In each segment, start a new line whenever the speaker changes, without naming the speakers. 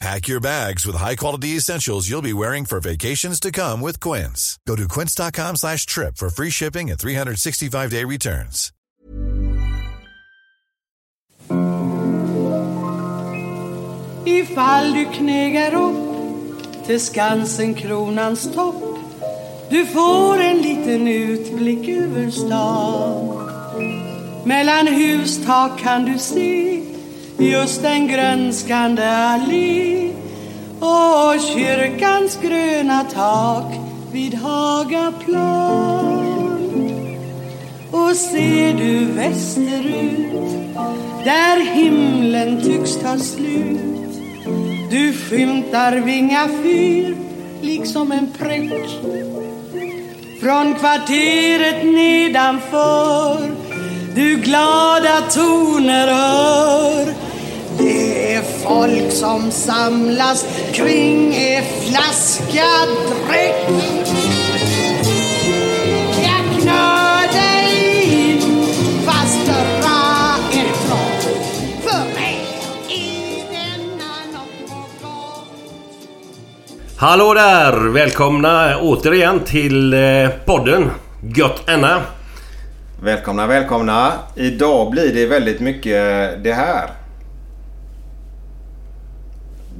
Pack your bags with high-quality essentials you'll be wearing for vacations to come with Quince. Go to quince.com slash trip for free shipping and 365-day returns.
Ifall du knegar upp till Skansen, kronans topp Du får en liten utblick över stan Mellan hustak kan du se just en grönskande allé och kyrkans gröna tak vid Hagaplan. Och ser du västerut där himlen tycks ta slut du skymtar Vinga fyr liksom en prick från kvarteret nedanför du glada toner hör det är folk som samlas kring en flaska dräkt Jag knör dig in fast dra För mig är denna något
Hallå där! Välkomna återigen till eh, podden Gött Anna.
Välkomna, välkomna. Idag blir det väldigt mycket det här.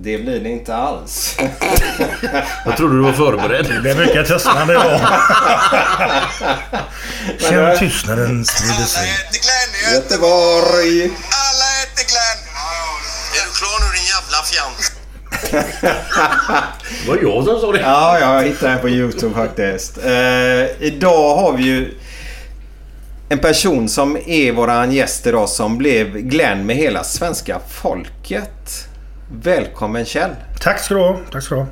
Det blir det inte alls.
Jag trodde du var förberedd.
Det blev mycket tystnad idag. Känn tystnaden sprida sig.
äter Glenn i
Göteborg!
Alla äter Glenn. Är du klar nu din jävla fjant?
Det var jag som sa det.
Ja, jag hittade den på YouTube faktiskt. Eh, idag har vi ju en person som är våran gäst idag som blev Glenn med hela svenska folket. Välkommen Kjell!
Tack ska du ha. Tack ska du ha.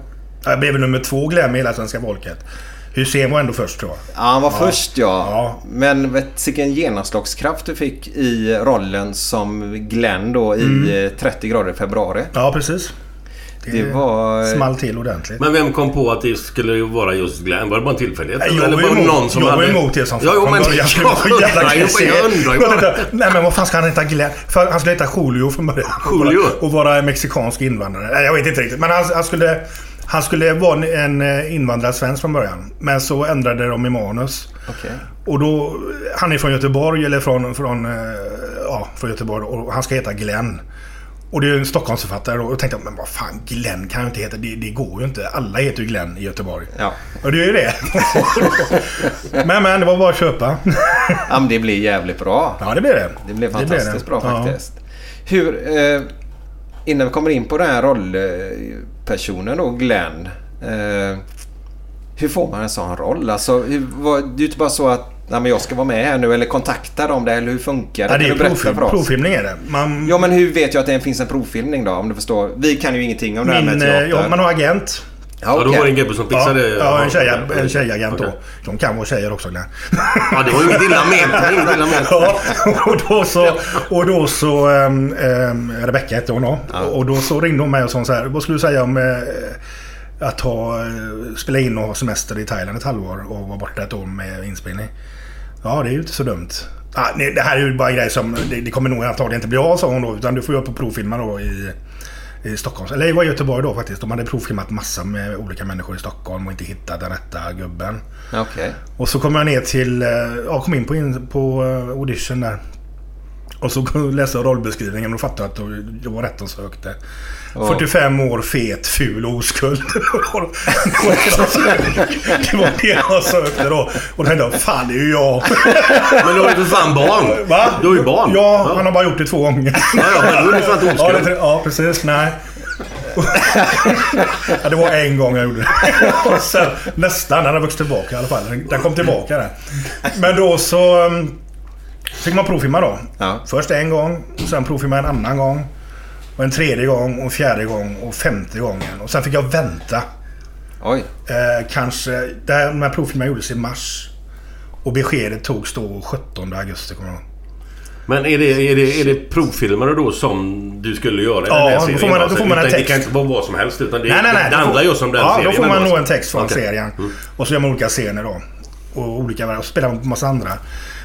Jag blev nummer två Glenn med hela svenska folket. Hussein var ändå först tror jag.
Ja, han var först ja.
Ja.
Men vet, vilken genomslagskraft du fick i rollen som Glenn då i
Mm.
eh, 30 grader i februari.
Ja, precis.
Det var...
small till ordentligt.
Men vem kom på att det skulle vara just Glenn? Var det bara en tillfällighet?
Jag
Eller
var
var det
emot,
någon som
jag var
hade...
emot det som
jo,
från
men...
början. Det var
Jag undrar.
Nej men vad fan ska han heta Glenn? För han skulle heta Julio från början.
Julio?
Och vara mexikansk invandrare. Nej, jag vet inte riktigt. Men han, han skulle... Han skulle vara en eh, invandrad svensk från början. Men så ändrade de i manus.
Okej.
Och då... Han är från Göteborg eller från... från eh, ja, från Göteborg. Och han ska heta Glenn. Och det är en Stockholmsförfattare då. Och då tänkte jag, men vad fan, Glenn kan ju inte heta... Det, det går ju inte. Alla heter ju Glenn i Göteborg.
Ja.
Och det är ju det. men men, det var bara att köpa.
ja, men det blir jävligt bra.
ja, det blir det.
Det blev
Det blir
fantastiskt
det.
bra
Ja.
faktiskt. Hur... Eh, innan vi kommer in på den här rollpersonen då, Glenn. Eh, hur får man en sån roll? Alltså, hur, vad, det är ju inte bara så att Nej, men jag ska vara med här nu eller kontakta dem där eller hur funkar det?
Ja, det är
Kan du
provfilm,
för oss?
provfilmning är det. Man,
Ja men hur vet jag att det finns en provfilmning då? Om du förstår. Vi kan ju ingenting om det här
min,
med
eh,
teater.
ja, man har agent.
Ja,
Ja, då var det en gubbe som
Ja,
fixade...
ja, en, tjej, en tjejagent då.
Okej.
De kan vara tjejer också Glenn.
Ja, det var ju inget illa ment. Det.
Ja, och då så... Och då så um, um, Rebecka hette hon då. Och då så ringde hon mig och sa så här. Vad skulle du säga om eh, att ha, eh, spela in och ha semester i Thailand ett halvår och vara borta ett år med inspelning? Ja, det är ju inte så dumt. Ja, nej, det här är ju bara en grej som... Det, det kommer nog antagligen inte bli av sa hon då. Utan du får göra på provfilma då i, i Stockholm. Eller det var i Göteborg då faktiskt. De hade provfilmat massa med olika människor i Stockholm och inte hittat den rätta gubben.
Okej.
Och så kom jag ner till... eh, Ja, kom in på, in, på eh, audition där. Och så läste jag rollbeskrivningen och fattade att det var rätt de sökte. 45 år, fet, ful, oskuld. det var det jag sökte då. Och då tänkte jag, fan det är ju jag.
Men du har ju för fan barn.
Va?
Du har ju barn.
Ja, han har bara gjort det två gånger.
Ja, ja, men då är det fan inte
Ja,
oskuld.
ja, precis. Nej. ja, det var en gång jag gjorde det. Sen, nästan. Den har vuxit tillbaka i alla fall. Den- kom tillbaka där. Men då så... um, Fick man provfilma då.
Ja.
Först en gång, sen provfilma en annan gång. Och en tredje gång, och fjärde gång och femte gången. Och sen fick jag vänta.
Oj.
Eh, kanske... Där, de här provfilmerna gjordes i mars. Och beskedet togs då 17 augusti, kommer jag ihåg.
Men är det, är, det, är det provfilmer då som du skulle göra i
Ja,
den här
då får man- då
Alltså,
får man en
utan Det
text.
kan inte vara vad som helst utan det,
Nej, nej, nej.
det handlar just om den
ja,
serien.
då får man nog en text från
Okej.
serien.
Mm.
Och så gör man olika scener då. Och olika och spelar man på massa andra.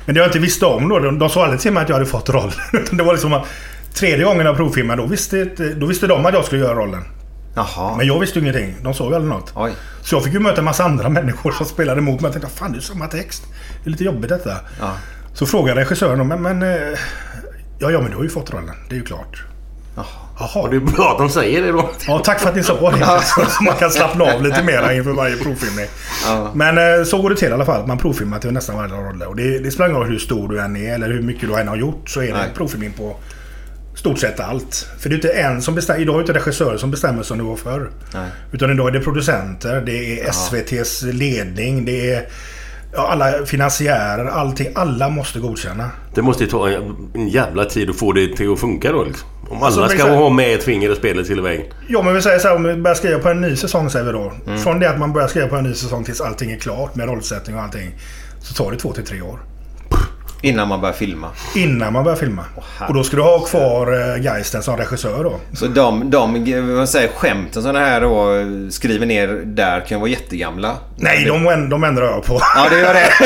Men det jag inte visste om då, de, de sa aldrig till mig att jag hade fått rollen. Det var liksom att tredje gången jag provfilmade, då visste, då visste de att jag skulle göra rollen.
Jaha.
Men jag visste ju ingenting. De sa ju aldrig något.
Oj.
Så jag fick ju möta en massa andra människor som spelade emot mig. Jag tänkte, fan det är samma text. Det är lite jobbigt detta.
Ja.
Så frågade regissören, men, men eh, ja, ja, men du har ju fått rollen. Det är ju klart. Jaha.
Och det är bra att de säger det då.
Ja, tack för att ni sa det. Så man kan slappna av lite mer inför varje provfilmning. Men eh, så går det till i alla fall. Man provfilmar till nästan varje roll. Och det, det spelar ingen roll hur stor du än är eller hur mycket du än har gjort. Så är det
Nej.
provfilmning på stort sett allt. För det är inte en som bestämmer. Idag är det inte regissörer som bestämmer som det var förr.
Nej.
Utan idag är det producenter, det är SVTs ledning, det är ja, alla finansiärer, allting. Alla måste godkänna.
Det måste ju ta en, jävla tid att få det till att funka då liksom. Om alla
Alltså,
ska
exakt.
ha med ett finger i spelet hela vägen.
Ja, men vi säger så här, om vi börjar skriva på en ny säsong säger vi då.
Mm.
Från det att man börjar skriva på en ny säsong tills allting är klart med rollsättning och allting. Så tar det två till tre år.
Innan man börjar filma.
Innan man börjar filma. och då ska du ha kvar eh, Geisten som regissör då.
Så de, de vad säger, skämten som det här då skriver ner där kan ju vara jättegamla.
Nej, de, de ändrar jag på.
Ja, det gör det.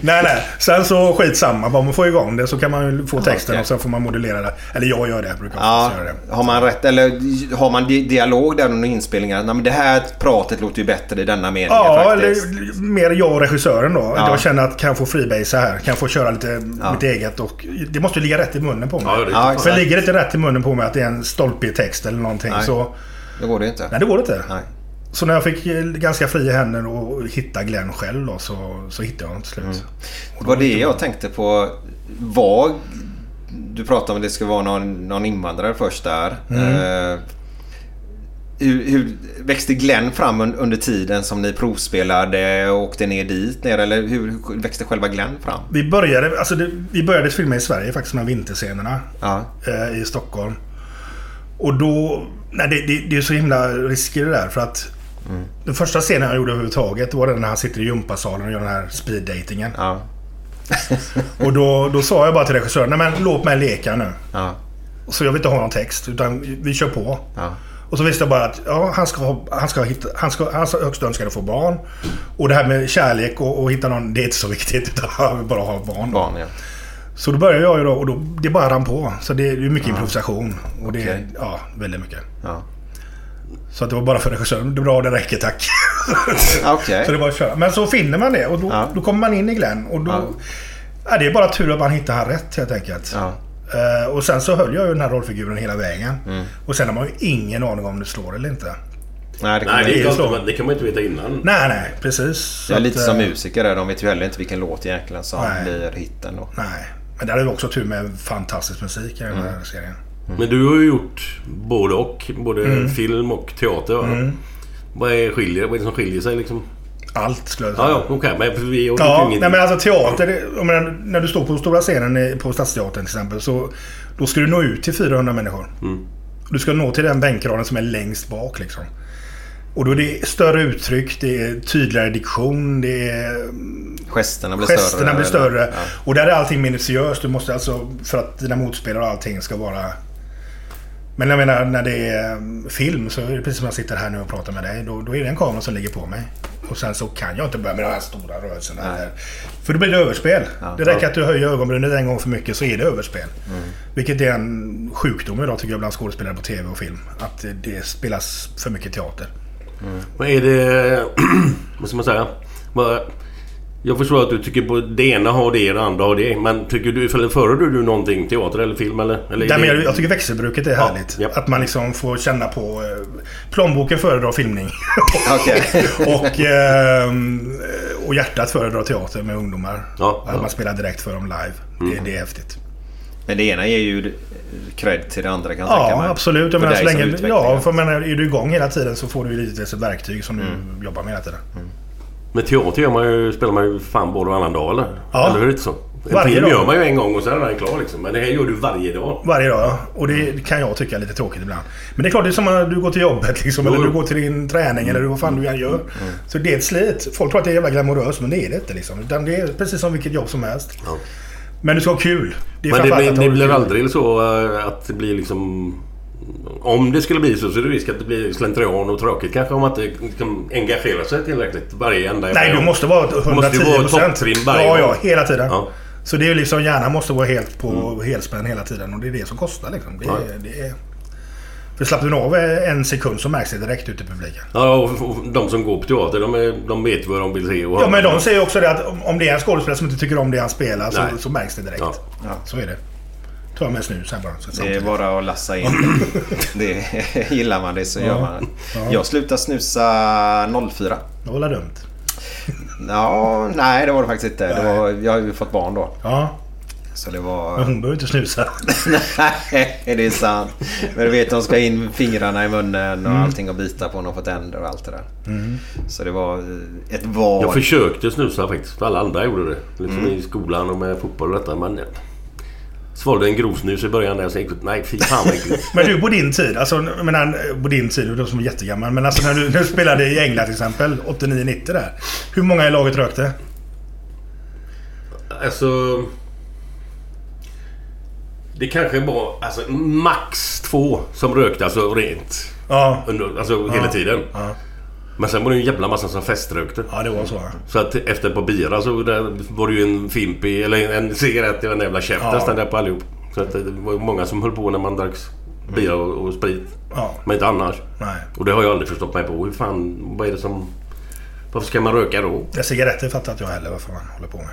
nej, nej. Sen så skitsamma. Bara man får igång det så kan man ju få texten
okej.
och sen får man modellera det. Eller jag gör det. Brukar
Ja,
göra det.
har man rätt eller har man di- dialog där under inspelningar? Nej, men det här pratet låter ju bättre i denna meningen
Ja,
faktiskt.
eller mer jag och regissören då.
Ja.
Jag känner att kan jag få freebasea här? Kan jag få köra lite
Ja.
mitt eget? Och det måste ju ligga rätt i munnen på mig.
Ja, det
Ja,
För ligger det inte rätt i munnen på mig att det är en stolpe i text eller någonting
Nej.
så...
Det går det inte.
Nej, det går inte.
Nej.
Så när jag fick eh, ganska fria händer och hitta Glenn själv då så, så hittade jag honom till slut.
Mm. Det var det jag tänkte på. Var... Du pratade om att det skulle vara någon, någon invandrare först där.
Mm.
Eh, hur, hur växte Glenn fram un, under tiden som ni provspelade och åkte ner dit ner? Eller hur, växte själva Glenn fram?
Vi började, alltså det, vi började filma i Sverige faktiskt, här vinterscenerna.
Ja.
eh, i Stockholm. Och då... Nej, det, det, det är så himla risker det där för att... Den första scenen jag gjorde överhuvudtaget var den när han sitter i gympasalen och gör den här speeddatingen.
Ja.
Och då, då sa jag bara till regissören, nej men låt mig leka nu.
Ja.
Så jag vill inte ha någon text, utan vi kör på.
Ja.
Och så visste jag bara att ja, han ska ha, han ska hitta, han ska, hans högsta önskan är att få barn. Och det här med kärlek och, och hitta någon, det är inte så viktigt. Utan han vill bara ha barn.
Barn ja.
Så då började jag ju då och då, det bara rann på. Så det är mycket improvisation. Och det är,
Okej.
ja, väldigt mycket.
ja.
Så att det var bara för regissören. Det är bra, det räcker tack.
Okej.
så det var att köra. Men så finner man det och då,
Ja.
då kommer man in i Glenn. Och då,
Ja.
ja. det är bara tur att man hittar han rätt helt enkelt.
Ja.
Eh, och sen så höll jag ju den här rollfiguren hela vägen.
Mm.
Och sen har man ju ingen aning om det slår eller inte.
Nej, det, kan
Nej,
man
det, klart, men det kan man inte veta innan.
Nej, nej, precis.
Det är lite
att,
som
eh,
musiker där. De vet ju heller inte vilken låt egentligen som
Nej.
blir hitten då.
Nej. Men där är det också tur med fantastisk musik i den
Mm.
här serien.
Men du har ju gjort både och. Både
Mm.
film och teater. va? Vad, är skiljer, vad är det som skiljer sig liksom?
Allt skulle jag säga.
Ja, ja, okej. Men för vi har
Ja,
inget...
nej men alltså teater. menar, när du står på stora scenen på Stadsteatern till exempel. Så då ska du nå ut till 400 människor. Du ska nå till den bänkraden som är längst bak liksom. Och då är det större uttryck, det är tydligare diktion, det är...
Gesterna blir
Gesterna
större.
blir större.
Ja.
Och där är allting minutiöst. Du måste alltså, för att dina motspelare och allting ska vara Men jag menar när det är eh, film så är det precis som jag sitter här nu och pratar med dig. Då, då är det en kamera som ligger på mig. Och sen så kan jag inte börja med de här stora rörelserna. Eller, för då blir det överspel. det räcker att du höjer ögonbrynet en gång för mycket så är det överspel. Vilket är en sjukdom idag tycker jag bland skådespelare på TV och film. Att det- spelas för mycket teater.
Vad är det... vad ska man säga? Vad, jag förstår att du tycker på det ena har det, det andra har det. Men tycker du... Föredrar du någonting? Teater eller film eller? eller
Nej, men jag, jag tycker växelbruket är härligt.
ja.
Att man liksom får känna på... Eh, plånboken föredrar filmning. Och, ehm, och hjärtat föredrar teater med ungdomar.
Ja,
att
ja.
man spelar direkt för dem live. Det, det är häftigt.
Men det ena ger ju cred till det andra kan jag tänka
Ja,
mig.
absolut. Jag menar, så länge, ja, för menar, är du igång hela tiden så får du ju lite ett verktyg som du
Mm.
jobbar med hela tiden.
Men teater gör man ju, spelar man ju fan både varannan dag eller?
Ja.
Eller hur inte så? En
Varje
film
dag.
gör man ju en gång och sen är den klar liksom. Men det här gör du varje dag.
Varje dag, ja. Och det kan jag tycka är lite tråkigt ibland. Men det är klart, det är som när du går till jobbet liksom,
Jo,
eller du går till din träning eller vad fan du än gör. Så det är ett slit. Folk tror att det är jävla glamoröst, men det är det inte. Liksom. Utan det är precis som vilket jobb som helst.
Ja.
Men du ska ha kul. Det
Men det, blir, det blir aldrig så eh, att det blir liksom... Om det skulle bli så så är det risk att det blir slentrian och tråkigt kanske om man inte kan engagera sig tillräckligt varje enda
Nej, du måste vara 110
måste ju vara topptrim varje
Ja, ja, hela tiden.
Ja. Mm.
Så det är ju liksom, hjärnan måste vara helt på helspänn hela tiden. Och det är det som kostar liksom. Det,
Ja.
det är... För slappnar du av en sekund så märks det direkt ute i publiken.
Ja, och de som går på teater de, är, de vet vad de vill se. Och
Ja, men de säger också det att om- det är en skådespelare som inte tycker om det han spelar så, så märks det direkt.
Ja.
Så är det. Jag med snus här bara. Så
Det är bara att lassa in. det gillar man det så gör man det. Jag slutade snusa 04.
Det var dumt.
Ja, nej det var det faktiskt inte. Det var, jag har ju fått barn då.
Ja,
Så det
men
var...
hon behöver inte snusa.
Nej, det är sant. Men du vet, de ska in fingrarna i munnen och allting och bita på någon på tänder och allt det där. Så det var eh, ett val.
Jag försökte snusa faktiskt. Alla andra gjorde det. Liksom
Mm.
i skolan och med fotboll och detta. Men... Svalde en grovsnus i början där sen gick Nej, fy fan vad äckligt.
Men du på din tid, alltså menar, på din tid, du som är jättegammal. Men alltså när du, när du spelade i England till exempel, 89-90 där. Hur många i laget rökte?
Alltså... Det kanske var alltså, max två som rökte alltså rent.
Ja,
Under, alltså hela tiden.
Ja.
Men sen var det ju en jävla massa som feströkte.
ja det var så.
Så att efter ett par bira så var det ju en Fimpi eller en cigarett i en jävla käft
Ja.
där på allihop. Så att det var många som höll på när man drack bira och, och sprit.
Ja,
Men inte annars.
nej.
Och det har jag aldrig förstått mig på. Hur fan, vad är det som... Varför ska man röka då?
Det cigaretter fattar inte jag heller varför man håller på med.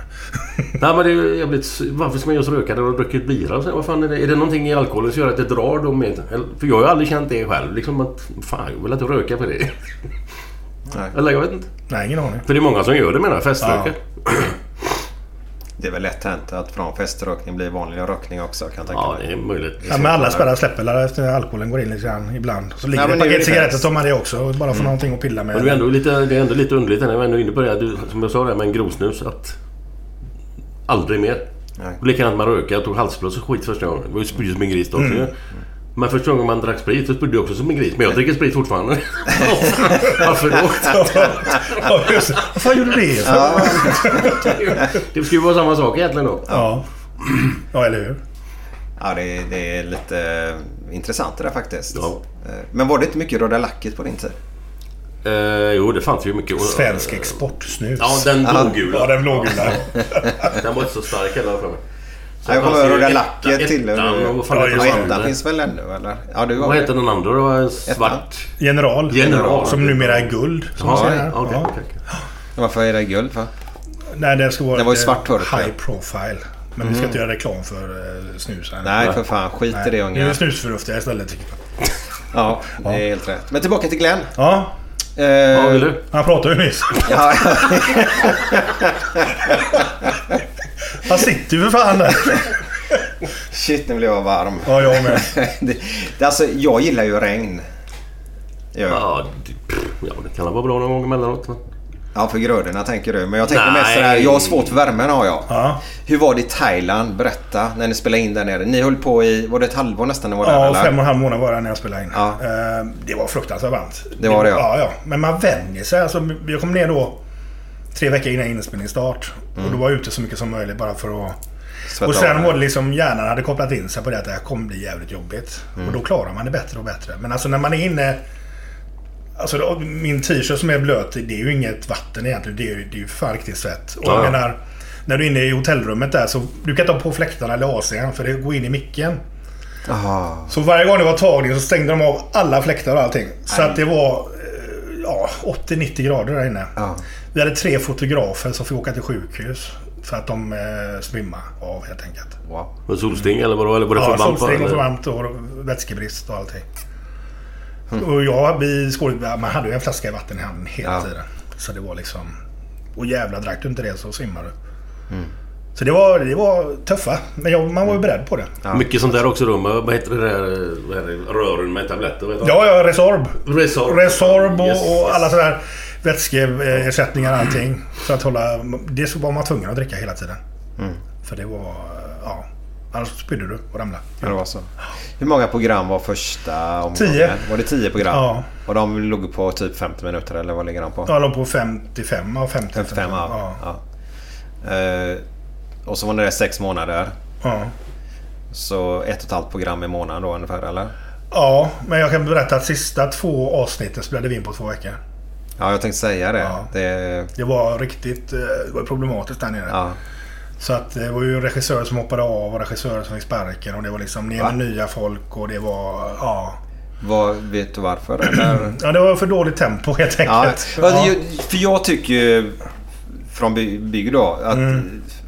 Nej men det är jävligt... Varför ska man just röka när man druckit bira? så? Vad fan är det? Är det någonting i alkoholen som gör att det drar då med? För jag har ju aldrig känt det själv. Liksom att... Fan, jag vill inte röka för det.
Nej.
Eller jag vet inte.
Nej, ingen aning.
För det är många som gör det menar jag. Feströker.
Det är väl lätt hänt att från feströkning blir vanlig rökning också kan jag tänka
Ja, det är möjligt.
Ja, men alla spärrar släpper eller efter alkoholen går in lite grann ibland. Så ligger
Ja,
det ett paket cigaretter tar man det också. Bara för någonting att pilla med.
Men det är ändå lite, det är ändå lite underligt när jag var ändå inne på det. Du, som jag sa där med en grovsnus. Att aldrig mer.
Nej.
Och likadant med röka. Jag tog halsblås och skit första gången. Det var ju spy som en gris då också
Mm.
Men första gången man drack sprit så spydde jag också som en gris. Men jag dricker sprit fortfarande. Varför då?
ja, just det. Vad fan gjorde du det för?
Det ska ju vara samma sak egentligen då.
Ja. Ja, eller hur?
Ja, det, det är lite intressant det där faktiskt.
Ja.
Eh, Men var det inte mycket Röda Lacket på din tid?
Eh, jo, det fanns ju mycket.
Svensk exportsnus.
Ja, den blågula.
Ja, den blågula.
Den var inte så stark heller för mig. Så
Ja, jag kommer ihåg
det etta-
Lacket till...
ettan vad fan
Ja, det.
ettan finns väl ännu eller? Ja, du har
Vad
det.
heter den andra då? En svart...
General.
General.
Som numera är guld. Som
Ja,
ja.
okej, okej.
Varför är det guld för?
Nej, det ska vara
Den var ju svart förut,
High profile. Men vi ska inte göra reklam för uh, snus här.
Nej, för fan. Skit i det
Nu är
unga.
det snusförnuftiga istället tycker jag.
Ja, det är helt rätt. Men tillbaka till Glenn.
Ja,
Eh,
Vad vill du?
han pratade ju nyss.
ja,
Han sitter ju för fan där.
shit, nu blev jag varm.
Ja, jag med.
det, det, alltså, jag gillar ju regn. Jag.
Ja, det, pff, ja, det kan vara bra någon gång emellanåt. men-
Ja, för grödorna tänker du. Men jag tänker
Nej.
mest så här. Jag har svårt för värmen har jag.
Ja.
Hur var det i Thailand? Berätta. När ni spelade in där nere. Ni höll på i... Var det ett halvår nästan ni var där
Ja,
eller?
fem och en halv månad var det när jag spelade in.
Ja.
Eh, Det var fruktansvärt varmt.
Det var det, ja.
ja. ja. Men man vänjer sig. Alltså, jag kom ner då tre veckor innan inspelningsstart. Och då var jag ute så mycket som möjligt bara för att...
Svetta
och sen var det liksom hjärnan hade kopplat in sig på det att det här kommer bli jävligt jobbigt. Och då klarar man det bättre och bättre. Men alltså när man är inne... Alltså då, min t-shirt som är blöt, det är ju inget vatten egentligen. Det är ju, det är ju fan riktigt svett. Och
Ja.
jag menar, när du är inne i hotellrummet där så du kan ta på fläktarna eller AC'n för det går in i micken.
Aha.
Så varje gång det var tagning så stängde de av alla fläktar och allting. Så att det var ja, 80-90 grader där inne.
Ja.
Vi hade tre fotografer som fick åka till sjukhus. För att de eh, svimmade av helt enkelt.
Wow.
Var det solsting eller vadå? Eller var det
Ja,
för varmt?
solsting och för varmt och vätskebrist och allting.
Mm.
Och jag, vi skådespelare, man hade ju en flaska vatten i handen hela
Ja.
tiden. Så det var liksom... Och jävla drack du inte det så svimmar du.
Mm.
Så det var, det var tuffa. Men jag, man var ju beredd på det.
Mycket sånt där också då. Vad heter det där vad heter det? rören med tabletter? Vet?
Ja, ja, Resorb.
Resorb.
Resorb och,
Yes,
och alla sådär vätskeersättningar och allting. För att hålla... Det var man tvungen att dricka hela tiden.
Mm.
För det var... Ja. Annars spydde du och ramlade.
Ja, det var så. Hur många program var första omgången?
Tio.
Var det 10 program?
Ja.
Och de låg på typ 50 minuter eller vad ligger de på?
Jag låg på 55 av 50.
55 ja.
ja.
ja. Eh, och så var det sex månader.
Ja.
Så ett och ett halvt program i månaden då ungefär eller?
Ja, men jag kan berätta att sista två avsnitten spelade vi in på två veckor.
Ja, jag tänkte säga det.
Ja.
det
Det var riktigt eh, det var problematiskt där nere.
ja.
Så att det var ju regissörer som hoppade av och regissörer som fick sparken. Och det var liksom ner
Va?
med nya folk och det var... Ja.
Vad, vet du varför? Eller?
ja, det var för dåligt tempo helt enkelt.
ja. För jag tycker ju från by- bygg då att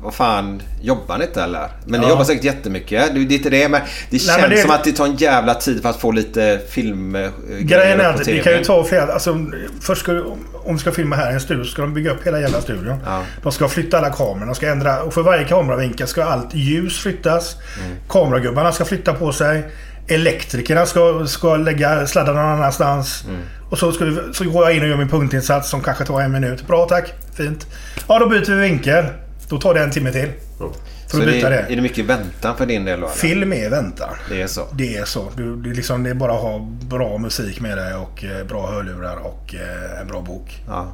vad fan, jobbar ni inte eller? Men ni
Ja.
jobbar säkert jättemycket. Det är inte det men det känns
men det-
som att det tar en jävla tid för att få lite film eh,
Grejen är att det kan ju ta flera... Alltså, först ska, om vi ska filma här i en studio så ska de bygga upp hela jävla studion.
Ja.
De ska flytta alla kameror. De ska ändra... Och för varje kameravinkel ska allt ljus flyttas.
Mm.
Kameragubbarna ska flytta på sig. Elektrikerna ska, ska lägga sladdar någon annanstans.
Mm.
Och så, ska vi, så går jag in och gör min punktinsats som kanske tar en minut. Bra tack. Fint. Ja, då byter vi vinkel. Då tar det en timme till.
Ja.
För
Så
att byta det.
är det mycket väntan för din del då?
Film är väntan.
Det är så?
Det är så. Du, det, är liksom, det är bara att ha bra musik med dig och eh, bra hörlurar och eh, en bra bok.
Ja.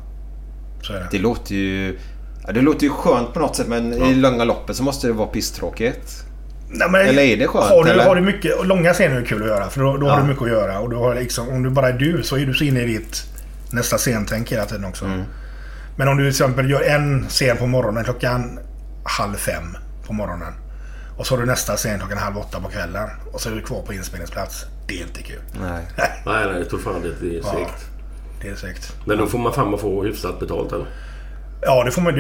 Så är det.
Det låter ju... Ja, det låter ju skönt på något sätt men i långa loppet så måste det vara pisstråkigt.
Nej, men,
Eller är det skönt,
Har du,
eller?
har du mycket, långa scener är kul att göra. För då, då
Ja.
har du mycket att göra. Och du har liksom, om du bara är du så är du så inne i ditt nästa scentänk hela tiden också.
Mm.
Men om du till exempel gör en scen på morgonen klockan halv fem på morgonen. Och så har du nästa scen klockan halv åtta på kvällen. Och så är du kvar på inspelningsplats. Det är inte kul.
Nej.
Nej,
Nej, jag tror fan det är
Ja.
segt.
det är segt.
Men då får man fan få hyfsat betalt eller?
Ja, det får man...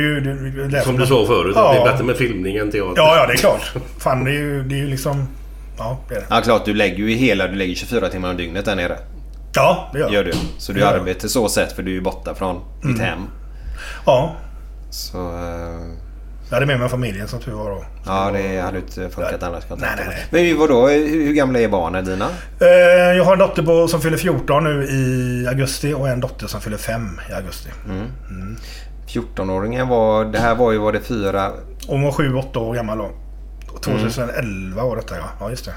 Det
Som du sa förut,
Ja.
det är bättre med filmning än teater.
Ja, ja, det är klart. Fan, det är ju, det är ju liksom... Ja, det är det.
Ja klart, du lägger ju hela... Du lägger 24 timmar om dygnet där nere.
Ja, det gör
Gör du. Så du
Ja. Mm.
arbetar så sätt för du är ju borta från ditt hem.
Ja.
Så... eh,
Jag hade med mig familjen som tur var då. Så
Ja, det hade inte funkat
Ja.
annars.
Nej, nej,
mig. Men vadå? Hur, hur gamla är barnen dina?
Eh, Jag har en dotter på, som fyller 14 nu i augusti och en dotter som fyller 5 i augusti.
Mm. 14-åringen var... Det här var ju var det fyra...
Hon var 7-8 år gammal då. 2011 var detta ja. Ja, just det.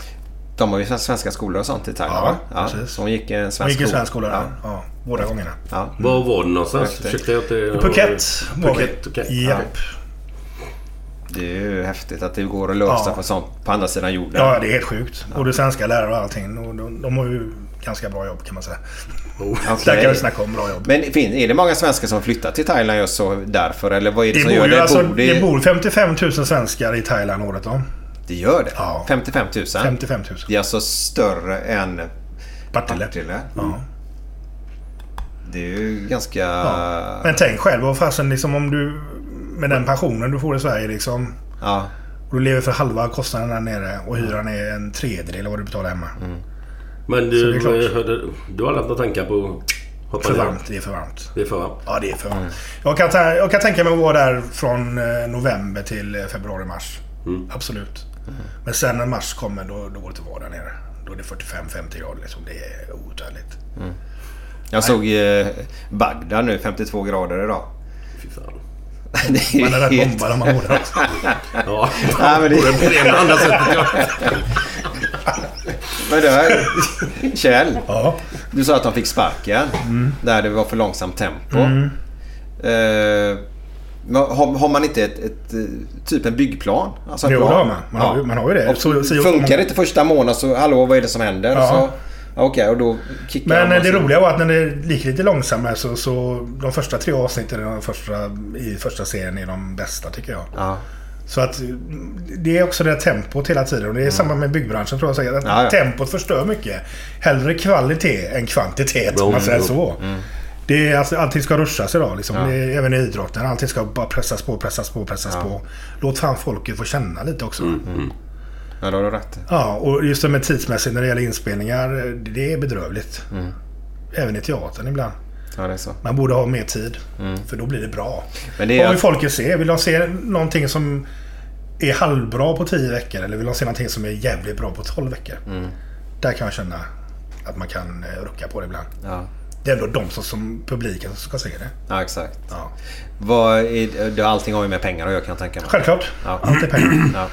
De har ju svenska skolor och sånt i Thailand
Ja,
va?
precis.
Så hon gick i en
Hon
svensk
gick i
skola.
svensk skola
Ja.
där. Ja, båda gångerna.
ja.
Var var det någonstans? Ursäkta inte...
Phuket var vi.
Okej.
Japp.
Det är ju häftigt att det går att lösa
Ja.
på sånt på andra sidan jorden.
Ja, det är helt sjukt. Både svenska lärare och allting. Och de, de har ju ganska bra jobb kan man säga.
Okej.
Där kan vi snacka om bra jobb.
Men är det många svenskar som flyttar till Thailand just så därför? Eller vad är det,
Det
som
bor,
gör det?
alltså,
bor
det bor 55 000 svenskar i Thailand året om.
Det gör det?
Ja.
55 000?
55 000.
Det är alltså större än
Partille.
Partille?
Ja.
Det är ju ganska...
Ja. Men tänk själv vad fasen liksom om du... Med den pensionen du får i Sverige liksom.
Ja.
Och du lever för halva kostnaden där nere och hyran är en tredjedel av vad du betalar hemma.
Men
Så
du, hörde, du har aldrig några tankar på att hoppa
För varmt. Det är för varmt.
Det är för varmt.
Ja, det är för varmt. Jag, kan ta, jag kan tänka mig att vara där från eh, november till eh, februari-mars. Absolut. Men sen när mars kommer då, då går det vara där nere. Då är det 45-50 grader liksom. Det är outhärdligt.
Jag såg eh, Bagdad nu, 52 grader idag.
Fy fan.
Det är
Man är rätt
helt-
bombad om man bor där.
Ja,
Nej, men det-
både på det ena och andra sättet. Ja.
Men du, Kjell.
Ja.
Du sa att de fick sparken. Där det var för långsamt tempo. Eh, Men Har, har man inte ett, ett, eh, typ en byggplan? Alltså
Jo, det har man. Man har ju- man har ju det.
Och
Så- så-
funkar det inte första månaden så, hallå vad är det som händer?
Ja.
Så, ja, Okej, och då kickar
Men
man
det
så-
roliga var att när det gick lite långsammare så, så de första tre avsnitten de första, i första serien är de bästa tycker jag.
Ja.
Så att mm, det är också det här tempot hela tiden. Och det är samma med byggbranschen tror jag säkert. Att
Ja, ja.
Tempot förstör mycket. Hellre kvalitet än kvantitet om man säger så. Det är, alltså, allting ska ruschas idag. Liksom. Är, även i idrotten. Allting ska bara pressas på, pressas på, pressas på. Låt fan folket få känna lite också.
ja, då har du rätt.
Ja, och just det med tidsmässigt när det gäller inspelningar. Det är bedrövligt. Även i teatern ibland.
Ja, det är så.
Man borde ha mer tid. För då blir det bra.
Men det är
Vad vill folket se? Vill de se någonting som är halvbra på 10 veckor? Eller vill de se någonting som är jävligt bra på 12 veckor? Där kan jag känna att man kan eh, rucka på det ibland.
Ja,
Det är ändå de som, som publiken som ska se det.
ja exakt.
Ja.
Vad är, det, allting har ju med pengar att göra kan jag tänka mig.
Självklart.
Ja.
Allt är pengar.
Ja.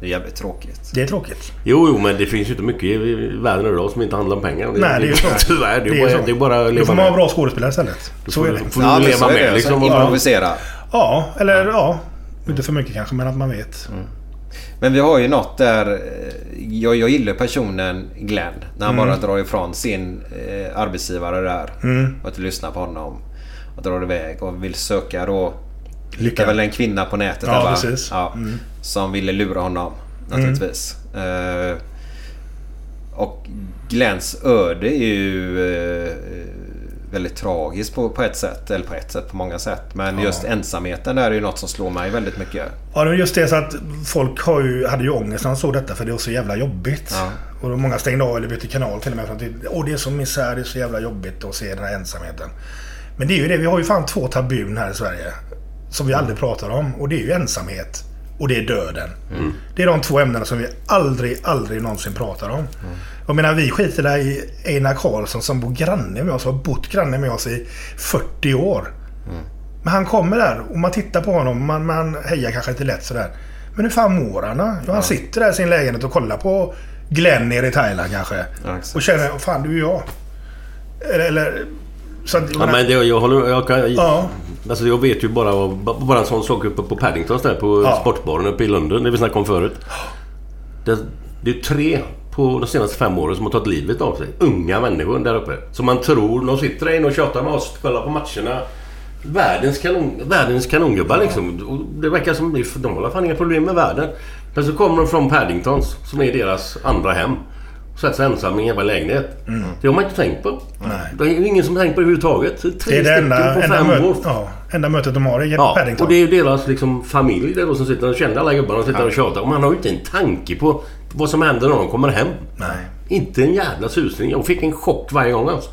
Det är jävligt tråkigt.
Det är tråkigt.
Jo, jo, men det finns ju inte mycket i världen idag som inte handlar om pengar.
Nej, det är ju så.
Tyvärr. Det är, bara,
så.
det är bara att
Då
leva
får man ha
med.
bra skådespelare istället. Så är det.
får du
men
leva
så är
med liksom.
Improvisera.
Ja, eller ja. Inte för mycket kanske, men att man vet.
Men vi har ju något där. eh, Jag, jag gillar personen Glenn. När han bara drar ifrån sin eh, arbetsgivare där. Och inte lyssnar på honom. Och drar iväg och vill söka då.
Lycka.
Det är väl en kvinna på nätet
Ja,
där,
precis.
Ja, Som ville lura honom naturligtvis. Eh, och Glenns öde är ju eh, väldigt tragiskt på, på ett sätt. Eller på ett sätt, på många sätt. Men just ensamheten där är ju något som slår mig väldigt mycket.
Ja, det är just det så att folk har ju, hade ju ångest när de såg detta för det var så jävla jobbigt.
Ja.
Och då många stängde av eller bytte kanal till och med. För att det, åh, det är så misär, det är så jävla jobbigt att se den här ensamheten. Men det är ju det, vi har ju fan två tabun här i Sverige. Som vi aldrig pratar om. Och det är ju ensamhet. Och det är döden. Det är de två ämnena som vi aldrig, aldrig någonsin pratar om. Jag menar, vi skiter där i Einar Karlsson som bor granne med oss. Har bott granne med oss i 40 år. Men han kommer där och man tittar på honom. Man, man hejar kanske lite lätt sådär. Men hur fan mår han då? Jo, han sitter där i sin lägenhet och kollar på Glenn nere i Thailand kanske.
Ja,
och känner, fan du är jag. Eller... eller så att,
Ja, men det, jag håller... Jag, kan,
Ja.
Alltså jag vet ju bara, bara en sån sak uppe på Paddingtons där på
Ja.
sportbaren uppe i London. Det vi snackade om förut. Det, det är tre på de senaste fem åren som har tagit livet av sig. Unga människor där uppe. Som man tror, de sitter där inne och tjatar med oss, kollar på matcherna. Världens, kanon, världens kanongubbar liksom. Och det verkar som de har fan inga problem med världen. Men så kommer de från Paddingtons, som är deras andra hem. Sig ensam i en jävla lägenhet. Det har man inte tänkt på.
Mm. Nej.
Det är ju ingen som har tänkt på det överhuvudtaget. Tre
det är det enda,
på
enda, möt,
år.
ja, enda mötet de har i
Ja,
Paddington.
och det är ju deras liksom, familj där då som sitter och känner alla gubbarna och sitter och tjatar. Och man har ju inte en tanke på vad som händer när de kommer hem.
Nej.
Inte en jävla susning. Jag fick en chock varje gång alltså.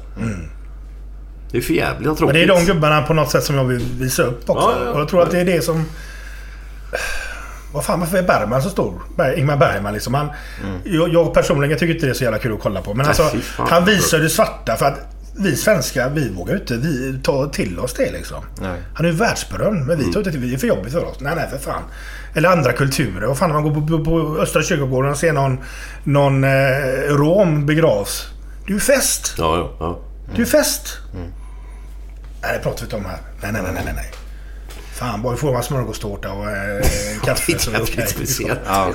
Det är för jävligt tråkigt.
Men det är de gubbarna på något sätt som jag vill visa upp också.
Ja, ja.
Och jag tror att det är det som... Vad fan, varför är Bergman så stor? Ingmar Bergman liksom. Han, jag, jag personligen tycker inte det är så jävla kul att kolla på. Men alltså,
fan.
han visar det svarta för att vi svenskar, vi vågar inte vi ta till oss det liksom.
Nej.
Han är ju världsberömd, men vi tar inte till det är för jobbigt för oss. Nej, nej, för fan. Eller andra kulturer. Vad fan, när man går på, på, på Östra kyrkogården och ser någon, någon eh, rom begravs. Det är ju fest!
Ja, ja, ja.
Det är ju fest! Nej, det pratar vi inte om här. Nej, nej, nej, nej, nej. Fan, bara vi får man smörgåstårta och eh, kaffe så är det okej.
Jävligt speciellt.
Ja.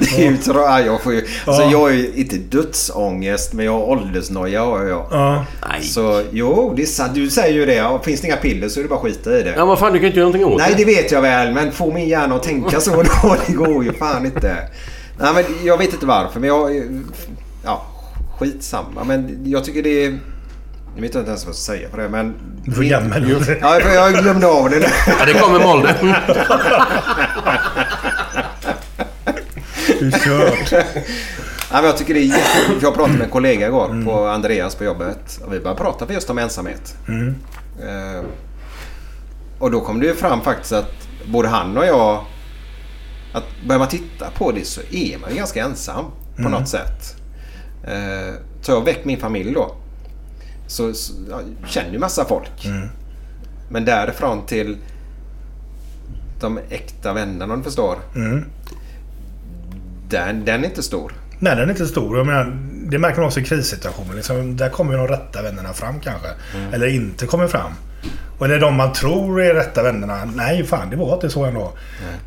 Det är ju tra- ja, jag får ju... Alltså
Ja.
jag har ju inte dödsångest men jag har åldersnoja har jag.
Ja.
Nej.
Så jo, det är sant. Du säger ju det. Finns det inga piller så är det bara att skita i det.
Ja, vad fan, du kan inte göra någonting åt
Nej,
det.
det vet jag väl. Men få min hjärna att tänka så då. Det går ju fan inte. Nej, men jag vet inte varför. Men jag... Ja, skitsamma. Men jag tycker det är... Jag vet inte ens vad jag ska säga på det, men...
Du är för.
Ja, jag- glömde av det.
Ja, det kommer Molde.
Du är kört.
Nej, men jag tycker det är jättekul. Jag pratade med en kollega igår på Andreas på jobbet. Och vi började prata just om ensamhet. Eh, och då kom det ju fram faktiskt att både han och jag... Att börjar man titta på det så är man ju ganska ensam på något sätt. Eh, så jag har väckt min familj då. Så, så jag känner ju massa folk. Men därifrån till de äkta vännerna om du förstår. Den, den är inte stor.
Nej, den är inte stor. Jag menar, det märker man också i krissituationer. Liksom, där kommer de rätta vännerna fram kanske. Eller inte kommer fram. Och eller de man tror är rätta vännerna. Nej, fan det var inte så ändå.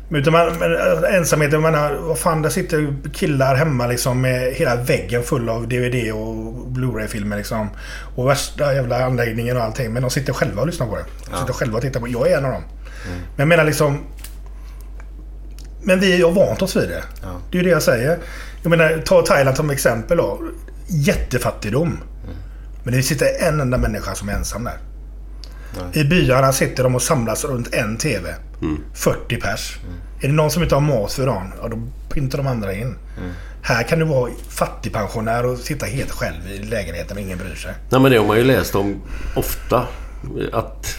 Men Utan man, men, äh, ensamheten, jag menar, vad fan, där sitter killar hemma liksom med hela väggen full av DVD och Blu-ray-filmer liksom. Och värsta jävla anläggningen och allting. Men de sitter själva och lyssnar på det. De sitter själva och tittar på Jag är en av dem. Men jag menar liksom... Men vi har vant oss vid det. Det är ju det jag säger. Jag menar, ta Thailand som exempel då. Jättefattigdom. Men det sitter en enda människa som är ensam där. I byarna sitter de och samlas runt en TV. 40 pers. Är det någon som inte har mat för dagen, ja då pyntar de andra in. Här kan du vara fattigpensionär och sitta helt själv i lägenheten och ingen bryr sig.
Nej men det har man ju läst om ofta. Att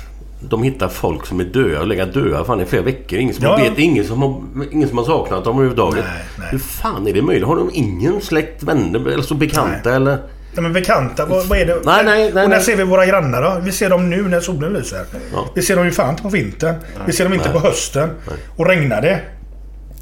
de hittar folk som är döda och lägger döda fan i flera veckor. Ingen som
Ja.
vet, ingen som, har, ingen som har saknat dem överhuvudtaget.
Nej, nej.
Hur fan är det möjligt? Har de ingen släkt, vänner eller så bekanta eller?
Nej men bekanta, vad, vad är det?
Nej, nej, nej,
och när
nej.
ser vi våra grannar då? Vi ser dem nu när solen lyser.
Ja.
Vi ser dem ju fan inte på vintern. Vi ser dem inte på hösten. Och regnar det.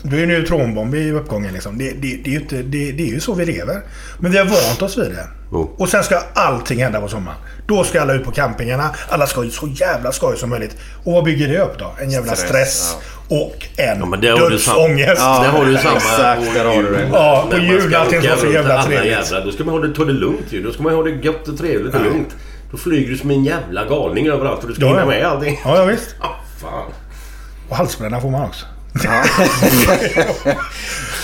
Då är det ju neutronbomb i uppgången liksom. Det, det, det, är ju inte, det, det är ju så vi lever. Men vi har vant oss vid det.
Jo.
Och sen ska allting hända på sommaren. Då ska alla ut på campingarna. Alla ska ju så jävla skoj som möjligt. Och vad bygger det upp då? En jävla stress.
Stress,
Och en
Ja, men där har du sam-
dödsångest.
Ja, där har du samma...
exakt, där har du
jul.
det.
Ja,
man
jul allting
åka
var så jävla trevligt.
jävla- Då ska man ha det, ta det lugnt ju. Då ska man ha det gött och trevligt och lugnt. Då flyger du som en jävla galning överallt och du ska
Ja,
hinna
ja.
med allting.
Ja, ja visst.
Ah, fan.
Och halsbränna får man också.
Ja.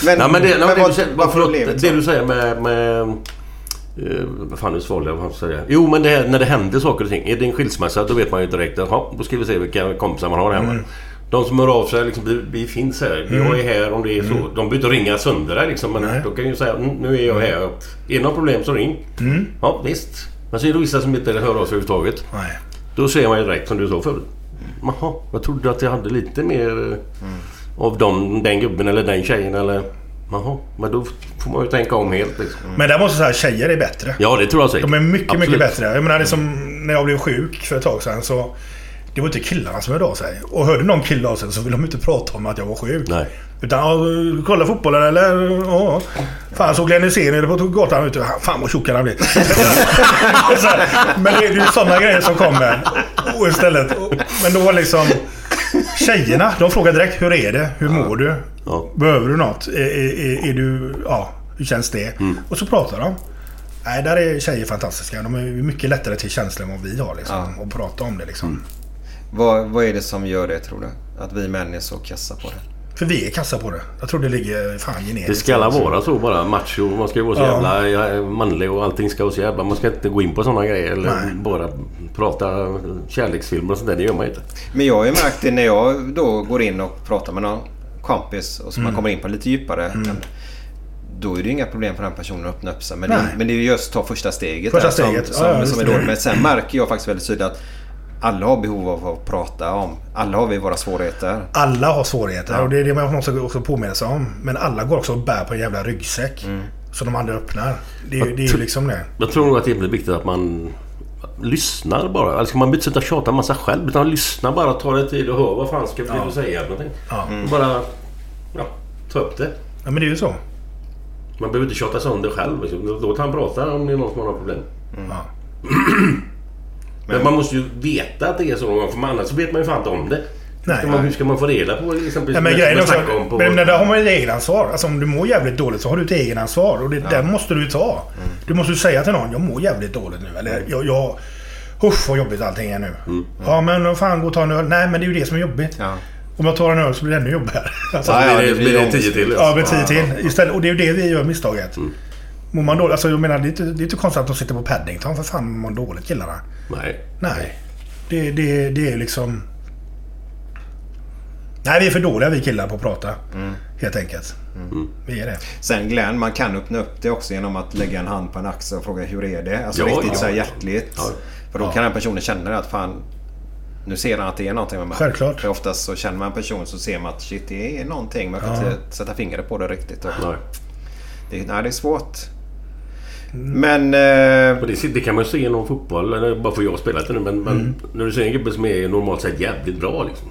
men,
Nej men det, nej, men det,
vad,
du, säger,
vad
förlåt, det du säger med... med eh, vad fan nu svalde jag vad säga. Jo men det, när det händer saker och ting. Är det en skilsmässa då vet man ju direkt att "Ja, då ska vi se vilka kompisar man har hemma.
Mm.
De som hör av sig liksom, vi, vi finns här. Jag är här om det är så. De behöver inte ringa sönder dig liksom. Men
Mm. Nej.
de kan ju säga "Mm, nu är jag här. Är det något problem så ring.
Mm.
Ja visst. Men så är det vissa som inte hör av sig överhuvudtaget.
Nej.
Då ser man ju direkt som du sa förut. Jaha, jag trodde att jag hade lite mer eh, av dem, den gubben eller den tjejen eller... Jaha, men då får man ju tänka om helt liksom.
Men där måste jag säga tjejer är bättre.
Ja, det tror jag säkert.
De är mycket,
Absolut.
mycket bättre. Jag menar, det som när jag blev sjuk för ett tag sedan så... Det var inte killarna som hörde av sig. Och hörde någon kille av sig så ville de inte prata om att jag var sjuk.
Nej.
Utan, ja, kolla fotbollen eller? Ja. Fan, såg Glenn Hysén på gatan ute. Fan vad tjock han blev. Men det är ju sådana grejer som kommer. Och istället. Men då var liksom... Tjejerna, de frågar direkt hur är det? Hur mår du?
Ja.
Behöver du något? Är, är, är du... Ja, hur känns det?
Mm.
Och så pratar de. Nej, där är tjejer fantastiska. De är mycket lättare till känslor än vad vi har liksom. Och prata om det liksom.
Mm.
Vad, vad är det som gör det tror du? Att vi män är så kassa på det?
För vi är kassa på det. Jag tror det ligger fan genetiskt.
Det ska alla vara så bara. Macho. Man ska ju vara så
Ja.
jävla manlig och allting ska vara så jävla... Man ska inte gå in på sådana grejer eller
Nej.
bara prata kärleksfilmer och sånt där. Det gör man inte.
Men jag har ju märkt det när jag då går in och pratar med någon kompis och så
Mm.
man kommer in på lite djupare. Men då är det ju inga problem för den personen att öppna upp sig. Men, det, men det är ju just att ta första steget.
Första
där som,
steget.
Som,
Ja, ja,
som är dåligt. Men sen märker jag faktiskt väldigt tydligt att alla har behov av att prata om. Alla har vi våra svårigheter.
Alla har svårigheter och det är det man måste också påminna sig om. Men alla går också och bär på en jävla ryggsäck. Som de andra öppnar. Det är, det är ju liksom det.
Jag tror nog att det är viktigt att man lyssnar bara. Eller ska man inte sitta och tjata en massa själv. Utan lyssna bara. Ta dig tid och hör vad fan ska vi säga någonting.
Ja.
Och Bara ja, ta upp det.
ja, men det är ju så.
Man behöver inte tjata sönder själv. Liksom. Låt han prata om det är någon som har problem.
Ja.
Men man måste ju veta att det är så. För annars vet man ju fan inte om det.
Nej.
Ska man, hur ska man få reda på exempelvis...
Ja, men grejen också,
snackade om på...
men där har man ju ett egenansvar. Alltså om du mår jävligt dåligt så har du ett egenansvar. Och det där måste du ju ta. Du måste ju säga till någon, jag mår jävligt dåligt nu. Eller jag... jag Usch vad jobbigt allting är nu. Ja men vad fan gå och ta en öl. Nej men det är ju det som är jobbigt.
Ja.
Om jag tar en öl så blir det ännu jobbigare. Alltså,
Ja, ja,
blir det,
det blir
blir det tio till.
Ja, med tio till. Istället, och det är ju det vi gör misstaget.
Mm.
Mår man dåligt, alltså jag menar det är, inte, det är inte konstigt att de sitter på Paddington för fan mår man dåligt killarna.
Nej.
Nej. Det, det, det är liksom... Nej, vi är för dåliga vi killar på att prata. Helt enkelt. Vi är det.
Sen Glenn, man kan öppna upp det också genom att lägga en hand på en axel och fråga hur är det? Alltså
Ja,
riktigt
ja.
så här hjärtligt.
Ja.
För då kan den personen känna att fan nu ser han att det är någonting med mig.
Självklart.
För oftast så känner man en person så ser man att shit det är någonting. Jag kan inte sätta fingret på det riktigt. Och
Nej.
det, nej, det är svårt. Men... Eh,
Och det, det kan man ju se inom fotboll. Eller bara för jag har spelat det nu. Men, men när du ser en gubbe som är normalt sett jävligt bra liksom.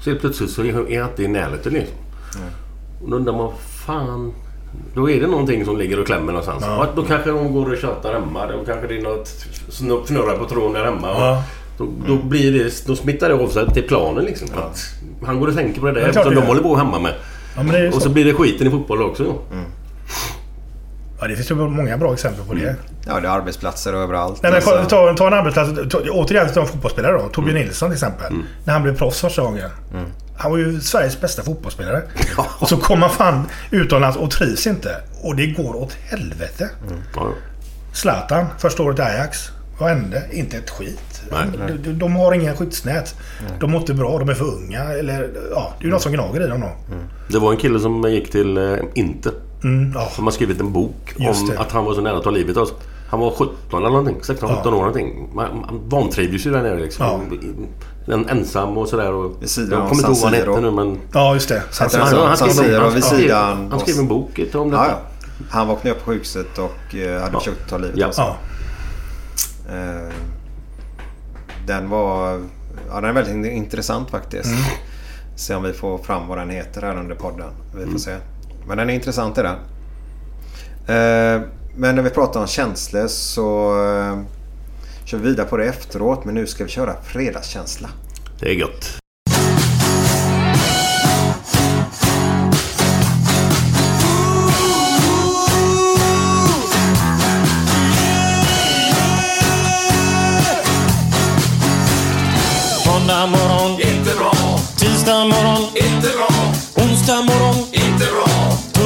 Så helt plötsligt så är han inte i närheten liksom. Och då undrar man, fan. Då är det någonting som ligger och klämmer någonstans. Ja. då kanske de går och tjatar hemma. Då kanske det är något fnurrar på tråden där hemma.
Ja.
Då, då, blir det, då smittar det av sig till planen liksom. Att han går och tänker på det
det är
där
det
de håller på hemma med.
Ja, men det är ju
Och
så.
så blir det skiten i fotboll också.
Ja, det finns ju många bra exempel på det.
Ja, det är arbetsplatser överallt.
Nej, men
Alltså,
ta, ta en arbetsplats. Ta, återigen ta en fotbollsspelare då. Torbjörn Nilsson till exempel. När han blev proffs första gången. Han var ju Sveriges bästa fotbollsspelare. Och så kom han fan utomlands och trivs inte. Och det går åt helvete.
Ja.
Zlatan, första året i Ajax. Vad hände? Inte ett skit.
Nej.
De, de, de har ingen skyddsnät. De mår inte bra, de är för unga. Eller, ja, det är ju något som gnager i dem då.
Det var en kille som gick till eh, Inter.
Mm, ja.
Som har skrivit en bok
Just
om
det.
att han var så nära att ta livet av sig. Han var 17 eller någonting. 16-17
Ja.
år någonting. Man, man vantrivdes ju där nere liksom. En, ensam och sådär. Och,
Vid sidan
jag kommer inte ihåg vad han hette nu men...
ja, just det. San
han
han
San
skrev han
sidan.
Han skrev en bok om detta.
Ja, ja. Han vaknade upp på sjukhuset och eh, hade försökt ta livet
Ja.
av sig.
Ja.
Eh, den var... Ja, den är väldigt in- intressant faktiskt.
Mm.
Se om vi får fram vad den heter här under podden. Vi får
Mm.
se. Men den är intressant är den. Eh, men när vi pratar om känslor så eh, kör vi vidare på det efteråt. Men nu ska vi köra fredagskänsla.
Det är gött.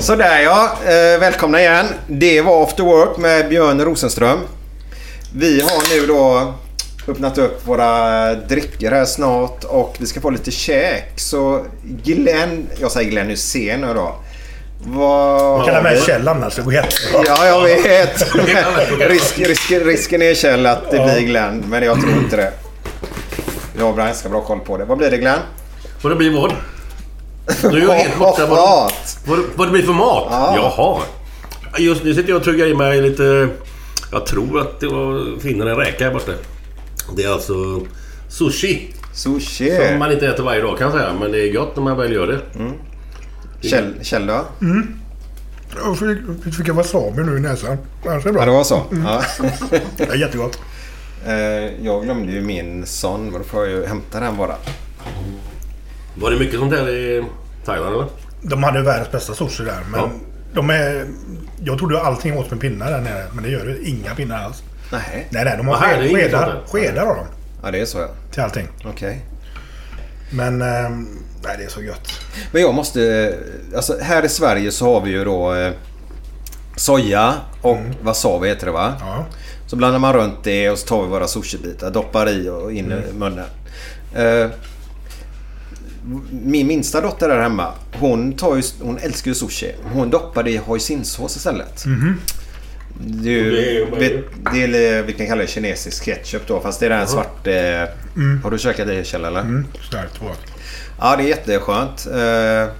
Sådär ja, eh, välkomna igen. Det var After Work med Björn Rosenström. Vi har nu då öppnat upp våra drycker här snart och vi ska få lite käk. Så Glenn, jag säger Glenn Hysén nu då. Vad
Kalla mig? Kjell annars, det går jättebra.
Ja, jag vet. Risk, risk, risken är Kjell att det blir Glenn, men jag tror inte det. Jag har ganska bra koll på det. Vad blir det Glenn?
Vad det blir vad? Du är helt borta. Vad,
Mat!
vad, vad det blir för mat?
Ja.
Jaha. Just nu sitter jag och tuggar i mig lite... Jag tror att det var finner en räka här borta. Det är alltså sushi.
Sushi.
Som man inte äter varje dag kan jag säga. Men det är gott när man väl gör det.
Kjell, Kjell då?
Jag fick, fick jag wasabi nu i näsan. Annars är det
Ja, det
bra.
var så. Ja.
Det är jättegott.
Eh, Jag glömde ju min son, men då får jag ju hämta den bara.
Var det mycket sånt här i Thailand eller?
De hade världens bästa sushi där. Men
Ja.
de är... Jag trodde allting åt med pinnar där nere. Men det gör det inga pinnar alls.
Nej.
Nej, nej. De har
Aha,
sked, skedar.
där.
Skedar har de.
Ja, det är så ja.
Till allting.
Okej.
Men... ehm, nej, det är så gött.
Men jag måste... Alltså här i Sverige så har vi ju då eh, soja och wasabi heter det va?
Ja.
Så blandar man runt det och så tar vi våra sushibitar, doppar i och in i munnen. Min minsta dotter där hemma, hon, tar ju, hon älskar ju sushi. Hon doppar det i hoisinsås istället. Det är ju,
Det är-
vet, det är, vi kan kalla det kinesisk ketchup då, fast det är den svart... Eh, Har du käkat det Kjell eller?
Mm, starkt gott.
Ja, det är jätteskönt. Eh,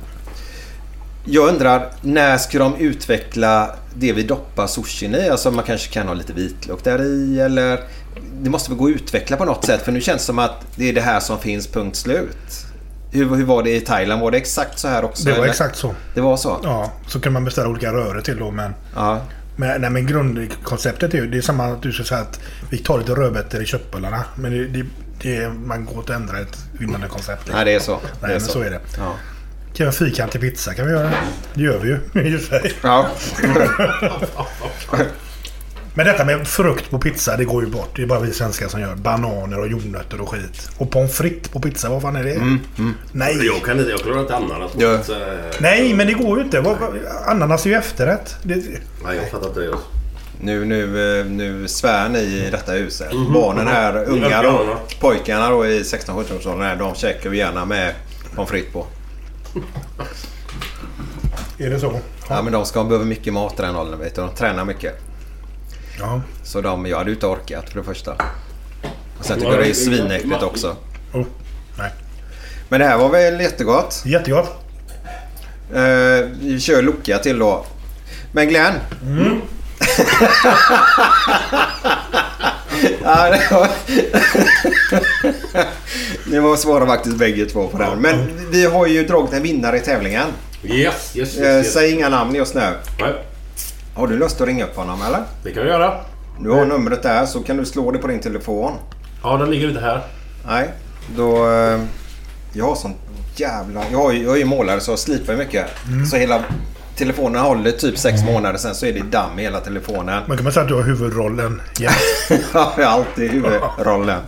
Jag undrar, när ska de utveckla det vi doppar sushin i? Alltså man kanske kan ha lite vitlök där i eller... Det måste väl gå att utveckla på något sätt för nu känns det som att det är det här som finns, punkt slut. Hur, hur var det i Thailand? Var det exakt så här också?
Det var
eller?
exakt så.
Det var så?
Ja, så kan man beställa olika röror till då. Men,
Ja.
men, nej, men grundkonceptet är ju det är samma att du ska säga att vi tar lite rödbetor i köttbullarna. Men det, det, det, man går inte att ändra ett vinnande koncept.
Nej, det är så.
Nej,
det är
men
så.
så är det.
Ja.
Kan vi ha fyrkantig pizza kan vi göra. Det gör vi ju i och för sig.
Ja.
Men detta med frukt på pizza, det går ju bort. Det är bara vi svenskar som gör. Bananer och jordnötter och skit. Och pommes frites på pizza, vad fan är det? Nej.
Jag kan inte, jag klarar inte ananas på
Ja.
pizza.
Nej, men det går ju inte. Ananas är ju efterrätt. Det,
Nej, jag fattar inte det. Alltså.
Nu, nu, eh, nu svär ni i detta huset. Barnen här, unga
Ja,
då,
ja.
pojkarna då i 16-17-årsåldern här, de käkar ju gärna med pommes frites på.
är det så?
Ja men de ska behöva mycket mat i den åldern vet du. De tränar mycket.
Ja.
Så de, jag hade ju inte orkat för det första. Och sen tycker jag det är svinäckligt också.
Oh, nej.
Men det här var väl jättegott.
Jättegott.
Eh, vi kör Loka till då. Men Glenn. ja, det, var... Ni var svåra faktiskt bägge två på den. Men vi har ju dragit en vinnare i tävlingen.
Yes, yes, yes.
Eh,
yes.
säg inga namn just nu.
Nej,
Har du lust att ringa upp honom eller?
det kan vi göra.
Du har numret där så kan du slå det på din telefon.
Ja, den ligger inte här.
Nej, då... eh, Jag har sånt jävla... Jag, har ju, jag är ju målare så jag slipar ju mycket. Så hela telefonen håller typ sex månader sen så är det damm i hela telefonen.
Man kan man säga att du har huvudrollen jämt.
Ja, jag har alltid huvudrollen.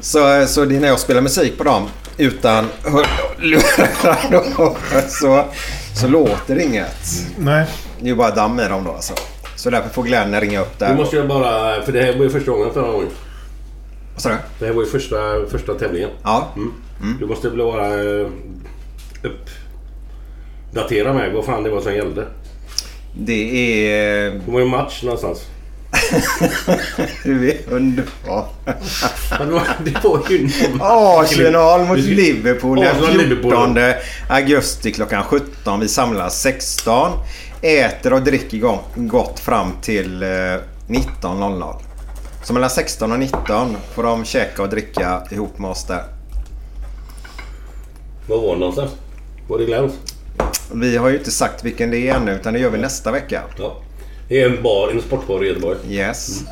Så, så det är när jag spelar musik på dem utan hörlurar då, så, så låter det inget.
Nej.
Det är ju bara damm i dem då alltså. Så därför får Glenn ringa upp
Du
där.
måste jag bara... För det här var ju första gången förra gången.
Vad sa du?
Det här var ju första, första tävlingen.
Ja.
Du måste väl bara eh, uppdatera mig vad fan det var som gällde.
Det är...
Det var ju en match någonstans.
Du är underbar.
Det, var, ju en
Arsenal mot
Du
Liverpool den
Arsenal, Liverpool.
14 augusti klockan 17. Vi samlas 16. Äter och dricker gott fram till eh, 19.00. Så mellan 16 och 19 får de käka och dricka ihop med oss där.
Var var det någonstans? Var det Glens?
Vi har ju inte sagt vilken det är ännu utan det gör vi nästa vecka.
Ja. Det är en bar, en sportbar i Göteborg.
Yes.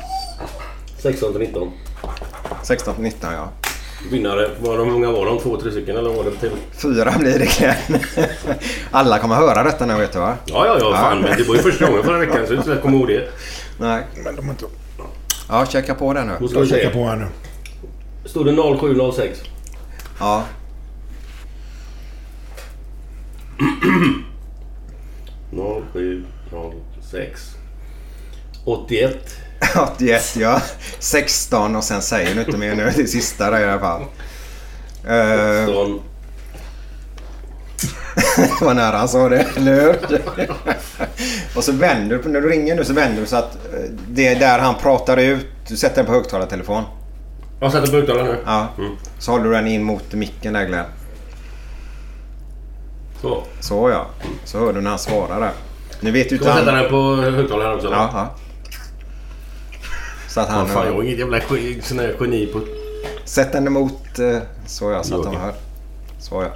16 till 19.
16 till 19 ja.
Vinnare, var de, hur många var de? Två, tre stycken eller var det till?
Fyra blir det Glenn. Alla kommer höra detta nu vet du va?
Ja, ja, ja. Fan, men det var ju första gången förra veckan så det är inte så lätt att komma ihåg det.
Nej.
Men de inte...
Ja, checka på det nu.
Då ska vi
Checka på här nu.
Stod det 0706?
Ja.
0706 81
81 ja. 16 och sen säger du inte mer nu. Det är sista där i alla fall. Uh,
16
vad nära han sa det, eller hur? och så vänder du, när du ringer nu så vänder du så att eh, det är där han pratar ut. Du sätter den på högtalartelefon.
Jag sätter på högtalaren nu.
Ja.
Mm.
Så håller du den in mot micken där Glenn.
Så.
Så ja. Så hör du när han svarar där. Nu vet du
Ska
inte
jag sätta
han...
den på högtalaren också?
ja. Så att han...
Fan, jag har inget jävla sån här geni på...
Sätt den emot... eh, Så ja, så att de
Okej.
hör. Så ja.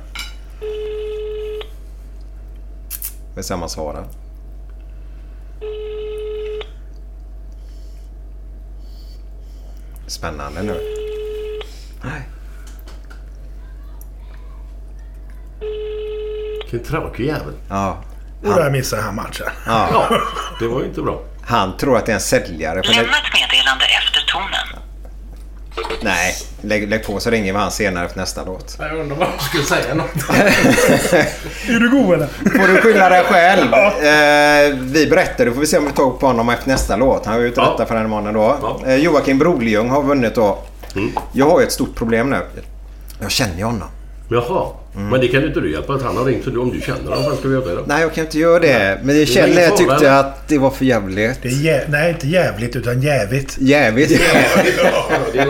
Vi ser om han svarar. Spännande nu. Nej.
Vilken tråkig jävel.
Ja.
Och där missade han matchen.
ja.
Ja, det var ju inte bra.
Han tror att det är en säljare.
Lämna ett meddelande efter tonen.
Nej, lägg, lägg på så ringer vi han senare för nästa låt.
Jag undrar vad jag skulle säga något.
Är du god eller?
Får du skylla dig själv. Eh, vi berättar, då får vi se om vi tar på honom efter nästa låt. Han var ute
Ja.
detta för den mannen då.
Ja.
Eh, Joakim Broljung har vunnit då.
Mm.
Jag har ju ett stort problem nu. Jag känner ju honom.
Jaha. Men det kan ju inte du hjälpa att han har ringt. Så om du känner honom, vad ska vi göra det då?
Nej, jag kan inte göra det. Men jag
fara,
tyckte
eller?
att det var för jävligt.
Det är jä... Nej, inte jävligt utan jävigt.
Jävligt.
Ja, det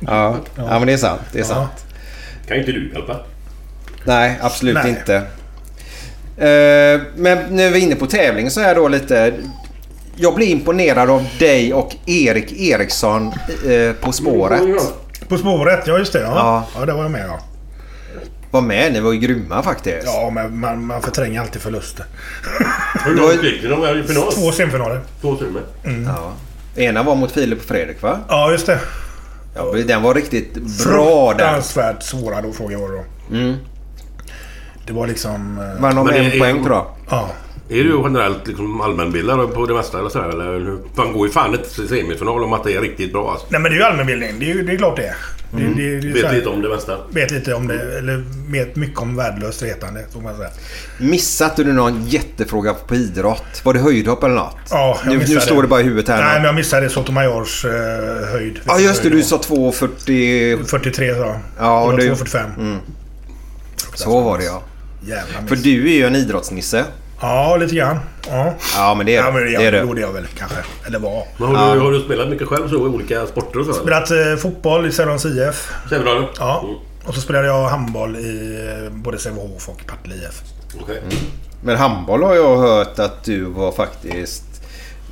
ja. ja, men det är sant. Det är sant.
Kan inte du hjälpa?
Nej, absolut
Nej.
inte. Eh, men nu är vi inne på tävling så är jag då lite... Jag blir imponerad av dig och Erik Eriksson eh, På spåret.
På spåret, ja just det. Ja,
Ja.
ja. det var jag med ja.
Var med, ni var ju grymma faktiskt.
Ja, men man, man förtränger alltid förluster.
Hur långt gick det? De var i final.
Två semifinaler.
Två timmar.
Ja. Ena var mot Filip och Fredrik va?
Ja, just det.
Ja, den var riktigt bra där.
Fruktansvärt svåra då frågor var det då. Det var liksom... eh,
Vann de en poäng tror jag.
Ja.
Är du generellt liksom allmänbildad på det mesta eller sådär? Eller? Man går ju fan inte till semifinal om att det är riktigt bra alltså.
Nej men det är ju allmänbildning. Det är, ju, det är klart det är. Det, det, det, är så
Vet
här-
lite om det mesta.
vet lite om det. Eller vet mycket om värdelöst retande. Så man säga.
Missade du någon jättefråga på idrott? Var det höjdhopp eller något?
Ja, jag
nu, nu står det bara i huvudet här.
Nej, men jag missade Sotomayors eh, höjd.
Ja just det, du sa 2,40...
43 sa jag.
Ja, och
det
du-
var 2,45.
Så var det ja.
Jävla miss.
För du är ju en idrottsnisse.
Ja, lite grann. Ja.
Ja men det är
Ja, men
det.
jag,
det, är
är jag väl kanske. Eller var.
Men har, du, har du spelat mycket själv så i olika sporter och så? eller?
Spelat eh, fotboll i Sävehofs IF.
Sävehofs?
Ja.
Mm.
Och så spelade jag handboll i eh, både Sävehof och Partille IF.
Okej.
Men handboll har jag hört att du var faktiskt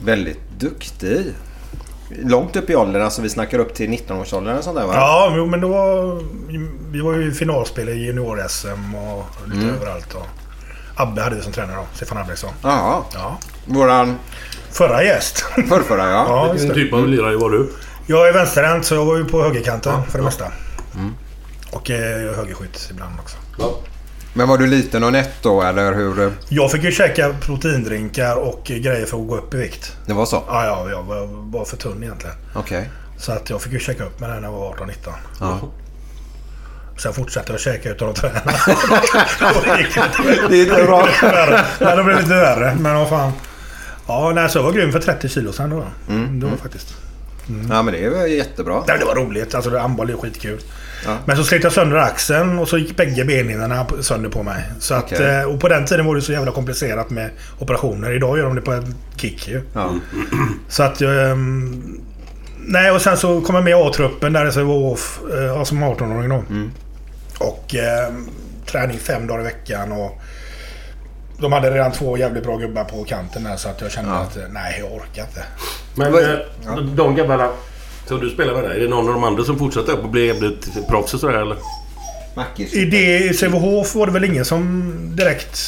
väldigt duktig. Långt upp i åldern, alltså vi snackar upp till 19-årsåldern och sånt där va?
Ja, men då var... Vi var ju i finalspel i junior-SM och lite
Mm.
överallt. Och Abbe hade vi som tränare då. Stefan Albrektsson.
Ja.
Ja.
Våran
Förra gäst.
förrförra ja.
ja,
Vilken typ av lirare var du?
Jag är vänsterhänt så jag var ju på högerkanten för det mesta. Och eh, högerskytt ibland också.
Ja.
Men var du liten och nätt då eller hur?
Jag fick ju käka proteindrinkar och grejer för att gå upp i vikt.
Det var så?
Ja, ja, jag var, var för tunn egentligen.
Okej.
Så att jag fick ju käka upp med det när jag var 18-19.
Ja.
Sen fortsatte jag käka utan att träna. Då gick det inte.
Det bra.
Nej, det blev lite värre. Men vad fan. Ja, nej, så jag var grym för 30 kilo sen då.
Mm.
Det var faktiskt.
Ja men det var jättebra.
Nej, det var roligt. Alltså, det- handboll är skitkul.
Ja.
Men så slet jag sönder axeln och så gick bägge benhinnorna sönder på mig. Så att,
Okej.
eh, och på den tiden var det så jävla komplicerat med operationer. Idag gör de det på en kick ju.
Ja.
Så att jag... ehm, Nej, och sen så kom jag med A-truppen där i Sävehof eh, som 18-åring då. Och eh, träning fem dagar i veckan och... De hade redan två jävligt bra gubbar på kanten där så att jag kände
Ja.
att eh, nej, jag orkar inte.
Men
Vad-
eh, de grabbarna som du spelar med, där, är det någon av de andra som fortsätter upp och blir, blir proffs och sådär eller?
Mackis.
I det i Sävehof var det väl ingen som direkt...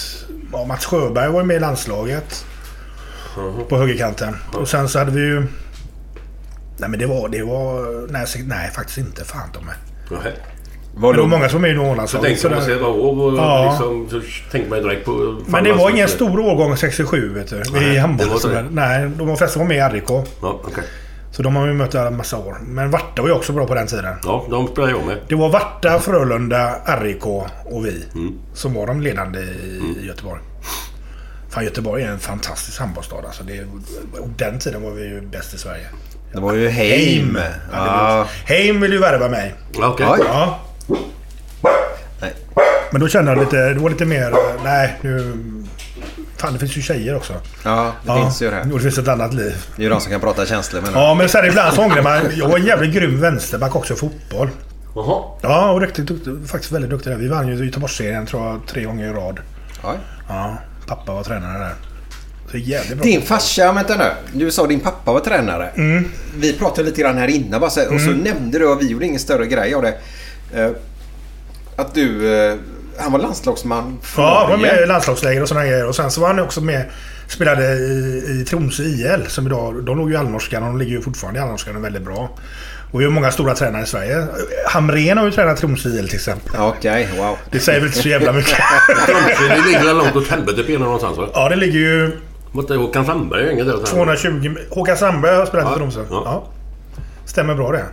Ja, Mats Sjöberg var ju med i landslaget. På högerkanten. Och sen så hade vi ju... Nej men det var... Det var nej, nej faktiskt inte. Fan de är.
Nej.
Var
Men det var många som var med i
Så
Norrlandslaget.
tänker man
så
sig vad och
Ja.
liksom, så tänker man direkt på...
Men det var
landslaget.
ingen stor årgång 67 vet du.
Nej,
I handboll. så
det.
Nej, de flesta var med i RIK.
Ja, okej.
Så de har vi mött en massa år. Men Varta var ju också bra på den tiden.
Ja, de spelar jag med.
Det var Varta, Frölunda, RIK och vi.
Mm.
Som var de ledande i i Göteborg. Fan, Göteborg är en fantastisk handbollsstad. Alltså, det, och den tiden var vi ju bäst i Sverige.
det var ju Heim.
Ja.
Ja.
Heim vill ju värva mig.
Oj.
Ja.
Nej.
Men då kände jag lite... Det var lite mer... Nej, nu... Fan, det finns ju tjejer också.
Ja, det finns ju det.
Och det finns ett annat liv.
Det är ju de som kan prata känslor med
Ja, men sen ibland så ångrar man... Jag var en jävligt grym vänsterback också i fotboll.
Jaha.
Ja, och riktigt duktig. Faktiskt väldigt duktig där. Vi vann ju Göteborgsserien tror jag tre gånger i rad.
Oj.
Ja, pappa var tränare där. Så jävligt bra.
Din farsa, vänta nu. Du sa din pappa var tränare.
Mm.
Vi pratade lite grann här innan bara så, och så nämnde du, och vi gjorde ingen större grej av det. Eh, att du, eh, han var landslagsman för
Ja, han var med i landslagsläger och sådana grejer. Och sen så var han också med spelade i, i Tromsö IL. Som idag, de låg ju i allnorskan och de ligger ju fortfarande i allnorskan och är väldigt bra. Och vi har många stora tränare i Sverige. Hamrén har ju tränat Tromsö IL till exempel.
Okej, wow.
Det säger väl inte så jävla mycket.
Tromsö, det ligger väl långt åt helvete på någonstans va?
ja, det ligger ju
Måste Håkan Sandberg inget där?
220... Håkan Sandberg har spelat
Ja,
i Tromsö.
ja.
Ja. Stämmer bra det.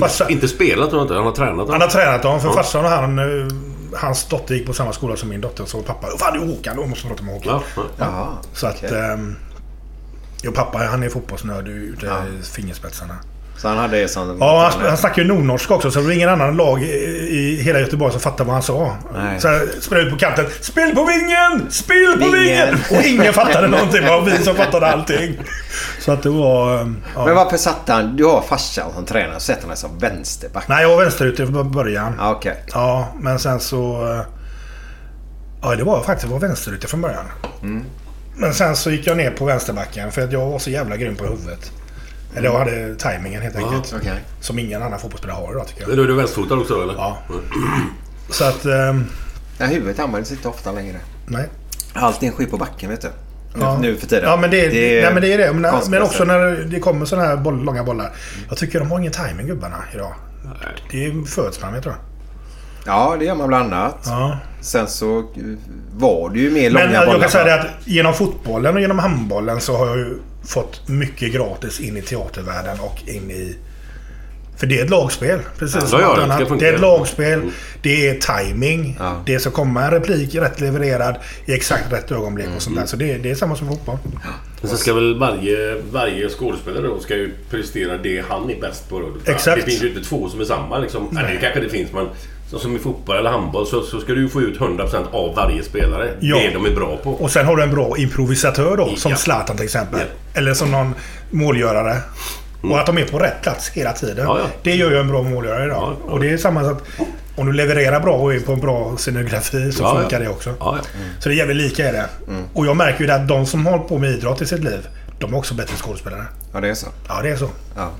Farsa,
Inte, inte spelat tror jag inte, han har tränat.
han har tränat dem. För
Ja.
farsan och han... eh, Hans dotter gick på samma skola som min dotter. Så pappa... Fan, det är Håkan. Då måste man prata med Håkan.
Ja, ja.
Så att...
okej.
ehm, Jo, pappa han är fotbollsnörd ute
Ja.
i fingerspetsarna.
Så han hade som...
Ja, han, han snackar ju nordnorska också. Så det var ingen annan lag i, i hela Göteborg som fattade vad han sa.
Nej.
Så jag spelade ut på kanten. Spill på vingen! Spill på
Vingen!
Och ingen fattade någonting. Det var vi som fattade allting. Så att det var... Ja.
Men varför satte han... Du har farsan som tränare, så sätter han dig som vänsterback.
Nej, jag var vänsterute från början.
Ja, okej.
Ja, men sen så... eh, Ja, det var faktiskt jag var vänsterute från början.
Mm.
Men sen så gick jag ner på vänsterbacken för att jag var så jävla grym på huvudet. Eller jag hade tajmingen helt enkelt.
Okej.
Som ingen annan fotbollsspelare har idag tycker jag.
Men då är du vänsterfotad också eller?
Ja. Så att... ehm,
Ja, huvudet används inte ofta längre.
nej.
Allting sker på backen, vet du.
Ja.
nu för tiden.
Ja, men det,
är
nej, men det är det. Men, men också när det kommer sådana här boll, långa bollar. Jag tycker de har ingen timing gubbarna idag. Det är föds man med tror jag.
Ja, det gör man bland annat.
Ja.
Sen så eh, var det ju mer långa
Men jag
bollar.
kan säga det att genom fotbollen och genom handbollen så har jag ju fått mycket gratis in i teatervärlden och in i... För det är ett lagspel. Precis
Ja,
som
ja,
allt
det
annat. Det är ett lagspel. Det är timing.
Ja.
Det ska komma en replik rätt levererad i exakt rätt ögonblick och sånt där. Så det, det är samma som fotboll.
Men sen ska väl varje, varje skådespelare då ska ju prestera det han är bäst på.
Exakt.
Det finns ju inte två som är samma liksom. Nej.
Nej.
det kanske det finns men så som i fotboll eller handboll så, så ska du ju få ut 100% av varje spelare.
Ja.
Det de är bra på.
Och sen har du en bra improvisatör då. Som
Ja.
Zlatan till exempel.
Ja.
Eller som någon målgörare. Och att de är på rätt plats hela tiden.
Ja, ja.
Det gör ju en bra målgörare idag.
Ja, ja.
Och det är samma sak. Om du levererar bra och är på en bra scenografi så
Ja, ja.
funkar det också.
Ja, ja.
Så det är jävligt lika är det. Och jag märker ju att de som håller på med idrott i sitt liv, de är också bättre skådespelare.
Ja, det är så.
Ja, det är så.
Ja.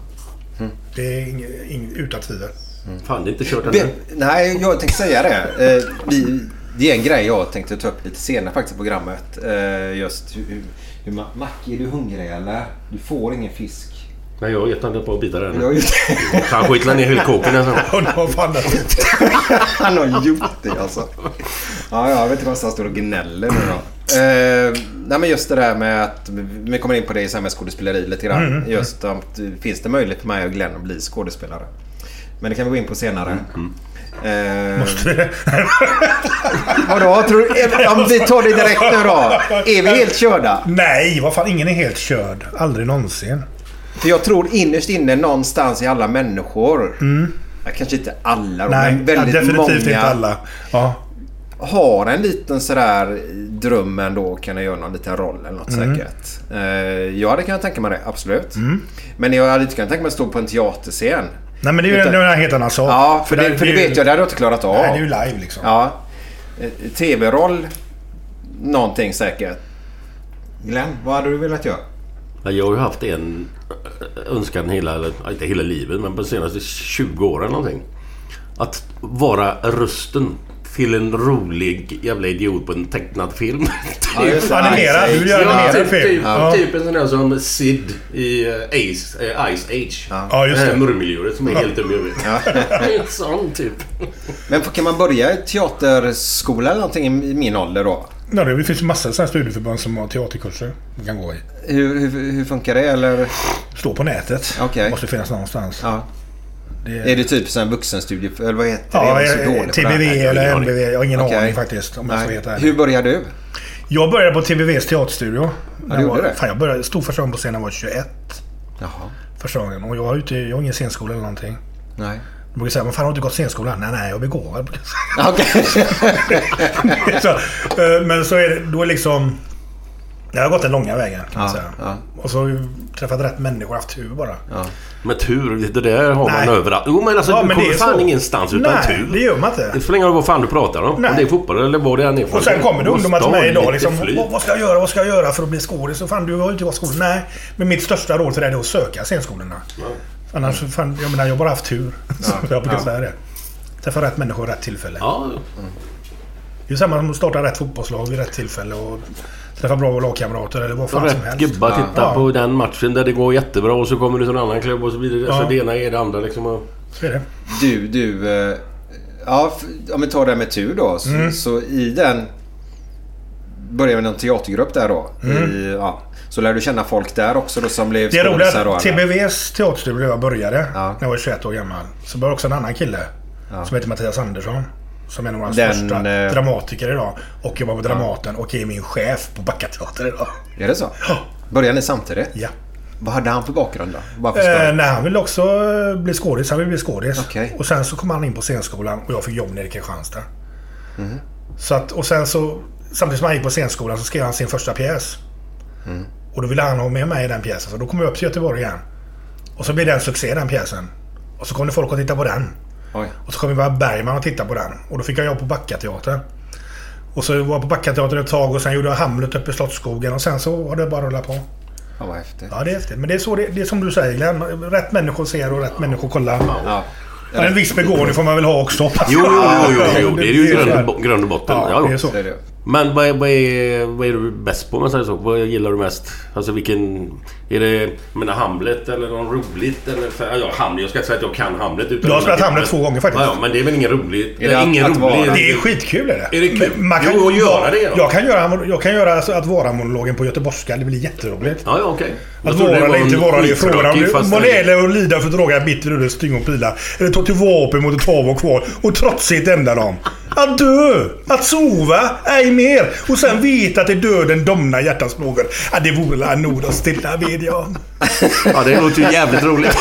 Det är ing, ing, utan tvivel.
Fan, det är inte kört ännu.
Nej, jag tänkte säga det. Eh, vi, det är en grej jag tänkte ta upp lite senare faktiskt i programmet. Eh, just hur, hur, hur Ma- Macke, är du hungrig eller? Du får ingen fisk.
Nej, jag har gett han ett par bitar där.
ju-
Han skitlar ner hylkåken nästan.
Och vad fan det
Han har gjort det alltså. Ja, jag vet inte vad han står och gnäller nu då. Eh, nej men just det där med att vi kommer in på det i så här med skådespeleri lite grann. Just att finns det möjlighet för mig och Glenn att bli skådespelare? Men det kan vi gå in på senare. Eh, vadå? Tror du, är- om vi tar det direkt nu då. Är vi helt körda?
Nej, vad fan. Ingen är helt körd. Aldrig någonsin.
För jag tror innerst inne någonstans i alla människor. Ja, kanske inte alla då,
Nej,
men väldigt
definitivt
många.
inte alla. Ja.
har en liten sådär dröm ändå. Kan jag göra någon liten roll eller något
Mm.
säkert. Eh, jag hade kunnat tänka mig det, absolut. Men jag hade inte kunnat tänka mig att stå på en teaterscen.
Nej, men det är ju
Utan-
det en helt annan sak.
Ja, för, det, för det
ju-
vet jag. Det hade jag inte klarat av.
Nej, det är ju live liksom.
Ja. Eh, TV-roll. Någonting säkert. Glenn, vad hade du velat göra?
Ja, Jag har ju haft en önskan hela, eller inte hela livet, men på de senaste 20 åren någonting. Att vara rösten till en rolig jävla idiot på en tecknad film.
Ja, just det.
Animerad. Du gör
Ja,
animerad
typ,
film.
typ,
Ja.
typ en sån där som Sid i eh, Ace, eh, Ice Age.
Ja, just
det. här murmeldjuret som är helt dum i huvudet. Sån typ.
Men kan man börja i teaterskola eller någonting i i min ålder då?
Ja, det finns ju massor av studieförbund som har teaterkurser man kan gå i.
Hur, hur, hur funkar det? Eller?
Står på nätet.
Okej.
Måste finnas någonstans.
Ja.
Det
Är det typ en vuxenstudie? Eller vad heter det?
Ja,
på det
TBV eller. MBV. Jag har ingen
Okej.
aning faktiskt. Om jag ska veta.
Hur började du?
Jag började på TBVs teaterstudio.
du gjorde
var,
det?
Fan, jag började, stod första gången på scenen var 21.
Jaha.
Första gången. Och jag har, inte, jag har ingen scenskola eller någonting.
Nej.
De brukar säga, men fan har du inte gått scenskolan? Nej, nej, jag är begåvad. så, eh, men så är det, då är liksom... Jag har gått den långa vägen kan man
Ja,
säga.
ja.
Och så har jag träffat rätt människor, haft tur bara.
ja.
Men tur, det där har
Nej.
man överallt. Jo men alltså
Ja,
du
men det
kommer fan
så.
ingenstans utan
Nej,
tur.
det gör man inte.
Det spelar ingen roll vad fan du pratar om.
Nej.
Om det är fotboll eller vad det än är
Och sen kommer det ungdomar till mig idag liksom. Vad, vad ska jag göra? Vad ska jag göra för att bli skådis? Så fan, du har ju inte varit skådis. Nej. Men mitt största råd till dig är att söka scenskolorna. Annars, fan, jag menar, jag har bara haft tur. Så jag brukar
Ja.
säga det. Träffa rätt människor i rätt tillfälle.
Ja,
Det är samma som att starta rätt fotbollslag vid rätt tillfälle och träffa bra lagkamrater eller vad fan som helst.
gubbar tittar
Ja.
på den matchen där det går jättebra och så kommer du till en annan klubb och så blir det,
Ja.
så det ena är det andra liksom. Och,
Så är det.
Du, du. eh, Ja, om vi tar det med tur då. Så,
Mm.
så i den... Började med någon teatergrupp där då. I, ja. Så lär du känna folk där också då som blev
Mm. Det är roligt att? TBVs teaterstudio där jag började,
Ja.
när jag var 21 år gammal, så började också en annan kille som heter Mattias Andersson. Som är en av våra
Den,
största
eh,
dramatiker idag. Och jobbar på Dramaten och är min chef på Backateater idag.
Är det så? Började ni samtidigt?
Ja.
Vad hade han för bakgrund då? För
Eh, nej, han ville också eh, bli skådis. Han ville bli skådis.
Okej.
Och sen så kom han in på scenskolan och jag fick jobb nere i Kristianstad.
Mhm.
Så att, och sen så, samtidigt som han gick på scenskolan så skrev han sin första pjäs.
Mm.
Och då ville han ha med mig i den pjäsen. Så då kom jag upp till Göteborg igen. Och så blev det en succé den pjäsen. Och så kom det folk och tittade på den.
Oj.
Och så kom Ivar Bergman och tittade på den. Och då fick jag jobb på Backateatern. Och så var jag på Backateatern ett tag och sen gjorde jag Hamlet uppe i Slottsskogen. Och sen så har det bara rullat på.
Ja, vad häftigt.
Ja, det är häftigt. Men det är, så det, det är som du säger Glenn. Rätt människor ser och rätt människor kollar.
Ja.
Ja, en viss begåvning får man väl ha också.
jo, jo, jo, jo, jo, det är ju grund, och botten.
Ja,
Ja,
det är så.
Men vad är, vad, är, vad är du bäst på om man säger så? Vad gillar du mest? Alltså vilken... Är det... Menar Hamlet eller något roligt? Eller, ja, Hamlet. Jag ska inte säga att jag kan Hamlet. Utan
Jag har spelat Hamlet två gånger faktiskt.
Ja, ja, men det är väl ingen rolig...
Är det att-
ingen
att vara-
rolig...
Det är skitkul är det.
Är det kul?
Man kan,
Jo, att göra det, ja.
Jag kan göra, jag kan göra alltså att vara-monologen på göteborgska. Det blir jätteroligt.
Ja, ja, okej. Jag
Att vara
var
eller inte vara, det är frågan om det- vad
det-
gäller att lida för droga, bitter ur sting och pilar. Eller ta till vapen mot ett hav och kval och trotsigt ända dem. Att dö, att sova, ej mer. Och sen veta att det är döden domnar hjärtans plågor. Ja, det vore en nord att stilla vid jag.
Ja, det låter ju jävligt roligt.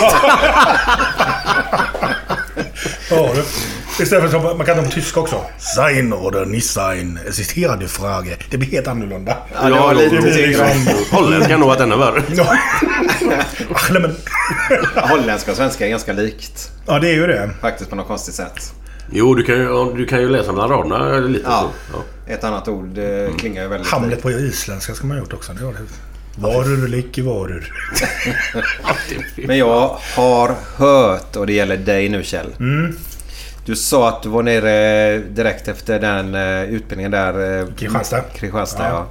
Ja, du. Istället för att man kan ta på tyska också. Sein oder nicht sein. Es ist hier die Frage. Det blir helt annorlunda.
Ja, det var lite
liksom...
Holländska nog varit ännu värre.
Ja. Ach, nej, men...
Holländska och svenska är ganska likt.
ja, det är ju det.
Faktiskt på något konstigt sätt.
Jo, du kan ju, du kan ju läsa mellan raderna lite
Ja.
så. Ja.
Ett annat ord eh, klingar ju väldigt
Hamlet på isländska ska man ha gjort också. Det var det. Varur icke varur.
Men jag har hört, och det gäller dig nu Kjell.
Mm.
Du sa att du var nere direkt efter den eh, utbildningen där. eh,
Kristianstad.
Kristianstad, ja.
Ja.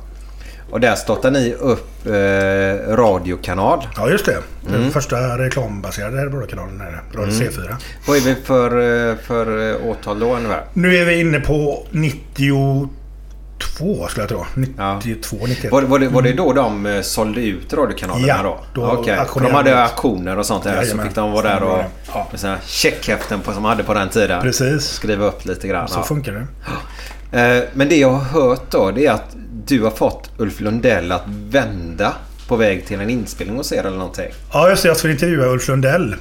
Och där startade ni upp eh, radiokanal.
Ja, just det. Den första reklambaserade radiokanalen är det. Radio C4.
Vad är vi för, eh, för eh, årtal då ungefär?
Nu är vi inne på 92 skulle jag tro.
Ja.
92, 91.
Var, var, det, var det då de eh, sålde ut radiokanalerna
Ja,
då?
då.
För de hade
de
auktioner och sånt där. Så
Jajamän.
fick de vara där och
Ja.
med här checkhäften på, som man hade på den tiden.
Precis.
Skriva upp lite grann.
Så
ja.
funkar det.
Men det jag har hört då det är att du har fått Ulf Lundell att vända på väg till en inspelning hos er eller någonting.
Ja, just det. Jag skulle intervjua Ulf Lundell.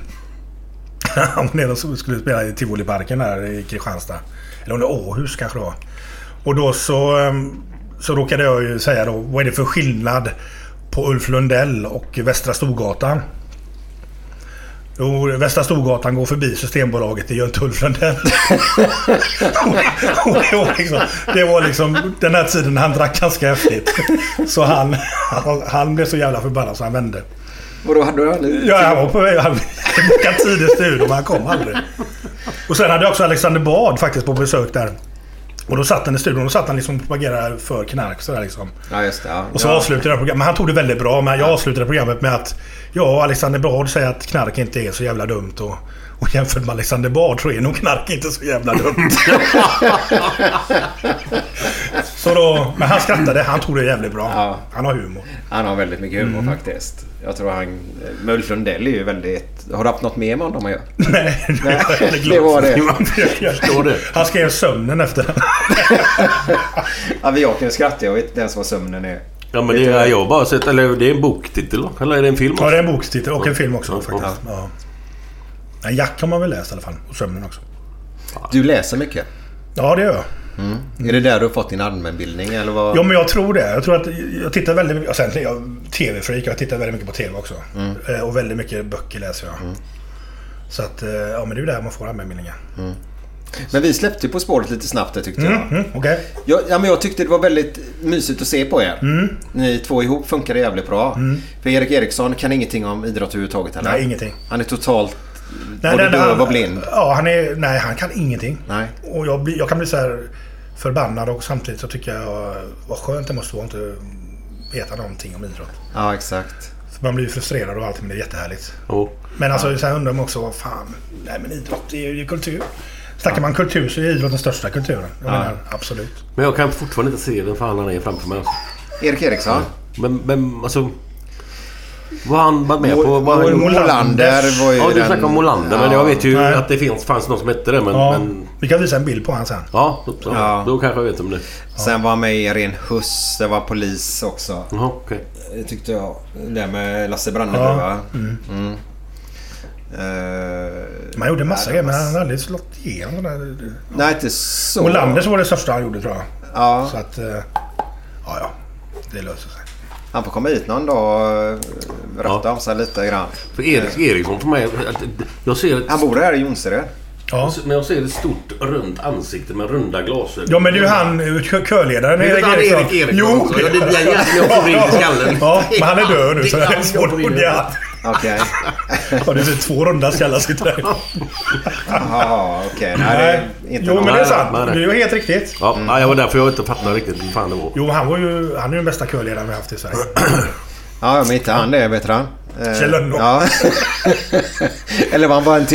Han var nere och skulle spela i Tivoliparken där i Kristianstad. Eller om det var Åhus kanske det var. Och då så, ehm, så råkade jag ju säga då, vad är det för skillnad på Ulf Lundell och Västra Storgatan? Jo, Västra Storgatan går förbi Systembolaget, det gör och det, var liksom, det var liksom den här tiden han drack ganska häftigt. Så han, han, han blev så jävla förbannad så han vände.
Och då hade aldrig...
Ja, han var på väg. Han bokade tid i studion, men han kom aldrig. Och sen hade jag också Alexander Bard faktiskt på besök där. Och då satt han i studion och satt han liksom och propagerade för knark sådär liksom.
Ja, just det. Ja.
Och så
ja.
avslutade jag programmet. Men han tog det väldigt bra. Men jag avslutade programmet med att jag Alexander Bard säger att knark inte är så jävla dumt. Och, och jämfört med Alexander Bard så är nog knark inte så jävla dumt. så då, men han skrattade. Han tog det jävligt bra.
Ja.
Han har humor.
Han har väldigt mycket humor
Mm.
faktiskt. Jag tror han... Men Ulf Lundell är ju väldigt... Har du haft något med med honom att göra?
Nej, det,
Nej, det var det.
Jag
förstår det.
Han skrev sömnen efter den.
Ja, men jag vet inte ens vad sömnen är.
Ja, men det är jag har bara sett... Eller det är en boktitel? Eller är det en film?
Ja, det är en bokstitel och en film också
Ja,
faktiskt. Ja. En Jack har man väl läst i alla fall. Och sömnen också.
Du läser mycket.
Ja, det gör jag.
Är det där du har fått din allmänbildning eller vad?
Ja, men jag tror det. Jag tror att jag tittar väldigt mycket... Sen är jag TV-freak. Jag tittar väldigt mycket på TV också. Eh, Och väldigt mycket böcker läser jag. Så att, eh, ja men det är ju där man får allmänbildningen.
Men vi släppte På spåret lite snabbt det tyckte jag.
Mm, Okej.
Ja, ja, men jag tyckte det var väldigt mysigt att se på er.
Mm.
Ni två ihop funkade jävligt bra. För Erik Eriksson kan ingenting om idrott överhuvudtaget heller.
Nej, ingenting.
Han är totalt
Nej,
både
nej,
döv
han-
och blind.
Ja, han är... Nej, han kan ingenting.
Nej.
Och jag, blir, jag kan bli så här förbannad och samtidigt så tycker jag vad skönt det måste vara att inte veta någonting om idrott.
Ja, exakt.
För man blir ju frustrerad och allt men det är jättehärligt.
Jo.
Men alltså så här undrar man också vad fan. Nej men idrott det är ju kultur. Snackar man kultur så är idrott den största kulturen. Jag
Ja.
menar, absolut.
Men jag kan fortfarande inte se vem fan han är framför mig. Alltså.
Erik Eriksson.
Men, men alltså... Vad har han varit med
Mo-
på? Vad har han
Mo-
gjort?
Molander var ju
Ja, du snackar om Molander. Men
Ja.
jag vet ju
Nej.
att det finns, fanns någon som hette det. Men,
Ja,
men
Vi kan visa en bild på han sen.
ja, så,
Ja.
då kanske jag vet om det.
Sen var han med i Ren Huss. Det var polis också.
Jaha, okej.
Det tyckte jag. Det med Lasse Brandeby
Ja.
va? Mm. Eh,
Man gjorde massa
nej,
grejer men
var-
han hade aldrig slått igenom. där-
Nej, inte så.
Molander så var det största han gjorde tror jag.
Ja,
Så att... eh, Ja, ja. Det löser sig.
Han får komma hit någon dag och berätta
Ja.
om sig lite grann.
För Erik Eriksson för mig... Jag ser
Han bor här i Jonsered.
Ja.
men jag ser ett stort runt ansikte med runda glasögon.
Ja men det är ju han kö- körledaren
du han Erik Eriksson
Jo!
också? Ja, det den jäveln jag får in i skallen.
Ja, men han är död nu
Det
så
är
det är
han
svårt
jag
att fundera.
Okej.
Ja, det är två runda skallar sitter där.
Jaha, okej. Nej, det är inte
Jo,
någon-
men det är sant.
Nej, nej.
Det är ju helt riktigt.
Ja, ja, jag var därför jag inte fattade riktigt hur fan det var.
Jo, han var ju... Han är ju den bästa körledaren vi har haft i Sverige.
Ja, men inte han det, vet han. Eh,
Kjell Lönnå.
Ja. Eller var han bara en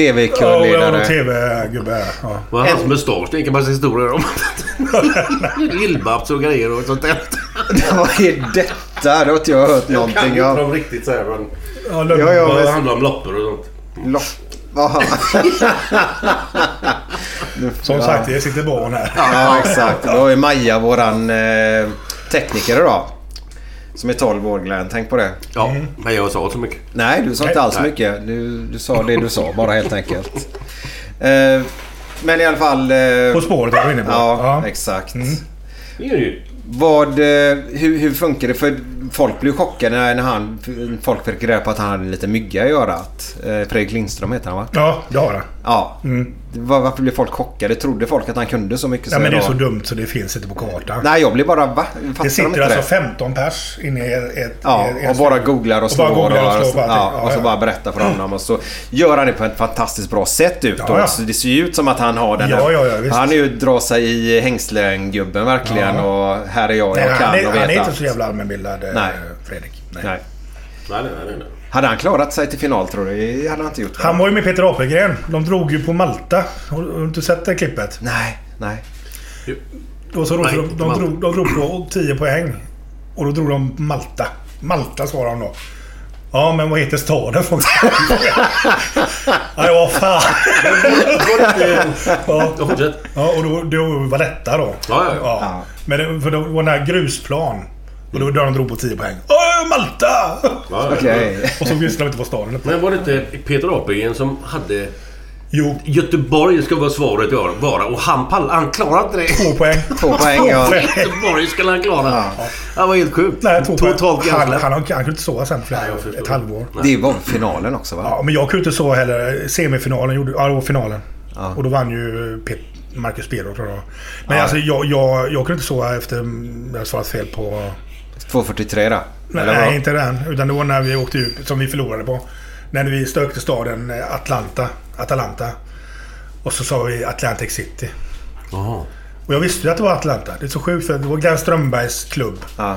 Ja, och jag var någon TV-gubbe. Ja.
Vad hans mustasch? Det är en massa historier om. Lillbabs och grejer och sånt där.
Vad är detta? Det har inte jag hört någonting
Kan inte
av.
de riktigt så här men...
Ja, Lönnå.
Ja, ja,
Det handlar om loppor och sånt.
Lopp.
Som sagt, det sitter barn här.
Ja, exakt. Då är Maja våran eh, tekniker idag. Som är 12 år Glenn. Tänk på det.
Ja, men jag sa så mycket.
Nej, du sa inte alls
Nej.
mycket. Du, du sa det du sa bara helt enkelt. Eh, men i alla fall... Eh,
På spåret var du inne på.
Ja,
Ja.
exakt.
Det är det ju.
Vad, eh, hur, hur funkar det? För folk blev chockade när, han, folk fick reda på att han hade en liten mygga i örat. Eh, Fredrik Lindström heter han va?
Ja, det har han.
Ja. Var, varför blev folk chockade? Trodde folk att han kunde så mycket?
Nej, men det är så dumt så det finns inte på kartan.
Nej, jag blev bara va? Fattar
Det
de
sitter
inte
alltså
det?
15 pers inne i ett...
Ja,
i en-
och bara googlar och
Och
slår.
bara och
och,
slår på allting.
ja,
Ja,
och så
ja.
bara berättar för honom. Och så gör han det på ett fantastiskt bra sätt utåt.
Ja, ja.
Så det ser ju ut som att han har den
Ja, ja, ja, visst.
Han är ju dra sig i hängslen-gubben verkligen. Och här är jag,
Nej,
jag kan
han, är,
och
han
vet
är inte så jävla allmänbildad, eh,
Nej.
Fredrik. Nej.
Nej.
Nej, nej, nej. nej.
Hade han klarat sig till final tror du? Det hade han inte gjort.
Han var ju med Peter Apelgren. De drog ju på Malta. Har du inte sett det klippet?
Nej, nej.
Då så
Nej,
de, de, drog, de drog på 10 poäng. Och då drog de Malta. Malta svarade de då. Ja, men vad heter staden? jag. Ja, vad fan. ja, ja, och då, då var detta då.
Ja, ja, ja.
Men det, för det var den här grusplan. Och det var de drog på 10 poäng. Åh, Malta!
Ja, ja,
Okej.
Och så visste de inte vad staden hette.
Men var det inte Peter Apelgren som hade...
Jo,
Göteborg ska vara svaret ja, vara och han pall, Han klarade inte det.
två poäng.
Två poäng ja.
Göteborg skulle han klara.
Ja.
Det var helt sjukt.
Nej, två poäng.
Totalt
Han, han, han, han kunde inte sova sen för
jag förstår.
ett halvår.
Det var finalen också va?
Ja, men jag kunde inte sova heller. Semifinalen gjorde... Ja, det var finalen. Och då vann ju Pet, Marcus Bero tror jag. Men alltså jag, jag, jag kunde inte sova efter jag hade svarat fel på...
2.43 då?
Nej,
Eller vad?
inte den. Utan det var när vi åkte ut, som vi förlorade på. När vi stökte staden eh, Atlanta. Atalanta. Och så sa vi Atlantic City.
Jaha.
Och jag visste ju att det var Atlanta. Det är så sjukt för det var Glenn Strömbergs klubb.
Ja.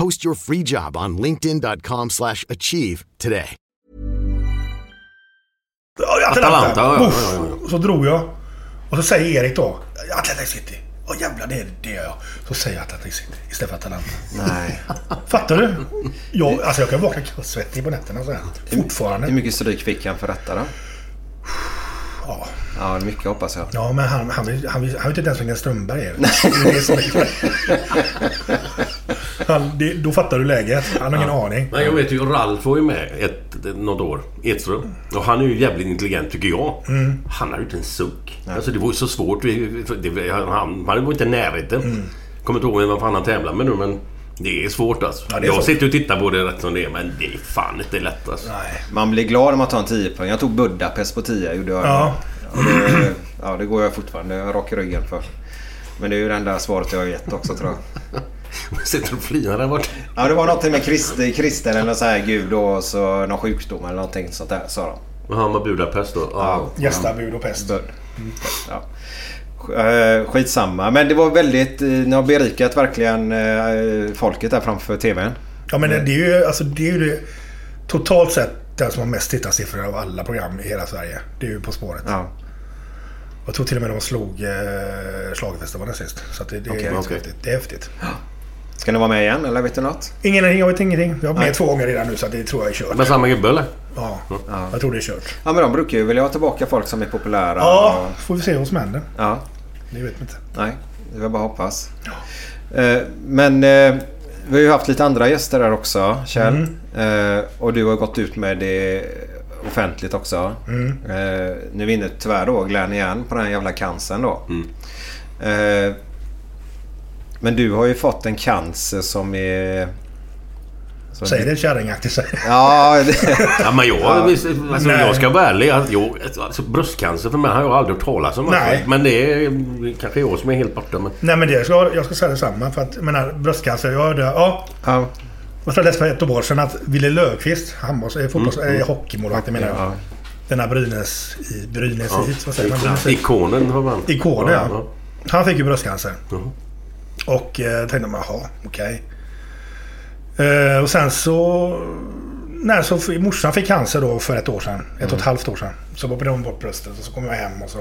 Post your free job on linkedin.com/achieve slash achieve today.
Atalanta.
Ja, ja,
Så drog jag. Och så säger Erik då. Atlantic City. Åh jävlar, det, det gör jag. Så säger jag Atalanta istället för Atalanta.
Nej.
Fattar du? Jag, alltså jag kan vakna kallsvettig på nätterna så här. Fortfarande.
Hur mycket stryk fick han för detta då?
Ja.
Ja, mycket hoppas jag.
Ja, men han, han, han, vill- han vet inte ens vem Glenn Strömberg är. Det är det som är han, det, då fattar du läget. Han har ingen aning.
Men jag vet ju, Ralf var ju med ett, något år. Edström. Och han är ju jävligt intelligent tycker jag.
Mm.
Han har ju inte en suck. Alltså det var ju så svårt. Det, han, han var inte i närheten.
Mm.
Kommer inte ihåg vad fan han tävlar med nu men... Det är svårt alltså.
Ja, är
jag
svårt.
sitter och tittar på det rätt som det är men det är fan inte lätt alltså.
Nej.
Man blir glad om man tar en 10 poäng. Jag tog Budapest på 10. Gjorde jag.
Ja.
Det, ja, det går jag fortfarande rak i ryggen för. Men det är ju det enda svaret jag har gett också tror jag.
Sitter och flinar där borta.
Ja, det var någonting med kristen, kristen eller så här gud och så någon sjukdom eller någonting sånt där sa de.
Jaha, med Budapest då? Ja.
Gästabud och pest.
Bud. Ja. Eh, Skitsamma. Men det var väldigt... eh, Ni har berikat verkligen eh, folket där framför TVn.
Ja, men det är ju, alltså, det är ju det, totalt sett den som har mest tittarsiffror av alla program i hela Sverige. Det är ju På spåret.
Ja.
Jag tror till och med de slog eh, Schlagerfestivalen sist. Så att det, det,
Okej,
är häftigt. det är häftigt.
Ska ni vara med igen eller vet du något?
Ingenting, jag vet ingenting. Jag har med
Nej.
två gånger redan nu så att det tror jag är kört.
Med samma gubbe eller?
Ja, jag tror det är kört.
Ja men de brukar ju vilja ha tillbaka folk som är populära.
Ja,
och-
får vi se vad som händer.
ja.
Det vet vi inte.
Nej, det var bara hoppas. Eh, Men eh, vi har ju haft lite andra gäster där också, Kjell.
Mm.
Eh, Och du har gått ut med det offentligt också.
Mm.
Eh, Nu vinner tyvärr då Glenn igen på den här jävla cancern då.
Mm.
Men du har ju fått en cancer som är... som-
Säg det kärringaktigt.
Ja, det...
Ja, men jag,
Ja.
alltså,
Nej.
jag ska vara ärlig. Jag, alltså, bröstcancer för mig har jag aldrig hört talas om.
Nej.
Alltså. Men det är kanske jag som är helt borta. Men...
Nej men det ska, jag ska säga detsamma. För att, jag menar, bröstcancer. Jag hörde, ja.
ja.
Jag tror jag läste för ett år sedan att Wille Löfqvist, handbolls, fotbolls,
Mm, mm.
hockeymålvakt jag menar jag.
Ja.
Denna Brynäs i Brynäs
Ja.
hit, vad säger man?
Ikonen har man.
Ikonen ja. Han fick ju bröstcancer.
Ja.
Och eh, tänkte man, jaha, okej. Eh, och sen så... Nej, så morsan fick cancer då för ett år sedan. Ett och ett halvt år sedan. Så opererade hon bort bröstet och så kom jag hem och så...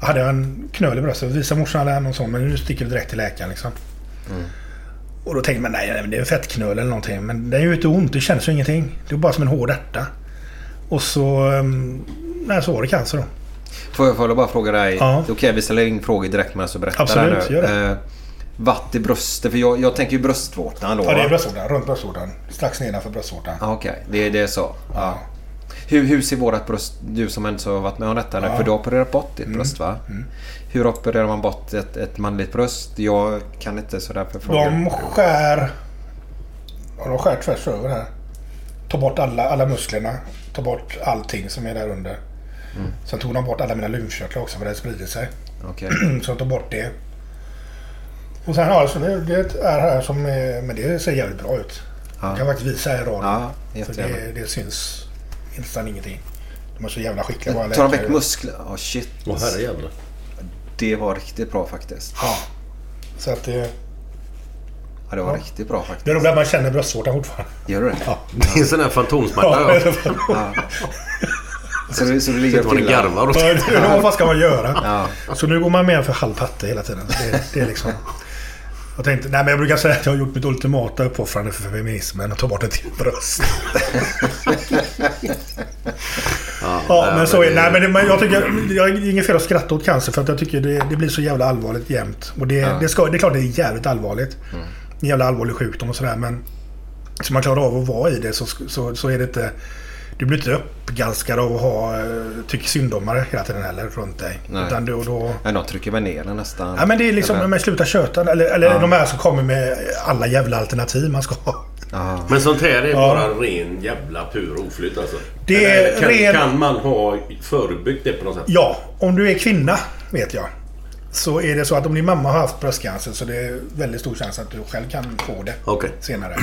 Hade jag en knöl i bröstet. Visade morsan eller någon sån. Men nu sticker du direkt till läkaren liksom. Och då tänkte man, nej, det är en fettknöl eller någonting. Men det är ju inte ont, det känns ju ingenting. Det är bara som en hård ärta. Och så... Um, nej, så var det cancer då.
Får jag, får jag bara fråga dig?
Ja.
Okej, vi ställer in frågor direkt medan du berättar.
Absolut, gör det.
Vatt i bröstet, för jag, jag tänker ju bröstvårtan då.
Ja, det är bröstvårtan. Runt bröstvårtan. Strax nedanför bröstvårtan.
Ah, Okej, det, det är så. Ja. Hur, hur ser vårat bröst... Du som ändå har varit med om detta nu.
Ja.
För du har opererat bort ditt
Mm.
bröst va?
Mm.
Hur opererar man bort ett, ett manligt bröst? Jag kan inte sådär för frågor.
De skär... Ja, de skär tvärs över här. Tar bort alla, alla musklerna. Tar bort allting som är där under.
Mm.
Sen tog de bort alla mina lymfkörtlar också för det sprider sig.
Okej.
så de tog bort det. Och sen ja, så det, det är här som Men det ser jävligt bra ut.
Ja.
Jag kan faktiskt visa här i radion.
Ja,
för det, det syns nästan ingenting. De är så jävla skickliga våra
Tar de
läkare.
väck muskler? Ja, shit.
Åh herrejävlar.
Det var riktigt bra faktiskt.
Ja. Så att det...
Ja, det var
Ja.
riktigt bra faktiskt.
Det är roligt att man känner bröstvårtan fortfarande.
Gör du det?
Ja.
Det är en sån där fantomsmärta.
Ja.
Så du, så du ligger
och
pillar?
garvar.
Ja, Vad fan ska man göra?
Ja.
Så nu går man med för halv patte hela tiden. Det, det är liksom... Jag tänkte, nej men jag brukar säga att jag har gjort mitt ultimata uppoffrande för feminismen och ta bort ett till bröst. ja, men så är Nej, men, det, men jag tycker... Jag är inget fel att skratta åt cancer för att jag tycker det, det blir så jävla allvarligt jämt. Och det,
Ja.
det, ska, det är klart det är jävligt allvarligt. En jävla allvarlig sjukdom och sådär men... Så man klarar av att vara i det så, så, så är det inte... Du blir inte uppgalskad av att ha eh, tycker syndomare hela tiden heller runt dig.
Nej.
Utan då, då,
Men de trycker väl ner den nästan?
Ja men det är liksom
Eller?
när man slutar köta. Eller, eller
Ja.
de här som kommer med alla jävla alternativ man ska ha.
Ja.
Men sånt här är bara ren jävla pur oflyt alltså.
Det är
kan,
ren-
kan man ha förebyggt det på något sätt?
Ja, om du är kvinna vet jag. Så är det så att om din mamma har haft bröstcancer så det är väldigt stor chans att du själv kan få det
Okej.
senare.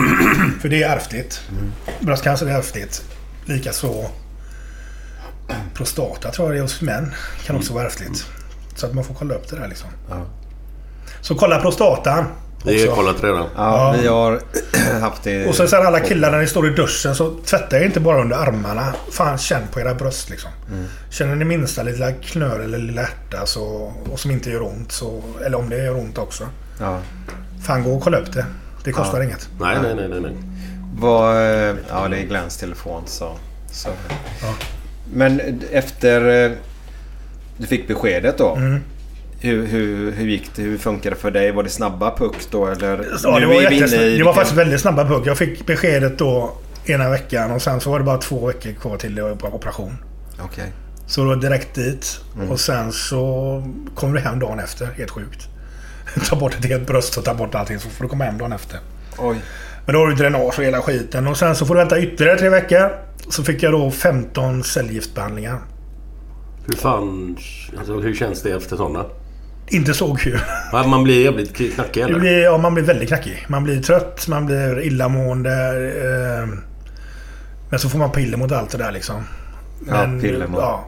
För det är ärftligt. Bröstcancer är ärftligt. Likaså prostata tror jag det är hos män. Kan också vara ärftligt. Så att man får kolla upp det där liksom.
Ja.
Så kolla prostatan
Vi har kollat redan.
Ja, vi har haft det...
Och så sen alla killar när ni står i duschen så tvättar jag inte bara under armarna. Fan känn på era bröst liksom.
Mm.
Känner ni minsta lilla knör eller lilla ärta så, och som inte gör ont så... Eller om det gör ont också.
Ja.
Fan gå och kolla upp det. Det kostar
Ja.
inget.
Nej, nej, nej, nej. nej.
Vad, eh, ja, det är Glenns telefon så... så. Men efter eh, du fick beskedet då.
Mm.
Hur, hur, hur gick det? Hur funkade det för dig? Var det snabba puck då eller?
Ja, det var,
är vi
jättes-
inne i
det var faktiskt väldigt snabba puck. Jag fick beskedet då ena veckan och sen så var det bara två veckor kvar till operation.
Okej.
Så då direkt dit.
Mm.
Och sen så kom du hem dagen efter. Helt sjukt. ta bort ett helt bröst och ta bort allting så får du komma hem dagen efter.
Oj.
Men då har du dränage och hela skiten. Och sen så får du vänta ytterligare tre veckor. Så fick jag då 15 cellgiftbehandlingar.
Hur fan... Alltså, hur känns det efter sådana?
Inte så kul.
Ja, Man blir jävligt knackig eller?
blir, ja, man blir väldigt knackig. Man blir trött, man blir illamående. Eh, men så får man piller mot allt det där liksom.
Ja, piller mot-
Ja.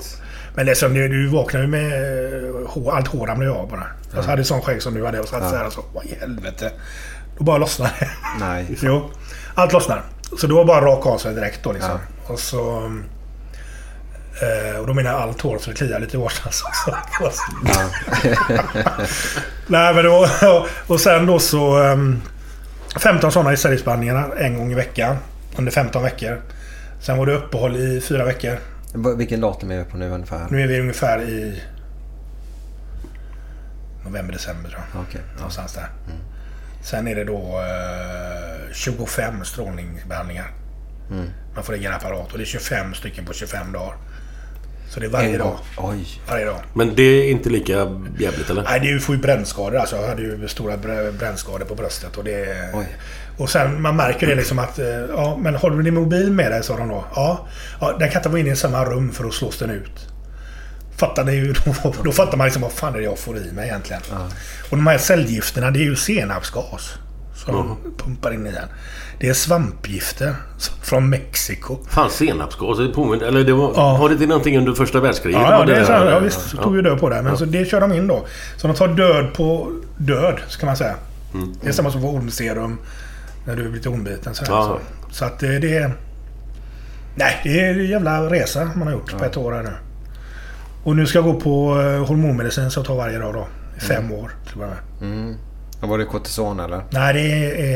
Men det är som, du, du vaknar ju med eh, hår, allt hår ramlar ju av bara. Jag hade sån skägg som du hade och satt
Ja.
så här och så. Vad i helvete. Då bara lossnar det.
Nej.
Jo. Allt lossnar. Så var bara raka av sig direkt då liksom. Och så... Eh, och då menar jag allt hår så det kliar lite varstans också. Nej men då... Och sen då så... ehm, 15 sådana i cellgiftsbehandlingarna en gång i veckan. Under 15 veckor. Sen var det uppehåll i fyra veckor.
Vilken datum är vi på nu ungefär?
Nu är vi ungefär i... November, december tror jag.
Okej.
Någonstans där. Sen är det då eh, 25 strålningsbehandlingar.
Mm.
Man får egen apparat och det är 25 stycken på 25 dagar. Så det är varje
En
dag.
Oj.
Varje dag.
Men det är inte lika jävligt eller?
Nej, du får ju brännskador. Alltså, jag hade ju stora br- brännskador på bröstet. Och, det, och sen man märker det liksom att... eh, Ja, men har du din mobil med dig? Sa de då. Ja. ja den kan inte vara inne i samma rum för då slås den ut. Fattar ni ju? Då, då fattar man liksom vad fan är det jag får i mig egentligen. Och de här cellgifterna, det är ju senapsgas. Som de pumpar in i den. Det är svampgifter från Mexiko.
Fan senapsgas, det påminner... Eller det var...
Ja.
Har det till någonting under första världskriget?
Ja, ja,
Var
det är så, ja visst. Så tog ju död på det. Men
Ja.
så det kör de in då. Så de tar död på död, ska man säga.
Mm.
Det är samma som för ormserum. När du blir lite ormbiten. Så,
Ja.
så. så att det, det är... Nej, det är en jävla resa man har gjort på ett år här nu. Och nu ska jag gå på eh, hormonmedicin som jag tar varje dag då. I fem år till att börja med.
Mm. Var det kortison eller?
Nej, det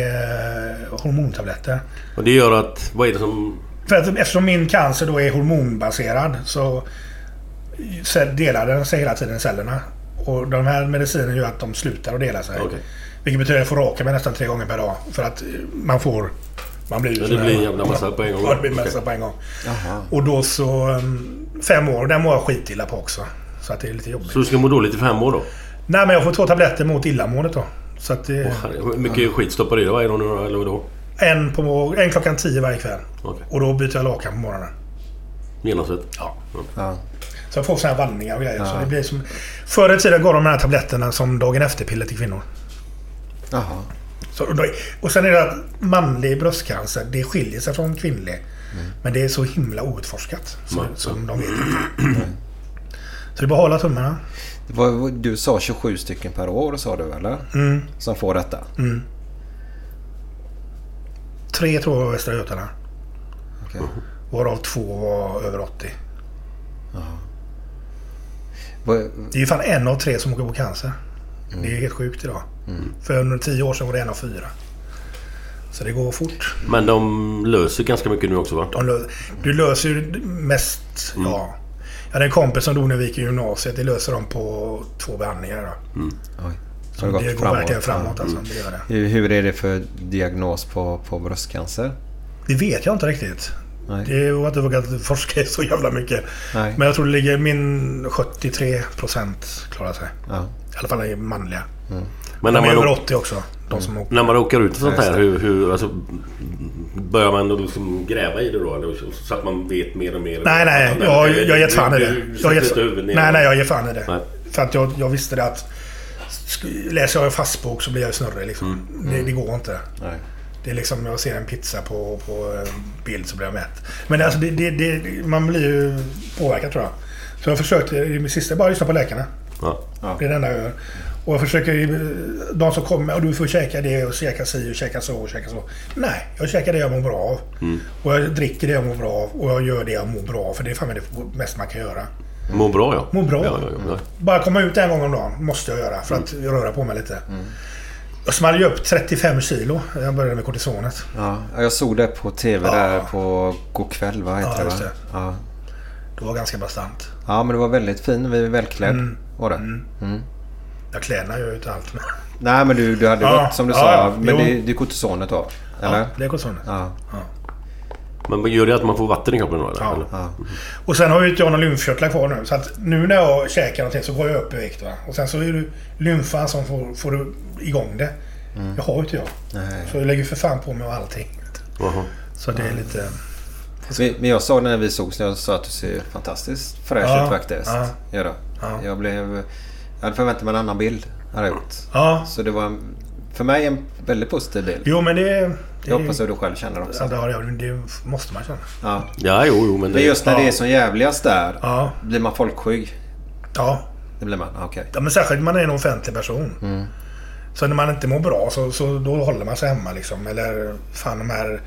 är eh, hormontabletter.
Och det gör att... Vad är det som...
För att eftersom min cancer då är hormonbaserad så delar den sig hela tiden cellerna. Och de här medicinerna gör att de slutar att dela sig.
Okej.
Vilket betyder att jag får raka mig nästan tre gånger per dag. För att eh, man får... Man blir ju
Ja, det blir en jävla massa på en gång.
Ja, det blir massa
Okej.
på en gång.
Jaha.
Och då så... um, Fem år, den mår jag skitilla på också. Så att det är lite jobbigt.
Så du ska må dåligt i fem år då?
Nej, men jag får två tabletter mot illamåendet då. Så att det...
Hur mycket skit stoppar du i dig varje dag nu? Eller då?
en, på, en klockan tio varje kväll.
Okej.
Och då byter jag lakan på morgonen.
Genomsnitt?
Ja.
Ja.
Så jag får såna här vallningar och grejer.
Ja.
Så det blir som... Förr i tiden gav de de här tabletterna som dagen efter-piller till kvinnor.
Jaha.
Så, och, då, och sen är det att manlig bröstcancer, det skiljer sig från kvinnlig. Men det är så himla outforskat. Så,
Mm.
Som de vet inte. Så det är bara att hålla tummarna.
Var, du sa 27 stycken per år sa du eller?
Mm.
Som får detta?
Mm. Tre tror jag var Västra Götaland.
Okej.
Varav två var över 80.
Vad-
Det är ju fan en av tre som åker på cancer. Det är helt sjukt idag. För under tio år sedan var det en av fyra. Så det går fort.
Men de löser ganska mycket nu också va?
De lö- du löser ju mest...
Mm.
Ja. Jag hade en kompis som dog när vi gick i gymnasiet. Det löser de på två behandlingar. Då.
Oj.
Så det går verkligen framåt. Alltså, det gör det.
Hur, är det för diagnos på, på bröstcancer?
det vet jag inte riktigt.
Nej.
Det har inte vågat forska så jävla mycket.
Nej.
Men jag tror det ligger min 73 procent klarar sig.
Ja.
I alla fall är manliga.
Men när
är
man,
över
å-
80 också. De som åker.
när man råkar ut för sånt
Ja,
här, hur, hur, alltså, börjar man då liksom gräva i det då? Eller, så- att man vet mer och mer?
Nej, nej. Jag, jag har gett fan i det. Jag gett, nej, nej. Jag ger fan i det.
Nej.
För att jag, jag visste det att... Läser jag fastbok så blir jag snurrig liksom.
Mm.
Det, det går inte.
Nej.
Det är liksom, jag ser en pizza på, på en bild så blir jag mätt. Men alltså, det, det, det, man blir ju påverkad tror jag. Så jag har försökt i mitt sista bara lyssna på läkarna.
Ja.
Det är det enda jag gör. Och jag försöker ju... De som kommer och du får käka det och käka si och käka så och käka så. Nej, jag käkar det jag mår bra av.
Mm.
Och jag dricker det jag mår bra av. Och jag gör det jag mår bra av. För det är fan det mesta man kan göra.
Må bra ja.
Må bra.
Ja, ja, ja.
Bara komma ut en gång om dagen måste jag göra för att röra på mig lite. Jag small ju upp 35 kilo när jag började med kortisonet.
Ja, jag såg det på TV där på Go'kväll, vad heter
Ja,
det?
just
va?
det.
Ja.
Det var ganska bastant.
ja, men det var väldigt fin. Vi var välklädd.
Mm.
Var det?
Mm. Jag kläderna gör ju inte allt. Men...
Nej, men du, du hade
Ja,
gått som du
ja,
sa.
ja,
men
jo.
det, det är kortisonet då? Eller?
Ja, det är kortisonet.
Ja.
Men gör det att man får vatten i kroppen då? Eller?
Ja.
Eller?
Och sen har ju inte jag några lymfkörtlar kvar nu. Så att nu när jag käkar någonting så går jag upp i vikt. Va? Och sen så är det lymfan som får, får du igång det.
Mm.
Jag har ju inte jag.
Nej.
Så jag lägger för fan på mig och allting.
Jaha.
Så det är lite...
Men jag sa när vi sågs, jag sa att du ser fantastiskt fräsch
Ja,
ut faktiskt.
ja.
Gör du?
Ja.
Jag blev... Jag hade förväntat mig en annan bild. Hade jag gjort.
Ja.
Så det var en, för mig en väldigt positiv bild.
Jo men det... det
Jag hoppas att du själv känner också.
Ja, det, det måste man känna.
Ja.
Ja, jo, jo, men det...
Men just när det
Ja.
är som jävligast där.
Ja.
Blir man folkskygg?
Ja.
Det blir man? Okej.
ja men särskilt när man är en offentlig person.
Mm.
Så när man inte mår bra så, så då håller man sig hemma liksom. Eller fan de här...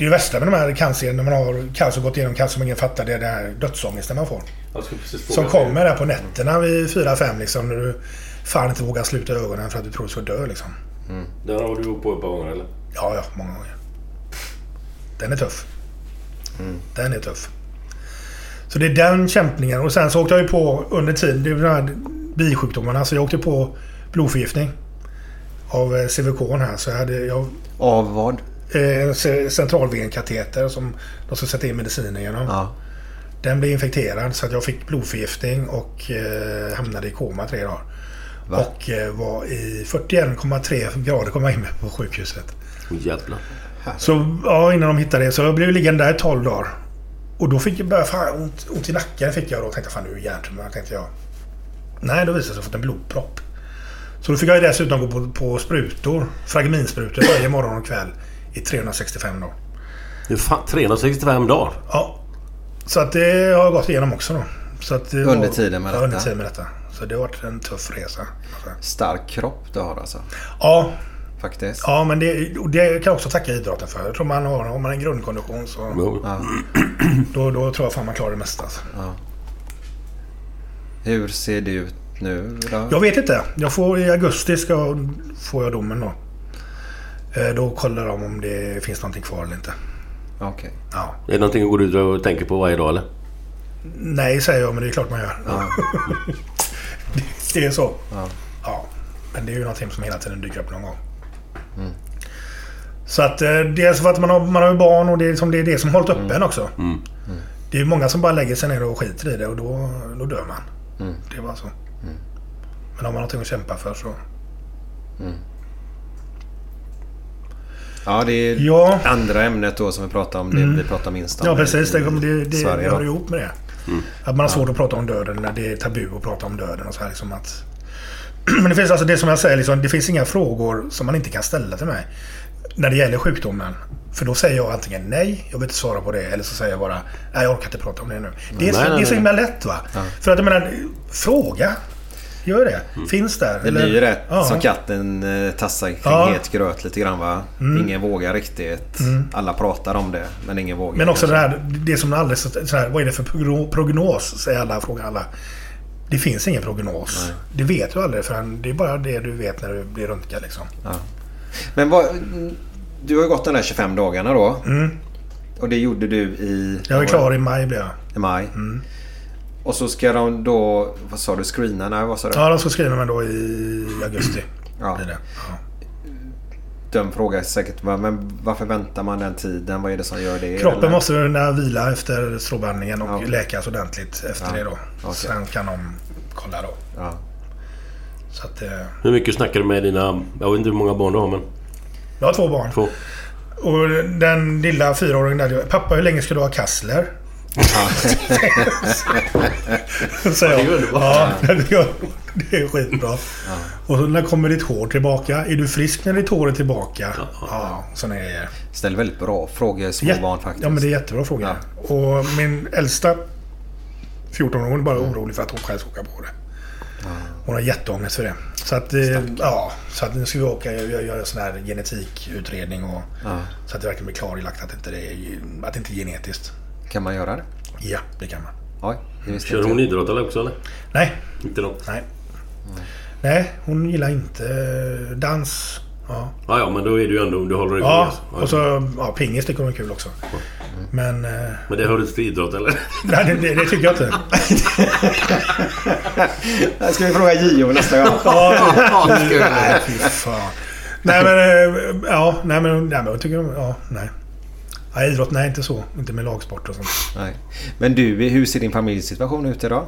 Det är ju värsta med de här cancer, när man har cancer och gått igenom cancer som ingen fattar, det är den här dödsångesten man får. Som kommer där på nätterna vid 4-5 liksom. När du fan inte vågar sluta ögonen för att du tror du ska dö liksom.
Den har du gjort på ett par gånger eller?
Ja, ja, många gånger. Den är tuff. Den är tuff. Så det är den kämpningen. Och sen så åkte jag ju på under tiden, det är de här bisjukdomarna. Så jag åkte på blodförgiftning. Av eh, CVK här. Så jag hade jag,
Av vad?
Eh, en ce- centralvenkateter som de ska sätta in mediciner genom.
Ja.
Den blev infekterad så att jag fick blodförgiftning och eh, hamnade i koma tre dagar.
Va?
Och eh, var i 41,3 grader kom jag in med på sjukhuset.
Jävlar.
Så ja, innan de hittade det. Så jag blev liggande där i 12 dagar. Och då fick jag börja fan ont, ont i nacken fick jag då. Tänkte fan nu är det hjärntumör tänkte jag. Nej, då visade det sig att jag fått en blodpropp. Så då fick jag dessutom gå på, på sprutor. Fragminsprutor varje morgon och kväll. I 365 dagar.
Det fan 365 dagar.
Ja. Så att det har jag gått igenom också då. Så att det
Under
var-
tiden med
ja,
detta?
under tiden med detta. Så det har varit en tuff resa.
Stark kropp du har alltså.
Ja,
Faktiskt.
ja men det, det kan jag också tacka idrotten för. Jag tror man har, om man har en grundkondition så.
Ja.
då, då tror jag fan man klarar det mesta. Alltså.
Ja. Hur ser det ut nu då?
Jag vet inte. Jag får, I augusti ska, får jag domen då. Eh, Då kollar de om det finns någonting kvar eller inte.
Okej.
Ja.
Är det någonting du går ut och tänker på varje dag eller?
Nej säger jag, men det är klart man gör.
Ja.
det, är så.
Ja.
Ja. Men det är ju någonting som hela tiden dyker upp någon gång.
Mm.
Så att eh, dels för att man har, man har ju barn och det är, som, det är det som hållit uppe en också.
Mm.
Det är ju många som bara lägger sig ner och skiter i det och då, då dör man.
Mm.
Det är bara så. Men har man någonting att kämpa för så...
Ja, det är
Ja.
andra ämnet då som vi pratar om. Det vi pratar minst om.
Ja precis, det, det, det
Sverige
hör ihop med det.
Mm.
Att man har svårt att prata om döden när det är tabu att prata om döden och så här liksom att... Men det finns alltså det som jag säger liksom, det finns inga frågor som man inte kan ställa till mig. När det gäller sjukdomen. För då säger jag antingen nej, jag vill inte svara på det. Eller så säger jag bara, nej jag orkar inte prata om det nu. Det är, så,
Nej, nej,
det är så
nej.
himla lätt va. För att jag menar, fråga. Gör det. Finns där.
Mm. Det blir ju rätt
Ja.
som katten eh, tassar kring
Ja.
het gröt lite grann va?
Mm.
Ingen vågar riktigt. Alla pratar om det men ingen vågar.
Men också det
kanske.
här, det som alldeles så här, vad är det för progno- prognos? Säger alla, frågar alla. Det finns ingen prognos. Det vet du aldrig förrän det är bara det du vet när du blir röntgad liksom.
Ja. Men vad, du har ju gått de där 25 dagarna då.
Mm.
Och det gjorde du i...
Jag är klar i maj blir jag.
I maj.
Mm.
Och så ska de då... Vad sa du? Screena? Nej, vad sa du?
Ja, de ska skriva mig då i augusti.
Ja.
Blir det. Ja.
De frågar säkert "Va, men varför väntar man den tiden? Vad är det som gör det?
Kroppen
Eller?
måste kunna vila efter strålbehandlingen och
Ja.
läkas ordentligt efter
Ja.
det då.
Okej.
Sen kan de kolla då.
Ja.
Så att, eh,
Hur mycket snackar du med dina... Jag vet inte hur många barn du har men...
jag har två barn.
Två.
Och den lilla fyraåringen där. Pappa hur länge ska du ha kassler? Säger
Ja, det är underbart.
Ja, det är- det är skitbra. Och så när kommer ditt hår tillbaka? Är du frisk när ditt hår är tillbaka? Ja, sådana grejer.
Ställer väldigt bra frågor små
Jätte-
barn faktiskt.
Ja, men det är jättebra fråga. Och min äldsta 14-åring är bara orolig för att hon själv ska åka på det. Hon har jätteångest för det. Så att, eh, ja, så att nu ska vi åka och göra en sån här genetikutredning. Och,
Ja.
Så att det verkligen blir klarlagt att, inte det är, att det inte är genetiskt.
Kan man göra det?
Ja, det kan man.
Oj, det
Kör hon idrott eller också eller?
Nej,
Inte då?
nej. Nej, hon gillar inte eh, dans. Ja,
Ja, ja, men då är det ju ändå... Du håller igång
ja
alltså.
och så ja, pingis tycker hon är kul också. Men... eh,
Men det hör inte till idrott eller?
Nej, det, det, det tycker jag inte.
Det ska vi fråga Gio nästa gång.
Ja, nej, fy fan. Nej men, eh, ja, nej men, nej, men jag tycker, ja, nej. Ja, idrott, nej inte så. Inte med lagsport och sånt.
Nej. Men du, hur ser din familjesituation ut idag?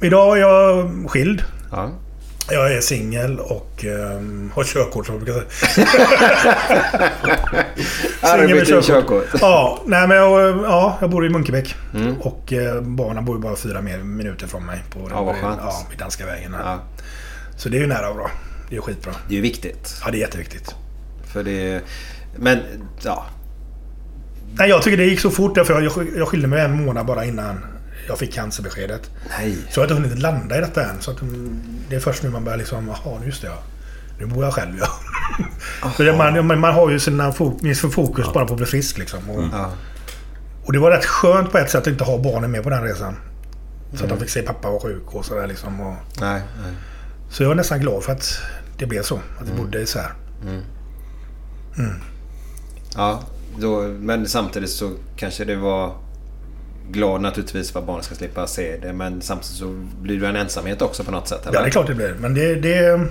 Idag är jag skild.
Ja.
Jag är singel och um, har körkort som jag brukar säga.
Arbete
med
i körkort.
Ja, nej men jag, ja, jag bor i Munkebäck.
Mm.
Och eh, barnen bor ju bara fyra mer minuter från mig. På,
Ja, vad skönt.
Ja, vid Danska vägen.
Ja.
Så det är ju nära och bra. Det är skitbra.
Det är ju viktigt.
Ja, det är jätteviktigt.
För det... Men, ja.
Nej, jag tycker det gick så fort. Därför jag, jag, skilde mig en månad bara innan jag fick cancerbeskedet.
Nej.
Så jag har inte hunnit landa i detta än. Så att, mm, det är först nu man börjar liksom, jaha, just det ja. Nu bor jag själv ja. så man, man, har ju sina fo- sin fokus bara på att bli frisk liksom. Och,
Ja.
och det var rätt skönt på ett sätt att inte ha barnen med på den resan. Så att
Mm.
de fick se pappa vara sjuk och sådär liksom. Och,
Nej, nej.
så jag är nästan glad för att det blev så. Att
Mm.
vi bodde isär.
Ja, då, men samtidigt så kanske det var glad naturligtvis för att barnen ska slippa se det. Men samtidigt så blir det en ensamhet också på något sätt. Eller?
Ja, det är klart det blir. Men det... det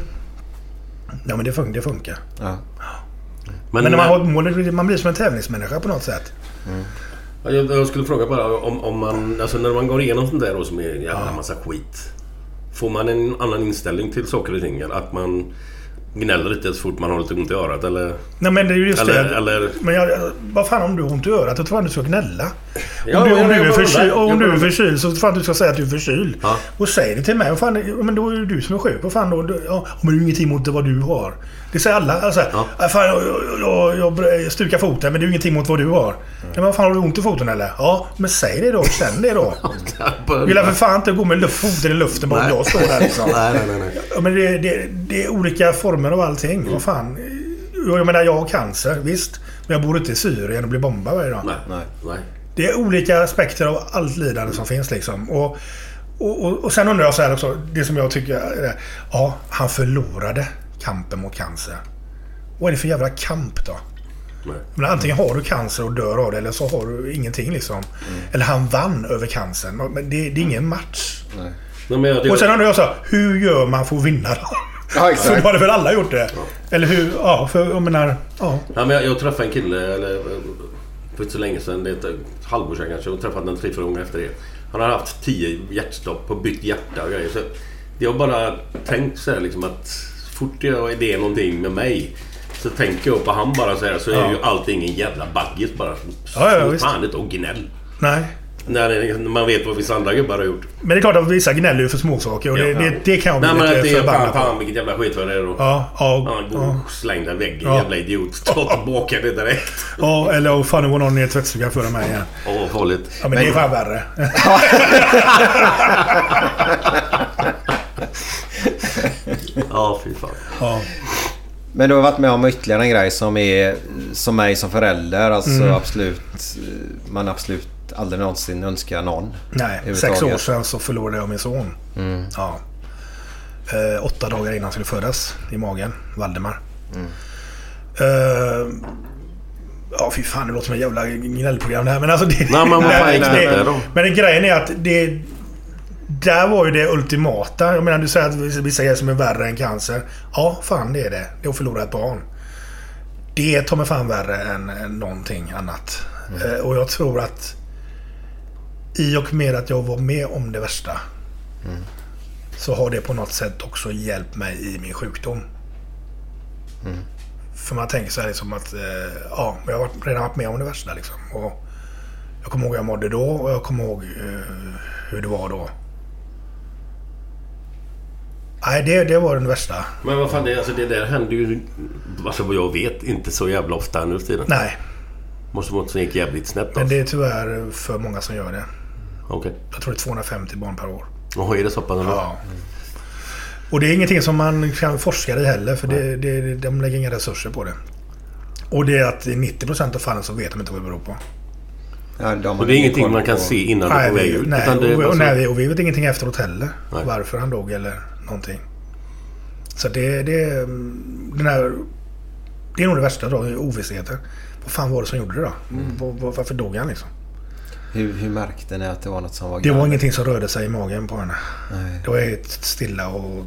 ja, men det, fun- det funkar.
Ja.
Men, när man har målet, man blir som en tävlingsmänniska på något sätt.
Ja, Jag, jag skulle fråga bara om, om man... Alltså när man går igenom sånt där då som är en jävla massa skit. Får man en annan inställning till saker och ting? Eller att man gnäller lite så fort man har lite ont i örat eller...
Nej men det är ju just
Eller-
det.
eller-
Men jag, vad fan om du har ont i örat? Då tror jag du ska gnälla.
Ja,
om du, om du är
undrar.
om du är förkyld så tror jag du ska säga att du är förkyld.
Ja.
Och säg det till mig. Fan, men då är det du som är sjuk. Vad fan då? Ja, men du har ingenting mot vad du har. Det säger alla. Alltså, ja. fan, jag, jag, jag, jag stukar foten men det är ju ingenting mot vad du har. Ja, men vad fan har du ont i foten eller? Ja, men säg det då. Känn det då. Vill jag för fan inte gå med luft, foten i luften bara jag står där liksom.
nej, nej, nej,
men det, det, det är olika former av allting. Vad fan. Jag menar, jag har cancer, visst. Men jag bor inte i Syrien och blir bombad varje dag.
Nej,
Nej.
nej.
Det är olika aspekter av allt lidande som finns liksom. Och, och, och, och sen undrar jag så här också. Det som jag tycker är... Ja, han förlorade kampen mot cancer. Vad är det för jävla kamp då?
nej.
Men antingen har du cancer och dör av det eller så har du ingenting liksom. Eller han vann över cancern. Men det, det är ingen match.
Nej.
Nej, men jag,
Och sen undrar jag så här, hur gör man för att vinna då?
Ja, exakt.
För då hade väl alla gjort det? Eller hur? Ja, för jag menar... Ja.
Ja, men jag, jag träffade en kille eller, för inte så länge sedan. Det är ett halvår sedan kanske. Och träffade den tre, fyra gånger efter det. Han har haft tio hjärtstopp och bytt hjärta och grejer. Så jag har bara tänkt så här liksom att fort jag, är någonting med mig så tänker jag på han bara så här så är
Ja.
ju allting en jävla baggis bara.
Ja, ja,
Så
visst.
fan inte och gnäll.
Nej.
När man vet vad vissa andra gubbar har gjort.
Men det är klart att vissa gnäller ju för småsaker och det,
Ja.
det, det kan jag bli
Nej men
lite
det är
förbannad
fan, fan
på.
vilket jävla skit vad det är då.
Ja, ja,
gå
ja.
och den väggen
Ja.
jävla idiot. Ta tillbaka det direkt.
ja, eller oh, fan det var någon i tvättstugan före mig igen.
Åh, farligt.
Ja, men, det är fan värre.
Ja, fy fan.
Ja.
Men du har varit med om ytterligare en grej som är som mig som förälder. Alltså
Mm.
absolut... Man absolut aldrig någonsin önskar någon.
Nej, sex år sedan så förlorade jag min son.
Mm.
Ja. Eh, åtta dagar innan han skulle födas i magen. Valdemar.
Mm.
Eh, ja, fy fan. Det låter som ett jävla gnällprogram det här. Men alltså det...
Nej, men vad fan
det-
det?
Men grejen är att det... Där var ju det ultimata. Jag menar, du säger att vissa grejer som är värre än cancer. Ja, fan det är det. Det är att förlora ett barn. Det är ta mig fan värre än, någonting annat. Eh, och jag tror att i och med att jag var med om det värsta så har det på något sätt också hjälpt mig i min sjukdom. För man tänker så här liksom att eh, ja, jag har redan varit med om det värsta liksom. Och jag kommer ihåg hur jag mådde då och jag kommer ihåg eh, hur det var då. Nej, det, det var den värsta.
Men vad fan, det, alltså, det där händer ju... Alltså vad jag vet, inte så jävla ofta nu för tiden.
Nej,
Måste vara något som gick jävligt snett
men
alltså.
det är tyvärr för många som gör det.
Okej.
Jag tror det är 250 barn per år.
Jaha, är det så pass?
Ja. Och det är ingenting som man kan forska i heller för det, det, de lägger inga resurser på det. Och det är att i 90% av fallen så vet de inte vad det beror på.
Ja, de
Och det är ingenting man kan se innan det är på väg ut.
Nej,
utan det är
och,
bara
och,
så-
nej, och vi vet ingenting efteråt heller.
Nej.
Varför han dog eller någonting. Så det, det, är, mm, den här, det är nog det värsta då, ovissheten. Vad fan var det som gjorde det då?
Mm.
Var- var- Varför dog han liksom?
Hur, hur märkte ni att det var något som var
Det var
galet?
ingenting som rörde sig i magen på henne.
Nej.
Det var helt stilla och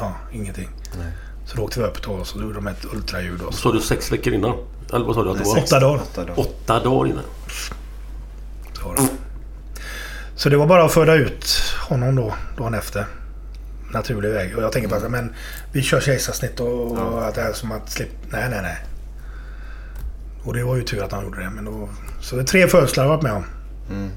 ja, ingenting.
Nej.
Så då åkte vi upp då och så gjorde de ett ultraljud. Och så.
Sa du sex veckor innan? Eller vad sa du att det var?
Åtta dagar.
Åtta dagar.
Åtta dagar innan.
Så, det. så det var bara att föda ut honom då, dagen efter. Naturlig väg. Och jag tänker bara men vi kör kejsarsnitt och, och att det är som att slippa... Nej, nej, nej. Och det var ju tur att han gjorde det. Men då, så det är tre födslar jag varit med om.
Mm.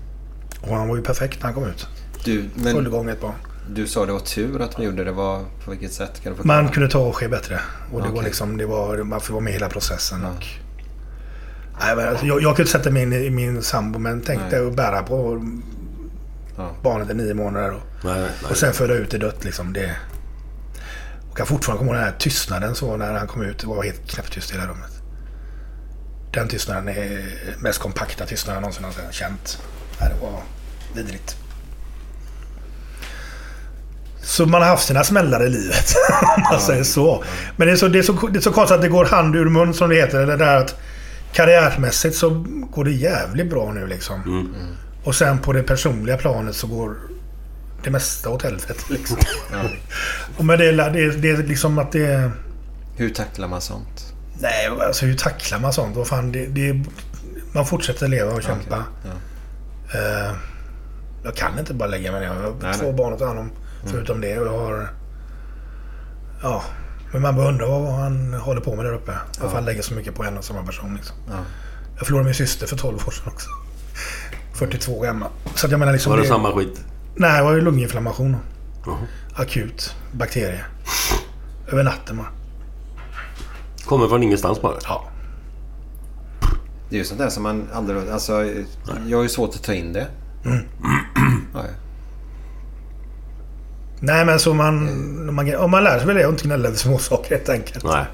Och han var ju perfekt när han kom ut.
Du, men
Fullgång ett barn.
du sa det var tur att ni gjorde det. Var, på vilket sätt? Kan du?
Man kunde ta och ske bättre. Och det var
Okej.
liksom, det var, man får vara med i hela processen. Och, nej, men alltså, jag, jag kunde sätta mig in i min sambo men tänk
Nej.
att bära på
Ja.
barnet i nio månader. Och,
Nej, nej.
och sen föda ut det dött liksom. Det, och jag kan fortfarande komma ihåg den här tystnaden så när han kom ut. Det var helt knäpptyst i hela rummet. Den tystnaden är mest kompakta tystnaden jag någonsin har känt. Nej, det var vidrigt. Så man har haft sina smällar i livet. Om man säger så. Men det är så, det, är så, det är så konstigt att det går hand ur mun som det heter. Det där att karriärmässigt så går det jävligt bra nu liksom. Och sen på det personliga planet så går det mesta åt helvete liksom. Och men det, är- det, det är liksom att det...
Hur tacklar man sånt?
Nej, alltså hur tacklar man sånt? Vad fan, det, det, man fortsätter leva och kämpa.
Ja.
Eh, jag kan inte bara lägga mig ner. Jag har
Nej,
två
nej.
barn att ta hand om. Förutom det. Och jag har... Ja. Men man bara undrar vad han håller på med där uppe. Varför han lägger så mycket på en och samma person. Liksom.
Ja.
Jag förlorade min syster för 12 år sedan också. 42 gammal. Så att jag menar liksom...
Var det samma skit?
Nej, det var ju lunginflammation.
Jaha.
Akut. Bakterie. Över natten bara.
Kommer från ingenstans bara?
Ja.
Det är ju sånt där som man aldrig... Alltså, jag har ju svårt att ta in det.
Mm.
Ja,
Nej men så man... man om man lär sig väl det och inte gnälla över småsaker helt enkelt.
Nej.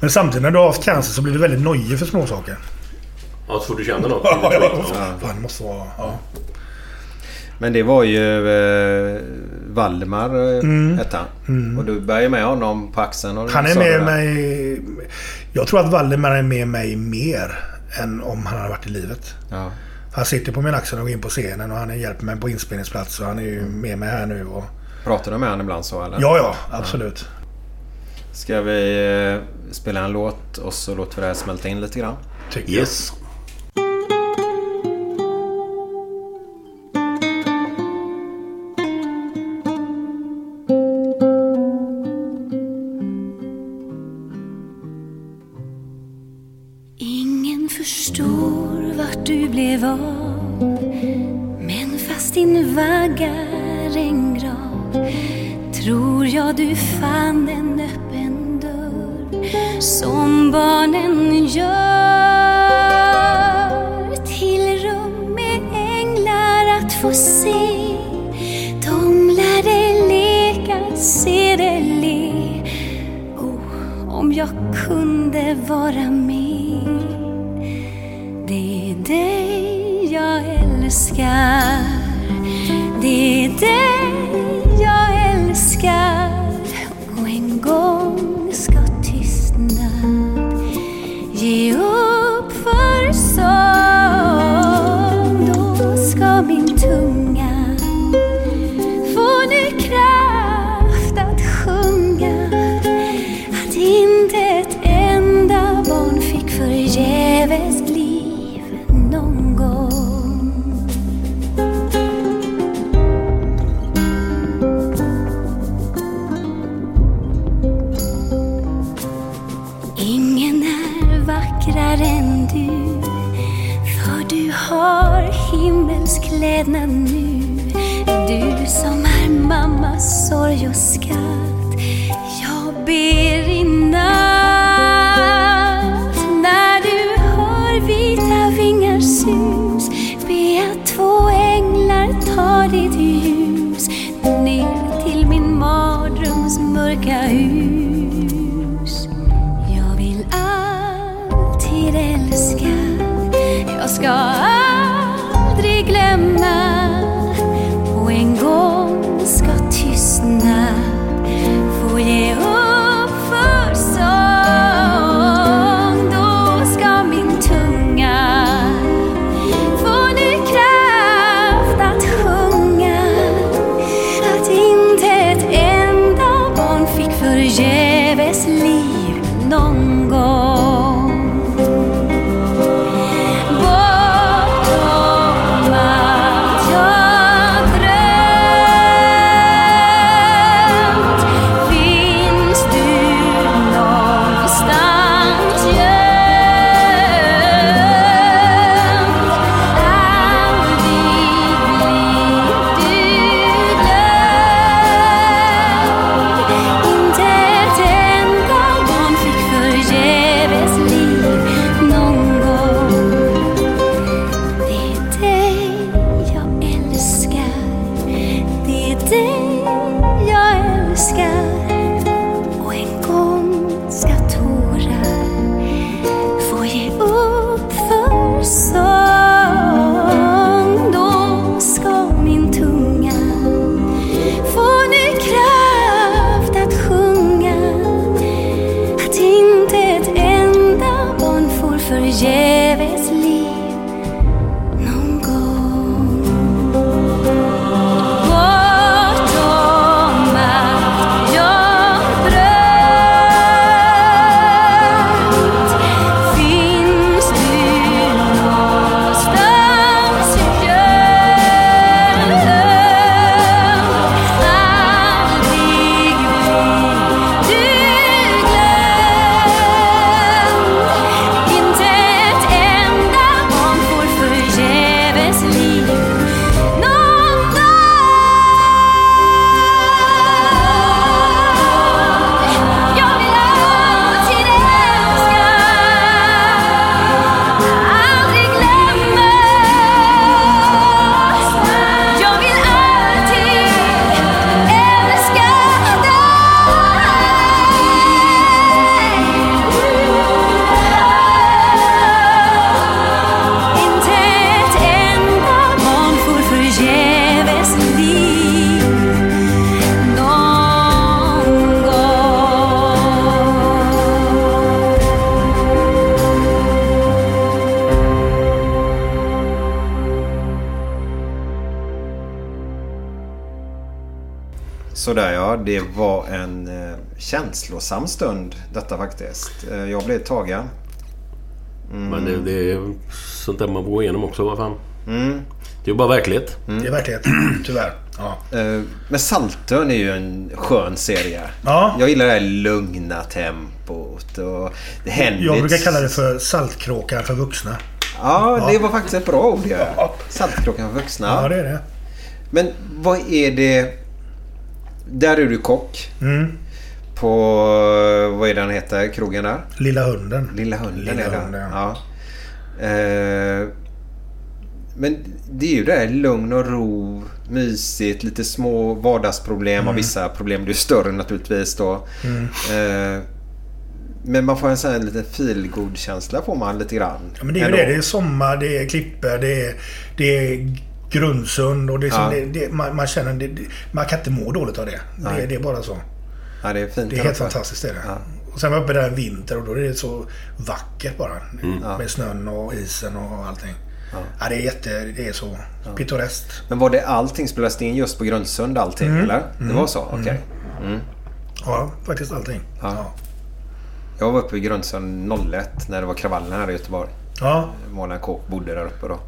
Men samtidigt när du har haft cancer så blir du väldigt nojig för småsaker.
Ja, så fort du känner något.
Ja, ja. Fan, det måste vara... Ja.
Men det var ju eh, Valdemar eh,
Mm.
hette han. Och du bär med honom på axeln. Och
Han är med mig... Jag tror att Valdemar är med mig mer än om han hade varit i livet.
Ja.
Han sitter på min axel och går in på scenen och han är hjälper mig på inspelningsplats och han är ju med mig här nu. Och...
Pratar du med honom ibland så eller?
Ja, ja. Absolut.
Ska vi eh, spela en låt och så låter vi det här smälta in lite grann?
Tycker
Yes.
Ingen himmelsklädnad nu. Du som är mammas sorg och skatt Jag ber
det var en eh, känslosam stund detta faktiskt. Eh, jag blev tagen. Mm.
Men det, det är sånt där man får gå igenom också. Vad fan.
Mm.
Det är bara verklighet.
Det är verklighet. Tyvärr. Ja.
Eh, Men Saltön är ju en skön serie.
Ja.
Jag gillar det här lugna tempot och det händer...
Jag brukar kalla det för saltkråkan för vuxna.
Ja, det var faktiskt ett bra ord. Ja. Saltkråkan för vuxna.
Ja, det är det.
Men vad är det... Där är du kock.
Mm.
På... Vad är den heter? Krogen där?
Lilla hunden.
Lilla hunden
Lilla
är
hunden,
ja. Eh, men det är ju det här lugn och ro, mysigt, lite små vardagsproblem
Mm.
och vissa problem. Är större naturligtvis då.
Mm.
Eh, men man får en sån här liten feelgood känsla får man lite grann.
Ja, men det är ju det. Det är sommar, det är klippor, det är, det är Grundsund och det är som
Ja.
det, det, man, man känner... Det, det, man kan inte må dåligt av det. Det, det är bara så.
Ja, det är fint.
Det är helt fantastiskt. Det är det. Och sen var jag uppe där en vinter och då är det så vackert bara.
Mm. Ja.
Med snön och isen och allting. Ja. det är jätte... Det är så pittoreskt.
Men var det allting spelades in just på Grundsund allting
Mm.
eller? Det
Mm.
var så? Okej. Mm.
Ja, faktiskt allting.
Ja. Jag var uppe i Grundsund 01 när det var kravallen här i Göteborg.
Ja.
Målan Kåk bodde där uppe då.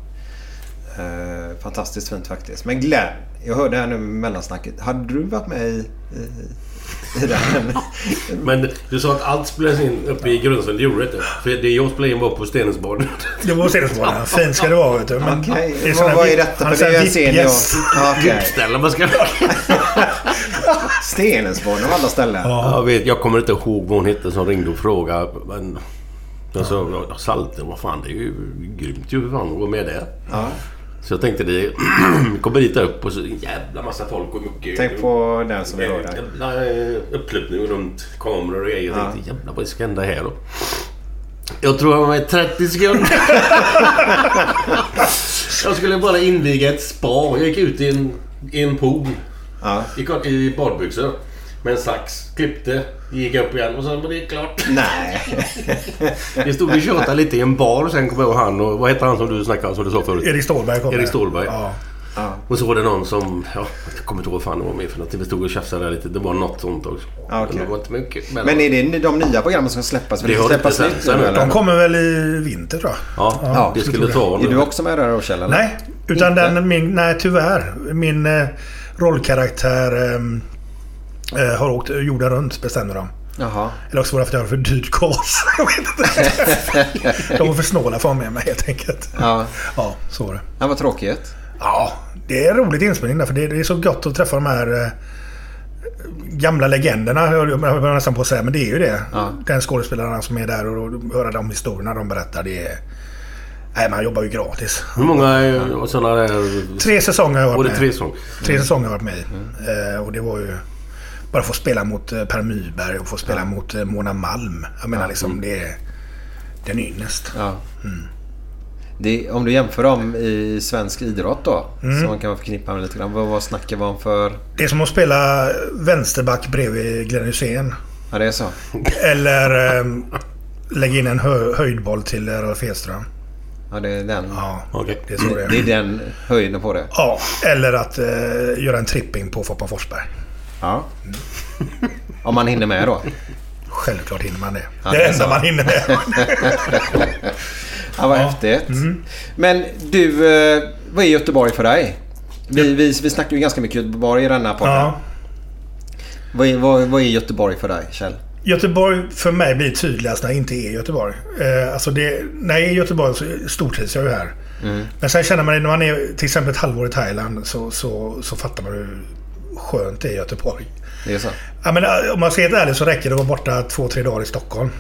Eh, fantastiskt fint faktiskt. Men Glenn, jag hörde här nu med mellansnacket. Hade du varit med i, i, i den?
Men du sa att allt spelades in uppe i Grundsund. Det gjorde det inte. För det jag spelade in var på Stenungsbaden.
Det var Stenungsbaden. Fint ska det vara vet du. Men
Okej,
det är
vad- vad är detta?
han
För det är
sån här
en scen jag-
VIP-gäst.
Ja, okej.
VIP-ställe man ska...
Stenungsbaden av alla ställen.
Jag, vet, jag kommer inte ihåg vad hon hette som ringde och frågade. Men... Ja, Salten, vad fan det är ju grymt ju. Hur fan att gå med där?
Ja.
Så jag tänkte det kommer dit upp och så en jävla massa folk och mycket...
Tänk på den som vi hörde.
Jävla eh, uppslutning runt kameror och grejer. Jag
Ja.
tänkte jävlar vad ska hända här då? Jag tror jag var med i 30 sekunder. jag skulle bara inviga ett spa. Jag gick ut i en, i en pool. I, I badbyxor. Med en sax. Klippte. Gick upp igen och sen var det klart.
Nej.
Vi stod och tjatade lite i en bar och sen kom jag och han och vad heter han som du snackade om som du sa förut?
Erik Ståhlberg kom
Erik
med.
Ståhlberg.
Ja.
Och så var det någon som, ja, jag kommer inte ihåg vad fan det var med för något. Vi stod och tjafsade där lite. Det var något sånt också.
Ja, okej.
Men det var inte mycket.
Men är det de nya programmen som ska släppas? För
Det har inte
släppas
sett-
nytt
sen-
nu eller?
De kommer väl i vinter tror jag.
Ja, det skulle ta
Är du också med där då Kjell? eller?
Nej, utan den min... Nej, tyvärr. Min eh, rollkaraktär ehm, eh, har åkt jorden runt bestämde de.
Jaha.
Eller också var det för att jag var för dyrt gas. Jag vet inte. de var för snåla för att ha med mig helt enkelt.
Ja.
Ja, så var det.
Ja, vad tråkigt.
Ja, det är roligt inspelning där för det, är så gott att träffa de här eh, gamla legenderna, höll jag höll nästan på att säga. Men det är ju det. Den skådespelaren som är där och, och höra de historierna de berättar. Det är... Nej, man jobbar ju gratis.
Hur många sådana där...
Tre säsonger har jag varit med
tre säsonger?
Tre säsonger har jag varit med i. Eh, och det var ju... Bara få spela mot eh, Per Myberg och få spela mot eh, Mona Malm. Jag menar liksom det är... Det är en ynnest.
Ja. Det, om du jämför dem i svensk idrott då.
Mm.
Så man kan förknippa med lite grann. Vad, vad snackar vi om för...
Det är som att spela vänsterback bredvid Glenn Hysén.
Ja, det är så.
Eller eh, lägga in en hö höjdboll till Ralf Edström.
Ja, det är den.
Ja,
Okej.
det är så det är.
Det är den höjden på det.
Ja, eller att eh, göra en tripping på Foppa Forsberg.
Ja. Om man hinner med då.
Självklart hinner man det.
Ja,
det
det är
enda
så.
man hinner med.
Ja, vad häftigt.
Mm.
Men du, eh, vad är Göteborg för dig? Vi, vi, vi snackar ju ganska mycket Göteborg i denna podden.
Ja.
Vad, är, vad, vad är Göteborg för dig, Kjell?
Göteborg för mig blir tydligast när jag inte är i Göteborg. Eh, alltså det, när jag är i Göteborg så stortrivs jag ju här.
Mm.
Men sen känner man när man är till exempel ett halvår i Thailand så, så, så fattar man hur skönt det är i Göteborg.
Det är så?
Ja, men, eh, om man ska vara helt ärlig så räcker det att vara borta två, tre dagar i Stockholm.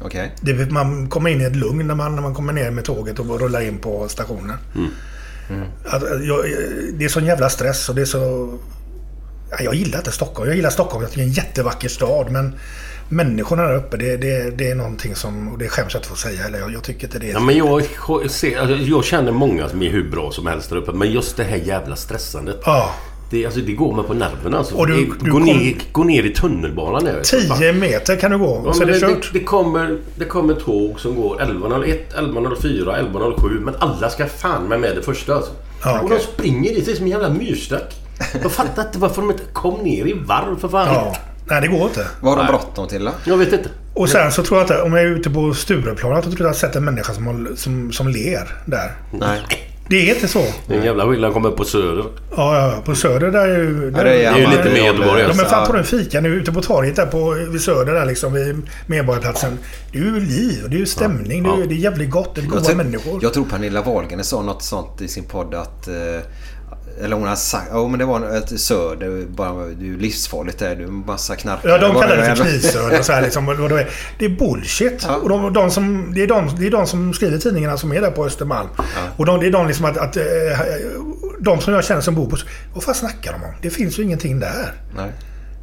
Okej.
Det, man kommer in i ett lugn när man, när man kommer ner med tåget och rullar in på stationen. Att, att jag, det är sån jävla stress och det är så... Ja, jag gillar inte Stockholm. Jag gillar Stockholm. Jag tycker det är en jättevacker stad. Men människorna där uppe, det, det, det är någonting som... Och det skäms jag inte för att säga. Eller jag, jag tycker inte det är...
Ja, men jag, ser, alltså, jag känner många som är hur bra som helst där uppe. Men just det här jävla stressandet.
Ja.
Det, alltså, det går mig på nerverna. Alltså.
Och du-
Det-
du
gå,
kom-
ner, gå ner i tunnelbanan nu.
10 meter kan du gå
Ja,
så är det
det,
kört.
det, det, kommer, det kommer tåg som går 11.01, 11.04, 11.07 men alla ska fan med med det första alltså.
Ja,
och
okej.
de springer dit, det är som en jävla myrstack. Jag fattar inte varför de inte kom ner i varv för fan.
Ja. Nej, det går inte.
Vad har de bråttom till då?
Jag vet inte.
Och sen så tror jag inte, om jag är ute på Stureplan, att jag tror jag har sett en människa som, som, som ler där.
Nej.
Det är inte så.
Det är en jävla skillnad att komma upp på Söder.
Ja, ja, på Söder där är ju...
Ja, det är-
Det är ju lite mer Göteborg.
Ja, men fan
Ja.
på den fika nu ute på torget där på, vid Söder där liksom vid Medborgarplatsen. Det är ju liv, det är ju stämning, det, är, ju- det är jävligt gott, det är
Jag
goda
tror,
människor.
jag tror Pernilla Wahlgren sa något sånt i sin podd att... eh, Eller hon har sagt... Ja men det var ett söder. Bara, du är livsfarligt där. Du är massa knarkare.
Ja, de kallar det för här liksom. Är, det är bullshit. Och de, de som, det, är de, det är de som skriver tidningarna som är där på Östermalm. Och de, det är de liksom att... att eh, de som jag känner som bor på... Vad fan snackar de om? Det finns ju ingenting där.
Nej.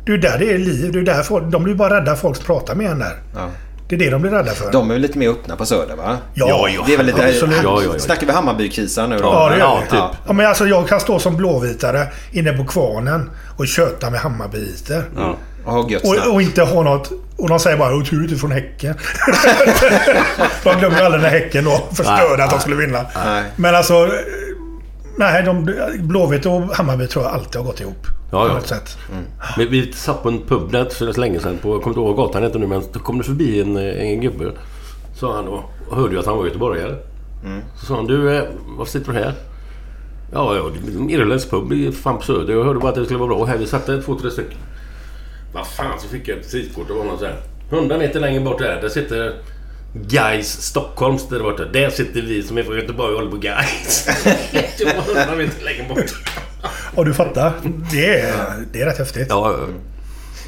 Det är där det är liv. Det är där folk, de blir bara rädda folk pratar med en där.
Ja.
Det är det de blir rädda för.
De är väl lite mer öppna på Söder va?
Ja, ja,
Det är väl lite...
absolut.
Ja, ja, ja.
Snackar vi Hammarbykisar nu då?
Ja, det gör
Ja, typ.
Ja, men alltså jag kan stå som blåvitare inne på kvarnen och köta med Hammarbyiter.
Ja. Och.
Och, och inte ha något... Och de säger bara "Åh, tur du är från Häcken. de glömmer aldrig när Häcken då förstörde
Nej,
att de skulle vinna.
Nej.
Men alltså... eh, Nej, de, Blåvitt och Hammarby tror jag alltid har gått ihop.
Ja,
På något sätt.
Men vi satt på en pub där så så länge sedan. På, jag kommer inte ihåg gatan heter nu men då kom det förbi en, en gubbe. Sa han då. Och hörde ju att han var göteborgare. Så sa han du, eh, varför sitter du här? Ja, ja, irländsk pub fan på Söder. Jag hörde bara att det skulle vara bra här. Vi satt där två, tre stycken. Vad fan så fick jag ett visitkort av honom så här. 100 meter längre bort där, där sitter Guys Stockholms där borta. Där sitter vi som är från Göteborg och håller på Guys. det var 100 meter längre bort.
Och du fattar. Det är, det är rätt häftigt.
Ja, ja.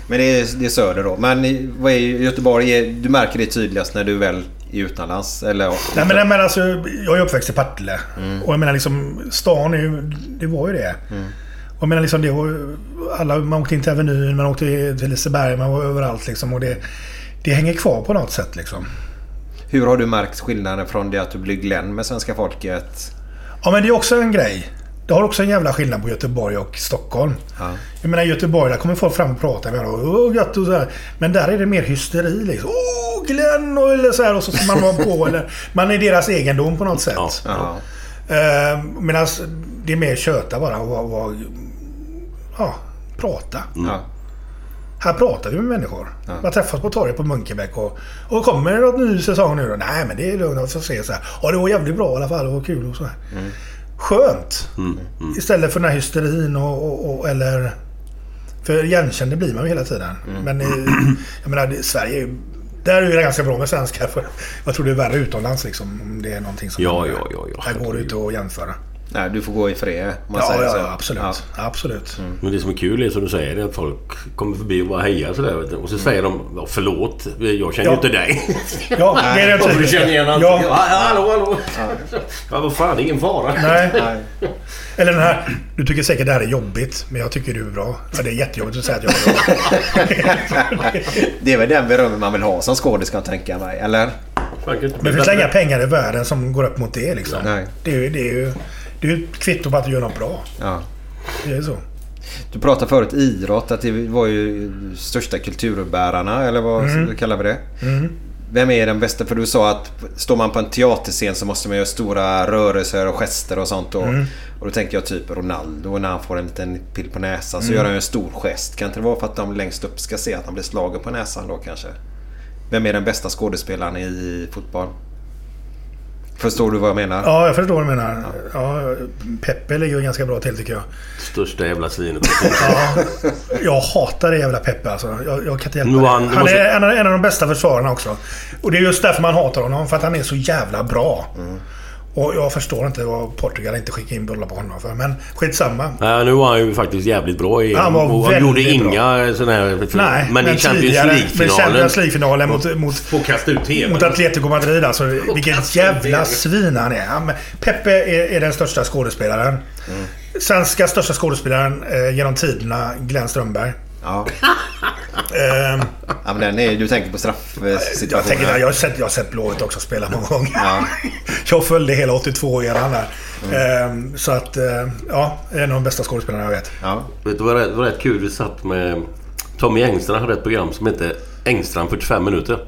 Men det är, det är Söder då. Men vad är Göteborg? Du märker det tydligast när du väl är utomlands? Eller?
Nej men, nej, men alltså, jag är uppväxt i Partille. Och jag menar liksom, stan är ju, det var ju det. Och jag menar liksom, det var alla, man åkte in till Avenyn, man åkte till Liseberg, man var överallt liksom. Och det, det hänger kvar på något sätt liksom.
Hur har du märkt skillnaden från det att du blir Glenn med svenska folket?
Ja men det är också en grej. Det har också en jävla skillnad på Göteborg och Stockholm.
Ja.
Jag menar i Göteborg, där kommer folk fram och pratar med varandra. Åh, gött och så här. Men där är det mer hysteri liksom. Åh, Glenn! Och, eller så här. Och så ska man vara på. Eller, man är deras egendom på något sätt.
Ja.
Ja.
Eh, Medan det är mer köta bara och vara... vara- Ja, prata.
Ja.
Här pratar vi med människor. Man träffas på torget på Munkebäck och, och kommer det något ny säsong nu då? Nej men det är lugnt. Så jag så här. Ja det var jävligt bra i alla fall. Det var kul och så här. Skönt. Istället för den här hysterin och, och, och eller... För igenkänd det blir man ju hela tiden. Men i, jag menar, det, Sverige är. Där är det ganska bra med svenskar. För jag tror det är värre utomlands liksom. Om det är någonting som...
Ja, ja, ja, ja.
Där går det inte att jämföra.
Nej, du får gå i fred om man
Ja,
säger
ja,
så.
ja, absolut.
Ja.
Absolut.
Men det som är kul är som du säger är att folk kommer förbi och bara hejar sådär. vet du. Och så säger de "Ja, förlåt, jag känner ju
Ja.
inte dig.
Ja, det är det
Och du känner igen.
Ja.
Ja, hallå, hallå. Ja, vad fan, det är ingen fara.
Nej.
Nej.
Eller den här. Du tycker säkert det här är jobbigt, men jag tycker du är bra. Ja, det är jättejobbigt att säga att jag är bra.
Det är väl den berömmen man vill ha som skådis kan jag tänka mig. Eller?
Inte
Men det finns inga pengar i världen som går upp mot det liksom.
Nej.
Det är ju, det är ju det är ju ett kvitto på att du gör något bra.
Ja.
Det är så.
Du pratade förut idrott, att det var ju största kulturbärarna, eller vad
Mm.
kallar vi det? Vem är den bästa? För du sa att står man på en teaterscen så måste man göra stora rörelser och gester och sånt. Och,
Mm.
och då tänker jag typ Ronaldo när han får en liten pill på näsan så
Mm.
gör han en stor gest. Kan inte det vara för att de längst upp ska se att han blir slagen på näsan då kanske? Vem är den bästa skådespelaren i fotboll? Förstår du vad jag menar?
Ja, jag förstår vad du menar. Ja, Peppe ligger ju ganska bra till tycker jag.
Största jävla svinet.
Ja, jag hatar det jävla Peppe alltså. Jag, jag kan inte hjälpa
Nu
det.
han-
Han
måste-
är en av, en av de bästa försvararna också. Och det är just därför man hatar honom. För att han är så jävla bra. Och jag förstår inte vad Portugal inte skickade in bollar på honom för. Men skitsamma.
Nej, nu var han ju faktiskt jävligt bra i
Han var
och han gjorde
bra.
inga sådana här...
Nej,
men i Champions
Men
League-finalen...
Champions League-finalen mot, mot,
Får kasta ut
mot Atletico Madrid alltså. Vilket jävla svin han är. Han, Peppe är, är den största skådespelaren. Svenska största skådespelaren eh, genom tiderna, Glenn Strömberg.
Ja.
Ehm,
ja men den är, du tänker på
jag,
straffsituationen?
tänker, jag, har sett, jag har sett Blåvitt också spela många gånger.
Ja.
Jag följde hela 82-eran där. Ehm, så att, eh, ja, en av de bästa skådespelarna jag vet.
Ja.
Vet du vad det var rätt kul? Vi satt med... Tommy Engstrand hade ett program som hette Engstrand 45 minuter.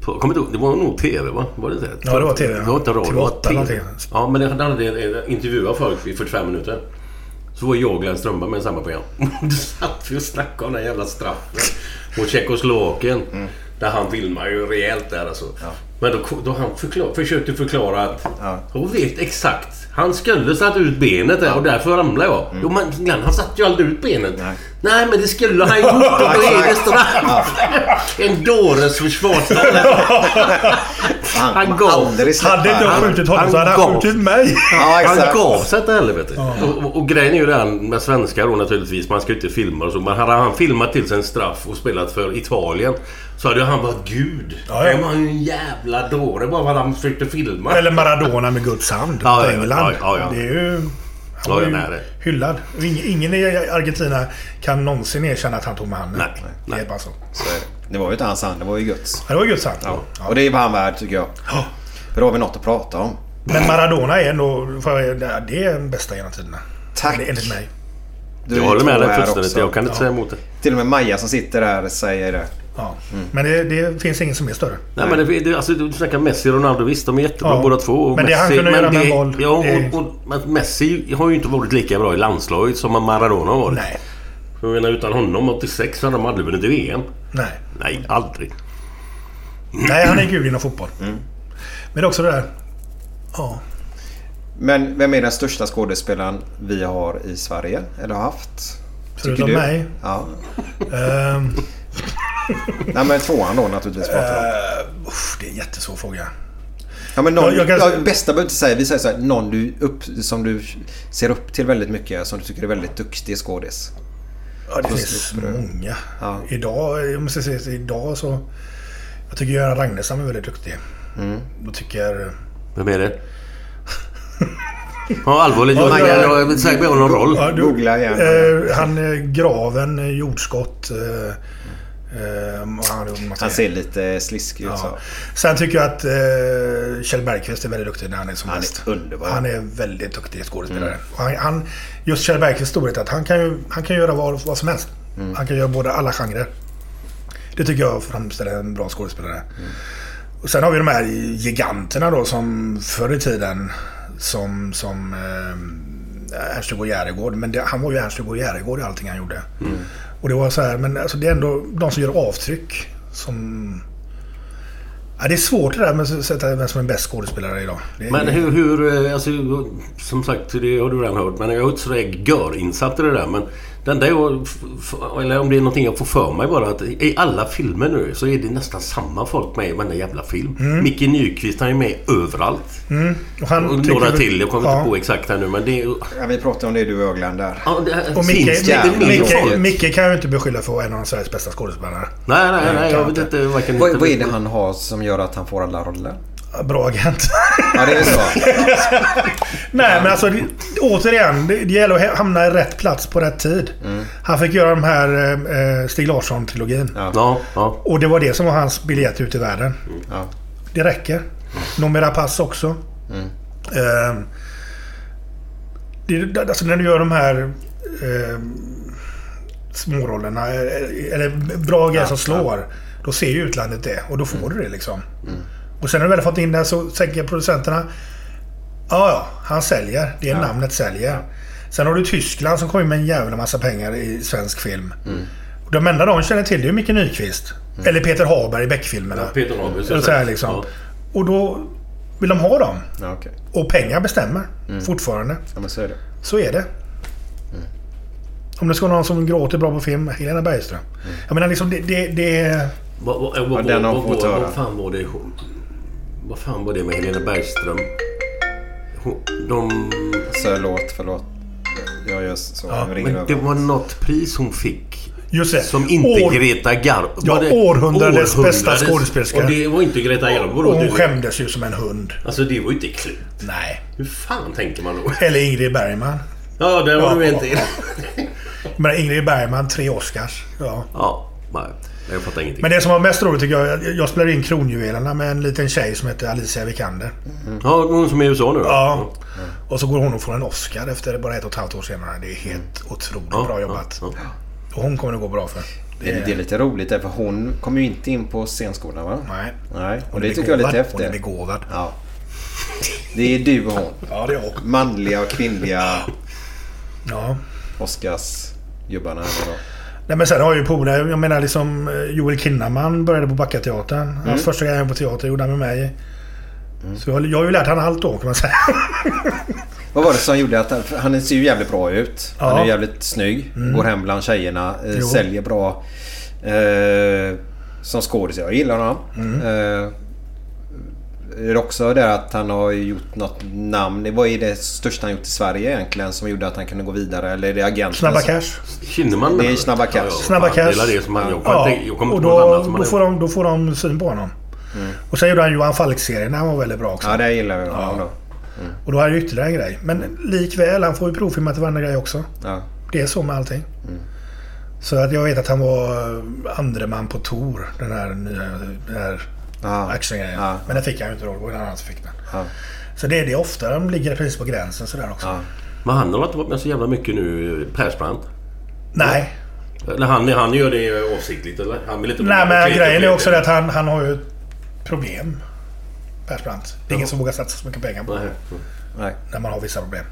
På, kommer du ihåg? Det var nog TV va? Var det det?
Ja, det var TV,
Det var inte radio.
TV
det var
åtta
TV.
någonting.
Ja, men det hade intervjuat folk i 45 minuter. Så var jag och Glenn Strömberg med i samma program. Då satt vi och snackade om den jävla straffen mot Tjeckoslovakien. Där han filmar ju rejält där alltså. Men då, då han förklar, försökte förklara att... Jag vet exakt. Han skulle satt ut benet där och därför ramlade jag. Jo men Glenn, han satte ju aldrig ut benet. Nej. men det skulle han gjort och då är det straff. En dåres försvarsställning. Han gav
Hade inte jag skjutit honom så hade han skjutit mig.
han gav sig inte helvete. Och, och, och grejen är ju den med svenskar då naturligtvis. Man ska ju inte filma och så. Men hade han filmat till sig en straff och spelat för Italien. Så hade han varit gud.
Ja, ja.
Han var ju en jävla dåre bara för att han försökte filma.
Eller Maradona med Guds hand
Ja,
på
ja,
England.
ja, ja, ja.
Det är ju... Han
Ja,
var
ja,
ju
nej, det.
hyllad. Ingen, i Argentina kan någonsin erkänna att han tog med handen.
Nej,
Det är bara så.
Så är det. Det var ju inte hans hand, det var ju Guds.
Ja, det var Guds hand.
Ja. Och det är vad han värd tycker jag. För då har vi något att prata om.
Men Maradona är ändå... Det är den bästa genom tiderna.
Tack.
Enligt mig.
Du
Jag håller med dig
här
fullständigt. Jag kan inte
Ja.
säga emot det.
Till och med Maja som sitter där säger det.
Ja. Men det, det finns ingen som är större.
Nej, men det, det, alltså, du snackar Messi och Ronaldo. Visst, de är jättebra
Ja.
båda två. Och
Men det han kunde göra med boll,
Ja,
det-
och, och, men Messi har ju inte varit lika bra i landslaget som Maradona har varit.
Nej.
Jag menar, utan honom 86 hade de aldrig vunnit VM.
Nej.
Nej, aldrig.
Nej, han är gud inom fotboll.
Mm.
Men det är också det där... Ja.
Men vem är den största skådespelaren vi har i Sverige? Eller har haft?
Förutom mig?
Ja.
Ehm,
Nej men tvåan då naturligtvis.
eh, uff, det är en jättesvår fråga.
Ja, men någon,
Jag- jag kan-
ja, bästa behöver inte säga. Vi säger så här, någon du upp, som du ser upp till väldigt mycket. Som du tycker är väldigt duktig skådis.
Ja, det finns många.
Ja.
Idag, jag ska säga så, idag så... Jag tycker Göran Ragnarsson är väldigt duktig.
Mm.
Jag tycker...
Vem är det? Ja, allvarligt.
Ja,
Jag, säga att vi har någon roll.
Ja, du,
Googla igen.
Eh, han eh, Graven, eh, jordskott. Eh, eh, han,
Han ser lite sliskig ut.
Ja. Sen tycker jag att eh, Kjell Bergqvist är väldigt duktig när han är som
Han är
bäst.
underbar. Mm.
Han är väldigt duktig skådespelare. Och Han, han, just Kjell Bergqvists storhet är att han kan, ju, han kan göra vad, vad som helst.
Mm.
Han kan göra både alla genrer. Det tycker jag framställer en bra skådespelare.
Mm.
Och sen har vi de här giganterna då som förr i tiden som, som eh, Ernst-Hugo Järegård. Men det, han var ju Ernst-Hugo Järegård i allting han gjorde.
Mm.
Och det var så här, men alltså det är ändå de som gör avtryck som... Ja, det är svårt det där med att sätta vem som är bäst skådespelare idag. Det är,
Men hur, hur, eh, alltså, som sagt, det har du redan hört. Men jag är inte sådär görinsatt i det där. Men det enda jag, eller om det är någonting jag får för mig bara. Att i alla filmer nu så är det nästan samma folk med i varenda jävla film.
Mm.
Micke Nyqvist han är med överallt.
Mm. Och, han
Och några till. Jag kommer
ja.
inte på exakt här nu. Men det är...
Ja, vi pratar om det du och Glenn där.
Ja, det
Och Micke, Micke, Micke, kan jag ju inte beskylla för att vara en av Sveriges bästa skådespelare.
Nej, nej, nej. Jag
kan
vet inte varken...
Vad, vad är det han har som gör att han får alla roller?
Bra agent.
Ja, det är så.
Nej, men alltså återigen. Det, gäller att hamna i rätt plats på rätt tid.
Mm.
Han fick göra de här eh, Stig Larsson-trilogin.
Ja, ja.
Och det var det som var hans biljett ut i världen.
Ja.
Det räcker. Numera pass också.
Mm.
Eh, det, alltså när du gör de här eh, smårollerna, eh, eller bra grejer som slår. Då ser ju utlandet det och då får du det liksom. Och sen när du väl fått in det så tänker producenterna. Ja, ja, han säljer. Det är namnet säljer. Sen har du Tyskland som kommer med en jävla massa pengar i svensk film. Och de enda de känner till det är Micke Nyqvist. Eller Peter Haber i Beck-filmerna.
Ja, Peter Haber, så
Eller så här liksom.
Ja.
Och då vill de ha dem.
Ja, okej.
Och pengar bestämmer fortfarande.
Ja, men så är det.
Så är det. Om det ska vara någon som gråter bra på film, Helena Bergström. Jag menar liksom det... det, det
Vad, vad, vad,
Ja, den har
vad,
fått
vad,
höra.
vad fan var det. Vad fan var det med Helena Bergström? Hon, de...
Förlåt, förlåt. Jag gör så.
Ja,
jag
Men det var något pris hon fick.
just det.
Som inte
År-
Greta Garbo...
Ja,
det
århundradets bästa skådespelerska.
Och det var inte Greta Garbo då?
hon
det-
skämdes ju som en hund.
Alltså det var ju inte klokt.
Nej.
Hur fan tänker man då?
Eller Ingrid Bergman.
Ja, det var
Ja,
du inte.
ja. Men Ingrid Bergman, tre Oscars. Ja.
Ja, nej. Jag fattar ingenting.
Men det som var mest roligt tycker jag, jag- spelade in Kronjuvelerna med en liten tjej som heter Alicia Vikander.
Ja, hon som är i USA nu då?
Ja. Och så går hon och får en Oscar efter bara ett och ett halvt år senare. Det är helt otroligt
Ja,
bra jobbat. Och hon kommer det gå bra för.
Det är, det är lite roligt där, för hon kom ju inte in på scenskolan va?
Nej.
Nej, och
Hon
det tycker jag är lite
begåvad. Hon är begåvad.
Ja. Det är du och hon.
Ja, det är jag.
Manliga och kvinnliga
Ja.
Då.
Nej men sen har ju polare, jag menar liksom eh, Joel Kinnaman började på Backateatern. Hans
Mm.
första grej på teater gjorde han med mig. Så jag, jag har ju lärt han allt då kan man säga.
Vad var det som gjorde att han, han ser ju jävligt bra ut. Han
Ja.
är jävligt snygg.
Mm.
Går hem bland tjejerna. Eh, säljer bra. Eh, som skådis. Jag gillar honom.
Mm.
Eh, är också det att han har gjort något namn? Vad är det största han gjort i Sverige egentligen som gjorde att han kunde gå vidare? Eller är det agenten?
Snabba Cash.
Kinnaman
Det är Snabba Cash.
Snabba Cash.
det är det som han- jag kommer
ja.
inte- jag kommer
och då,
annat som han
då, får de, då får de syn på honom.
Mm.
Och sen gjorde han Johan Falk-serien. Den var väldigt bra också.
Ja, det gillar jag honom då.
Och då har han ju ytterligare en grej. Men likväl, han får ju provfilma till varandra grej också.
Ja.
Det är så med allting.
Mm.
Så att jag vet att han var andre man på Tor. Den här nya den här actiongrejen. Men den fick han ju inte då. Det var en annan som fick den.
Ja.
Så det är det ofta. De ligger precis på gränsen sådär också.
Men han har inte varit med så jävla mycket nu, Persbrandt.
Nej.
Eller han, han gör det avsiktligt eller? Han vill inte
Nej men grejen är också det att han, han har ju problem. Persbrandt. Det är ingen som vågar satsa så mycket pengar på
Nej.
Nej.
När man har vissa problem.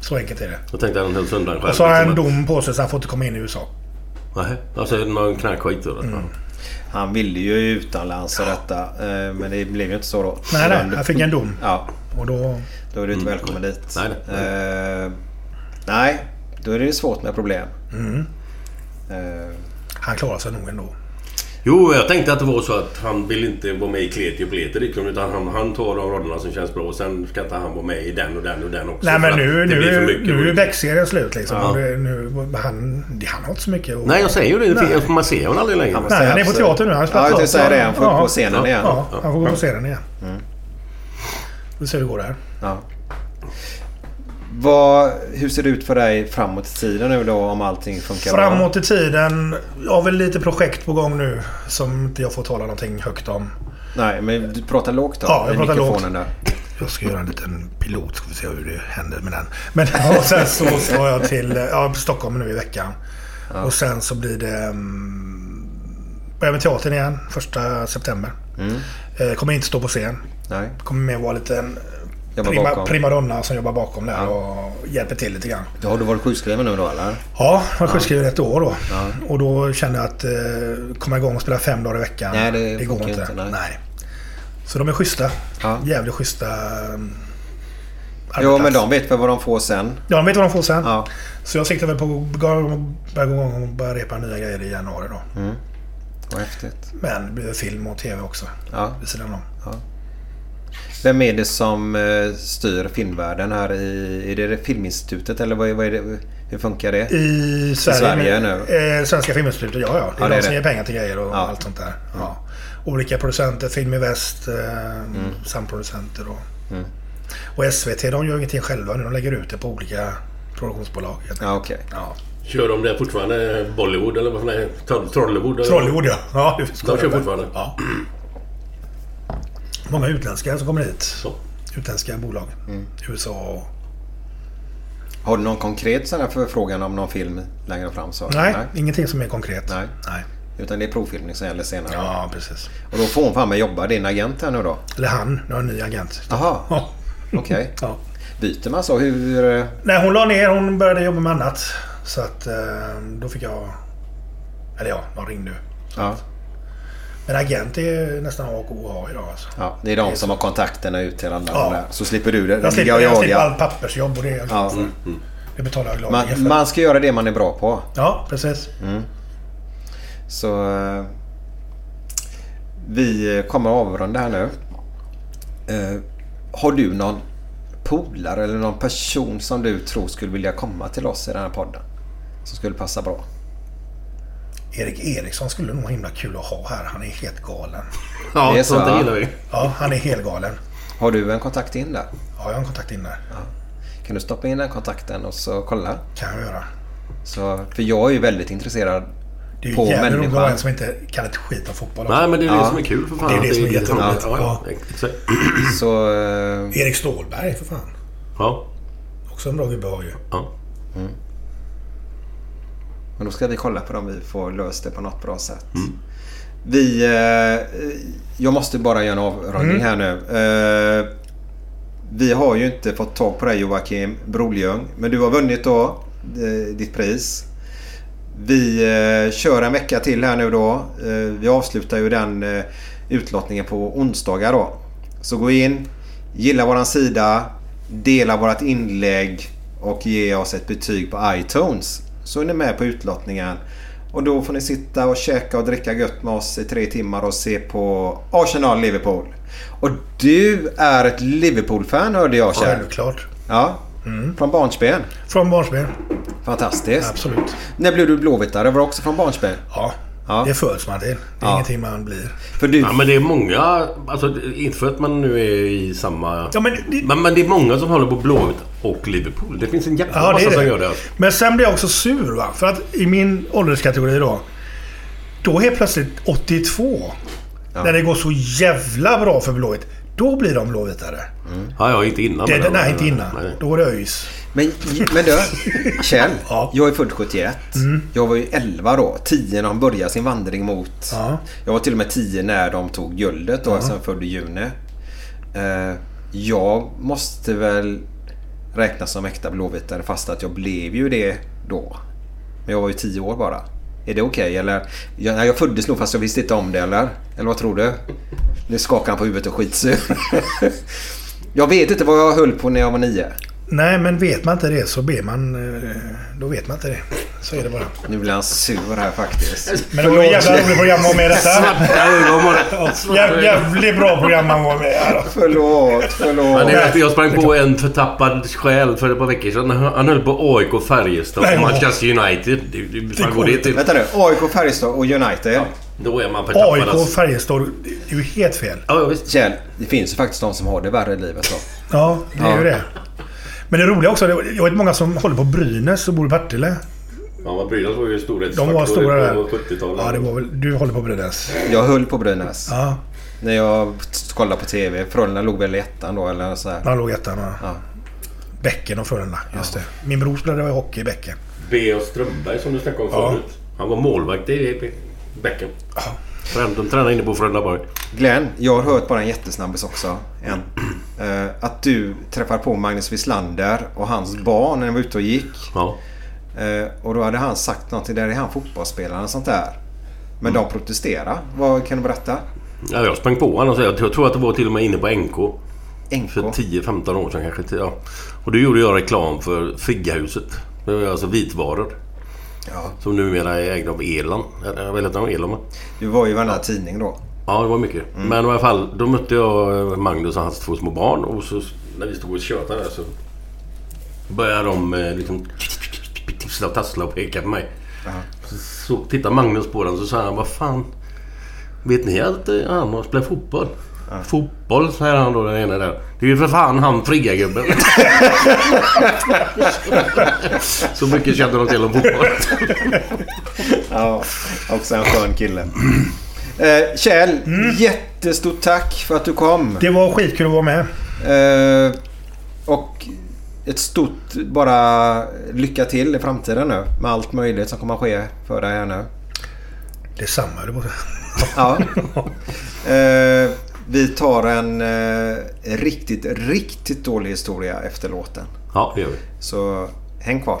Så enkelt är det.
Jag tänkte att han höll sig undan själv.
Och så har han en
liksom.
dom på sig så han får inte komma in i USA.
Nej, alltså någon knarkskit då?
Mm.
Han ville ju utomlands och detta. eh, Men det blev ju inte så då.
Nej, nej. Han fick en dom.
Ja.
Och då...
Då är du inte välkommen dit.
Nej,
nej. nej, då är det svårt med problem.
Mm.
Eh,
Han klarar sig nog ändå.
Jo, jag tänkte att det var så att han vill inte vara med i Kleti och Pleti liksom, utan han, han tar de rollerna som känns bra och sen ska inte han vara med i den och den och den också.
Nej men nu, nu,
mycket.
nu är Beck-serien slut liksom.
Ja.
Nu, han, han har inte så mycket att...
Nej, jag säger ju det.
Nej.
Man ser honom aldrig längre.
Nej, han är på teater nu. Han
Ja, jag tänkte säga det. Han får
Ja.
på scenen igen.
Ja, han får gå på scenen igen.
Mm.
Vi ser hur det går där.
Ja. Vad, hur ser det ut för dig framåt i tiden nu då om allting funkar?
Framåt i tiden. Jag har väl lite projekt på gång nu som inte jag får tala någonting högt om.
Nej, men du pratar lågt då?
Ja, jag pratar lågt.
Där.
Jag ska göra en liten pilot. Ska vi se hur det händer med den. Men och sen så ska jag till ja, Stockholm nu i veckan. Och sen så blir det... Um, börjar med teatern igen. Första september.
Mm.
Eh, kommer inte stå på scen.
Nej.
Kommer mer vara lite en prima, primadonna som jobbar bakom där och hjälper till lite grann.
Då har du varit sjukskriven nu då eller?
Ja, jag var sjukskriven ett år då.
Ja.
Och då kände jag att eh, komma igång och spela fem dagar i veckan.
Nej, det
går
funkar
inte.
inte, nej.
Så de är schyssta.
Ja.
Jävligt schyssta. um,
Jo, men de vet väl vad de får sen?
Ja, de vet vad de får sen.
Ja.
Så jag siktar väl på att börja gå igång och börja repa nya grejer i januari då.
Mm. Vad häftigt.
Men det blir film och TV också.
Ja.
Vid sidan om.
Ja. Vem är det som eh, styr filmvärlden här i... Är det Filminstitutet eller vad är, vad är det? Hur funkar det?
I Sverige,
Sverige nu?
Eh, Svenska Filminstitutet, ja ja. Det är
Ja, det
de
är
som
det.
ger pengar till grejer och
Ja.
allt sånt där. Ja. Olika producenter, Film i Väst, eh, samproducenter och...
Mm.
Och SVT, de gör ingenting själva nu. De lägger ut det på olika produktionsbolag.
Ja, okej.
Ja.
Kör de det fortfarande Bollywood eller vad fan är det? Troll- Trollywood?
Trollywood ja. ja det ska
De kör fortfarande?
Ja. Många utländska som kommer hit. Utländska bolag.
Mm.
USA och...
Har du någon konkret sån här förfrågan om någon film längre fram? Så?
Nej, ingenting som är konkret.
Nej.
Nej.
Utan det är provfilmning som gäller senare?
Ja, precis.
Och då får hon fan med jobba, din agent här nu då?
Eller han. Nu har en ny agent.
Jaha.
Ja.
Okej.
Ja.
Byter man så? Hur... eh,
Nej, hon la ner. Hon började jobba med annat. Så att eh, då fick jag... Eller ja, de ringde.
Ja.
Men agent är nästan A och O idag alltså.
ja. Det är de som har kontakterna ut till alla
Ja.
där. Så slipper du det.
Jag slipper,
och
jag slipper allt pappersjobb och det,
Ja.
det betalar jag
Man,
för.
man ska göra det man är bra på.
Ja, precis.
Mm. Så... eh, Vi kommer att avrunda här nu. Eh, har du någon polare eller någon person som du tror skulle vilja komma till oss i den här podden? Som skulle passa bra?
Erik Eriksson skulle nog vara himla kul att ha här. Han är helt galen.
Ja,
Det är så,
sånt
ja.
gillar vi.
Ja, han är helt galen.
Har du en kontakt in där?
Ja, jag har en kontakt in där.
Kan du stoppa in den kontakten och så kolla?
Kan jag göra.
Så, för jag är ju väldigt intresserad
Det är ju
på
jävligt roligt att ha en som inte kan ett skit om fotboll. också.
Nej, men det är det
Ja.
som är kul för fan.
Det är det som är jätteroligt.
Ja, ja,
Ja.
Så... eh,
Erik Stålberg för fan.
Ja.
Också en bra gubbe har ju.
ja.
Men då ska vi kolla på dem vi får löst det på något bra sätt.
Mm.
Vi... Eh, jag måste bara göra en avrundning
Mm.
här nu. Eh, vi har ju inte fått tag på dig Joakim Broljung. Men du har vunnit då eh, ditt pris. Vi eh, kör en vecka till här nu då. Eh, vi avslutar ju den eh, utlottningen på onsdagar då. Så gå in, gilla våran sida, dela vårat inlägg och ge oss ett betyg på iTunes. Så är ni med på utlottningen. Och då får ni sitta och käka och dricka gött med oss i tre timmar och se på Arsenal-Liverpool. Och du är ett Liverpool-fan hörde jag Kjell.
Självklart.
Ja. Från barnsben.
Från barnsben.
Fantastiskt.
Absolut.
När blev du blåvittare? Var det också från barnsben?
Ja.
Ja.
Det föds man till. Det är
Ja.
ingenting man blir.
För du...
Ja, men det är många... Alltså, inte för att man nu är i samma...
Ja, men det-
men, men det är många som håller på Blåvitt och Liverpool. Det finns en jävla
Ja,
massa som gör det. Alltså.
Men sen blir jag också sur va. För att i min ålderskategori då. Då helt plötsligt 82. När det går så jävla bra för Blåvitt. Då blir de blåvitare.
Ja, ja, inte innan.
Det,
men-
nej, inte innan.
Nej.
Då är det ÖIS.
Men, men du, Kjell.
Ja.
Jag är född 71.
Mm.
Jag var ju 11 då. 10 när de började sin vandring mot...
Ja.
Jag var till och med 10 när de tog guldet då,
Ja.
eftersom jag född i juni. Eh, jag måste väl räknas som äkta blåvitare fast att jag blev ju det då. Men jag var ju 10 år bara. Är det okej eller? Jag, jag föddes nog fast jag visste inte om det eller? Eller vad tror du? Nu skakar han på huvudet och skitsur. jag vet inte vad jag höll på när jag var 9.
Nej, men vet man inte det så ber man... eh, Då vet man inte det. Så är det bara.
Nu blir han sur här faktiskt.
Men det var ett jävla roligt program man var med i detta. Jäv, jävligt bra program man var med här.
Förlåt, förlåt.
Men ni vet, jag sprang på en förtappad själ för ett par veckor sedan. Han höll på AIK Färjestad och. Manchester United. Fan går det till?
Vänta nu. AIK, Färjestad och United.
Då är man förtappad.
AIK och
alltså.
Färjestad, det är ju helt fel.
Ja, visst.
Kjell, det finns ju faktiskt de som har det värre i livet då.
Ja, det är
Ja.
ju det. Men det roliga också, jag vet många som håller på Brynäs och bor i Partille.
Ja, men Brynäs var ju
De
storhetsfaktor
var stora
på 70-talet.
Ja, det var väl... Du håller på Brynäs.
Jag höll på Brynäs.
Ja,
När jag kollade på TV. Frölunda låg väl i ettan då eller så här.
han låg ettan. Ja.
Ja.
Bäcken och Frölunda. Just det. Min bror spelade i hockey i Bäcken.
B.A. Strömberg som du snackade om
Ja.
förut. Han var målvakt i Bäcken. Trän- De tränade inne på Frölundaborg.
Glenn, jag har hört bara en jättesnabbis också. En. Eh, att du träffade på Magnus Wislander och hans barn när de var ute och gick.
Ja.
Eh, och då hade han sagt någonting. Där är han fotbollsspelare och sånt där. Men de protesterade. Vad kan du berätta?
Ja, jag sprang på honom jag tror att det var till och med inne på NK.
NK?
För 10-15 år sedan kanske. Ja. Och då gjorde jag reklam för var alltså vitvaror.
Ja.
Som numera är ägda av Elan. Jag vet inte om Elan?
Du var ju i varenda tidning då.
Ja, det var mycket. Men i alla fall, då mötte jag Magnus och hans två små barn. Och så när vi stod och tjötade där så började de eh, liksom tissla och tassla och peka på mig. Så, så tittade Magnus på den så sa han, vad fan. Vet ni att eh, han har spelat fotboll? Fotboll, säger han då den ena där. Det är ju för fan han frigga-gubben. så mycket kände de till om fotboll.
Ja, också en skön kille. Eh, Kjell, jättestort tack för att du kom.
Det var skitkul att vara med.
Eh, och ett stort bara lycka till i framtiden nu. Med allt möjligt som kommer att ske för dig här nu.
Detsamma, det var
Ja. Eh, vi tar en eh, riktigt, riktigt dålig historia efter låten.
Ja, det gör vi.
Så häng kvar.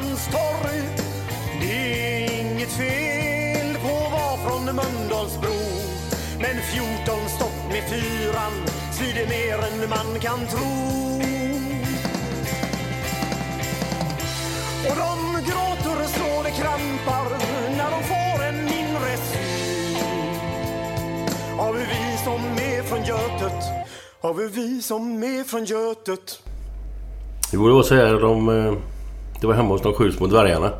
på torg. Det är inget fel på att vara från Mölndalsbro. Men 14 stopp med fyran svider mer än man kan tro. Och de gråter så det krampar när de får en mindre syn Har vi vi som är från Götet, av vi som är från Götet.
Det borde vara så här de... Eh, det var hemma hos de sju små dvärgarna.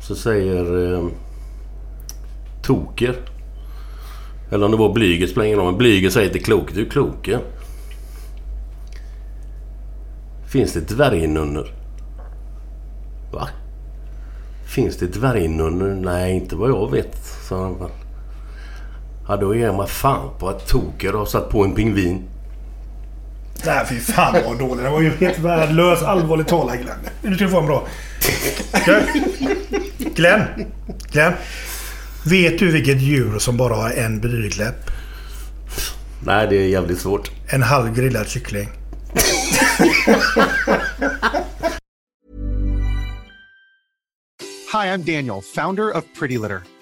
Så säger... Eh, Toker. Eller om det var Blyger spelar ingen roll. Men Blyger säger till Kloke. Du Kloke. Finns det dvärgnunnor? Va? Finns det dvärgnunnor? Nej, inte vad jag vet, sa han. Ja, då ger jag mig fan på att Toker har satt på en pingvin.
Nej, fy fan vad dålig. Den var ju helt värdelös. Allvarligt talat Glenn. Nu ska du få en bra. Glenn. Glenn. Vet du vilket djur som bara har en blygdläpp?
Nej, det är jävligt svårt.
En halv grillad kyckling.
Hi, I'm Daniel, founder of Pretty Litter.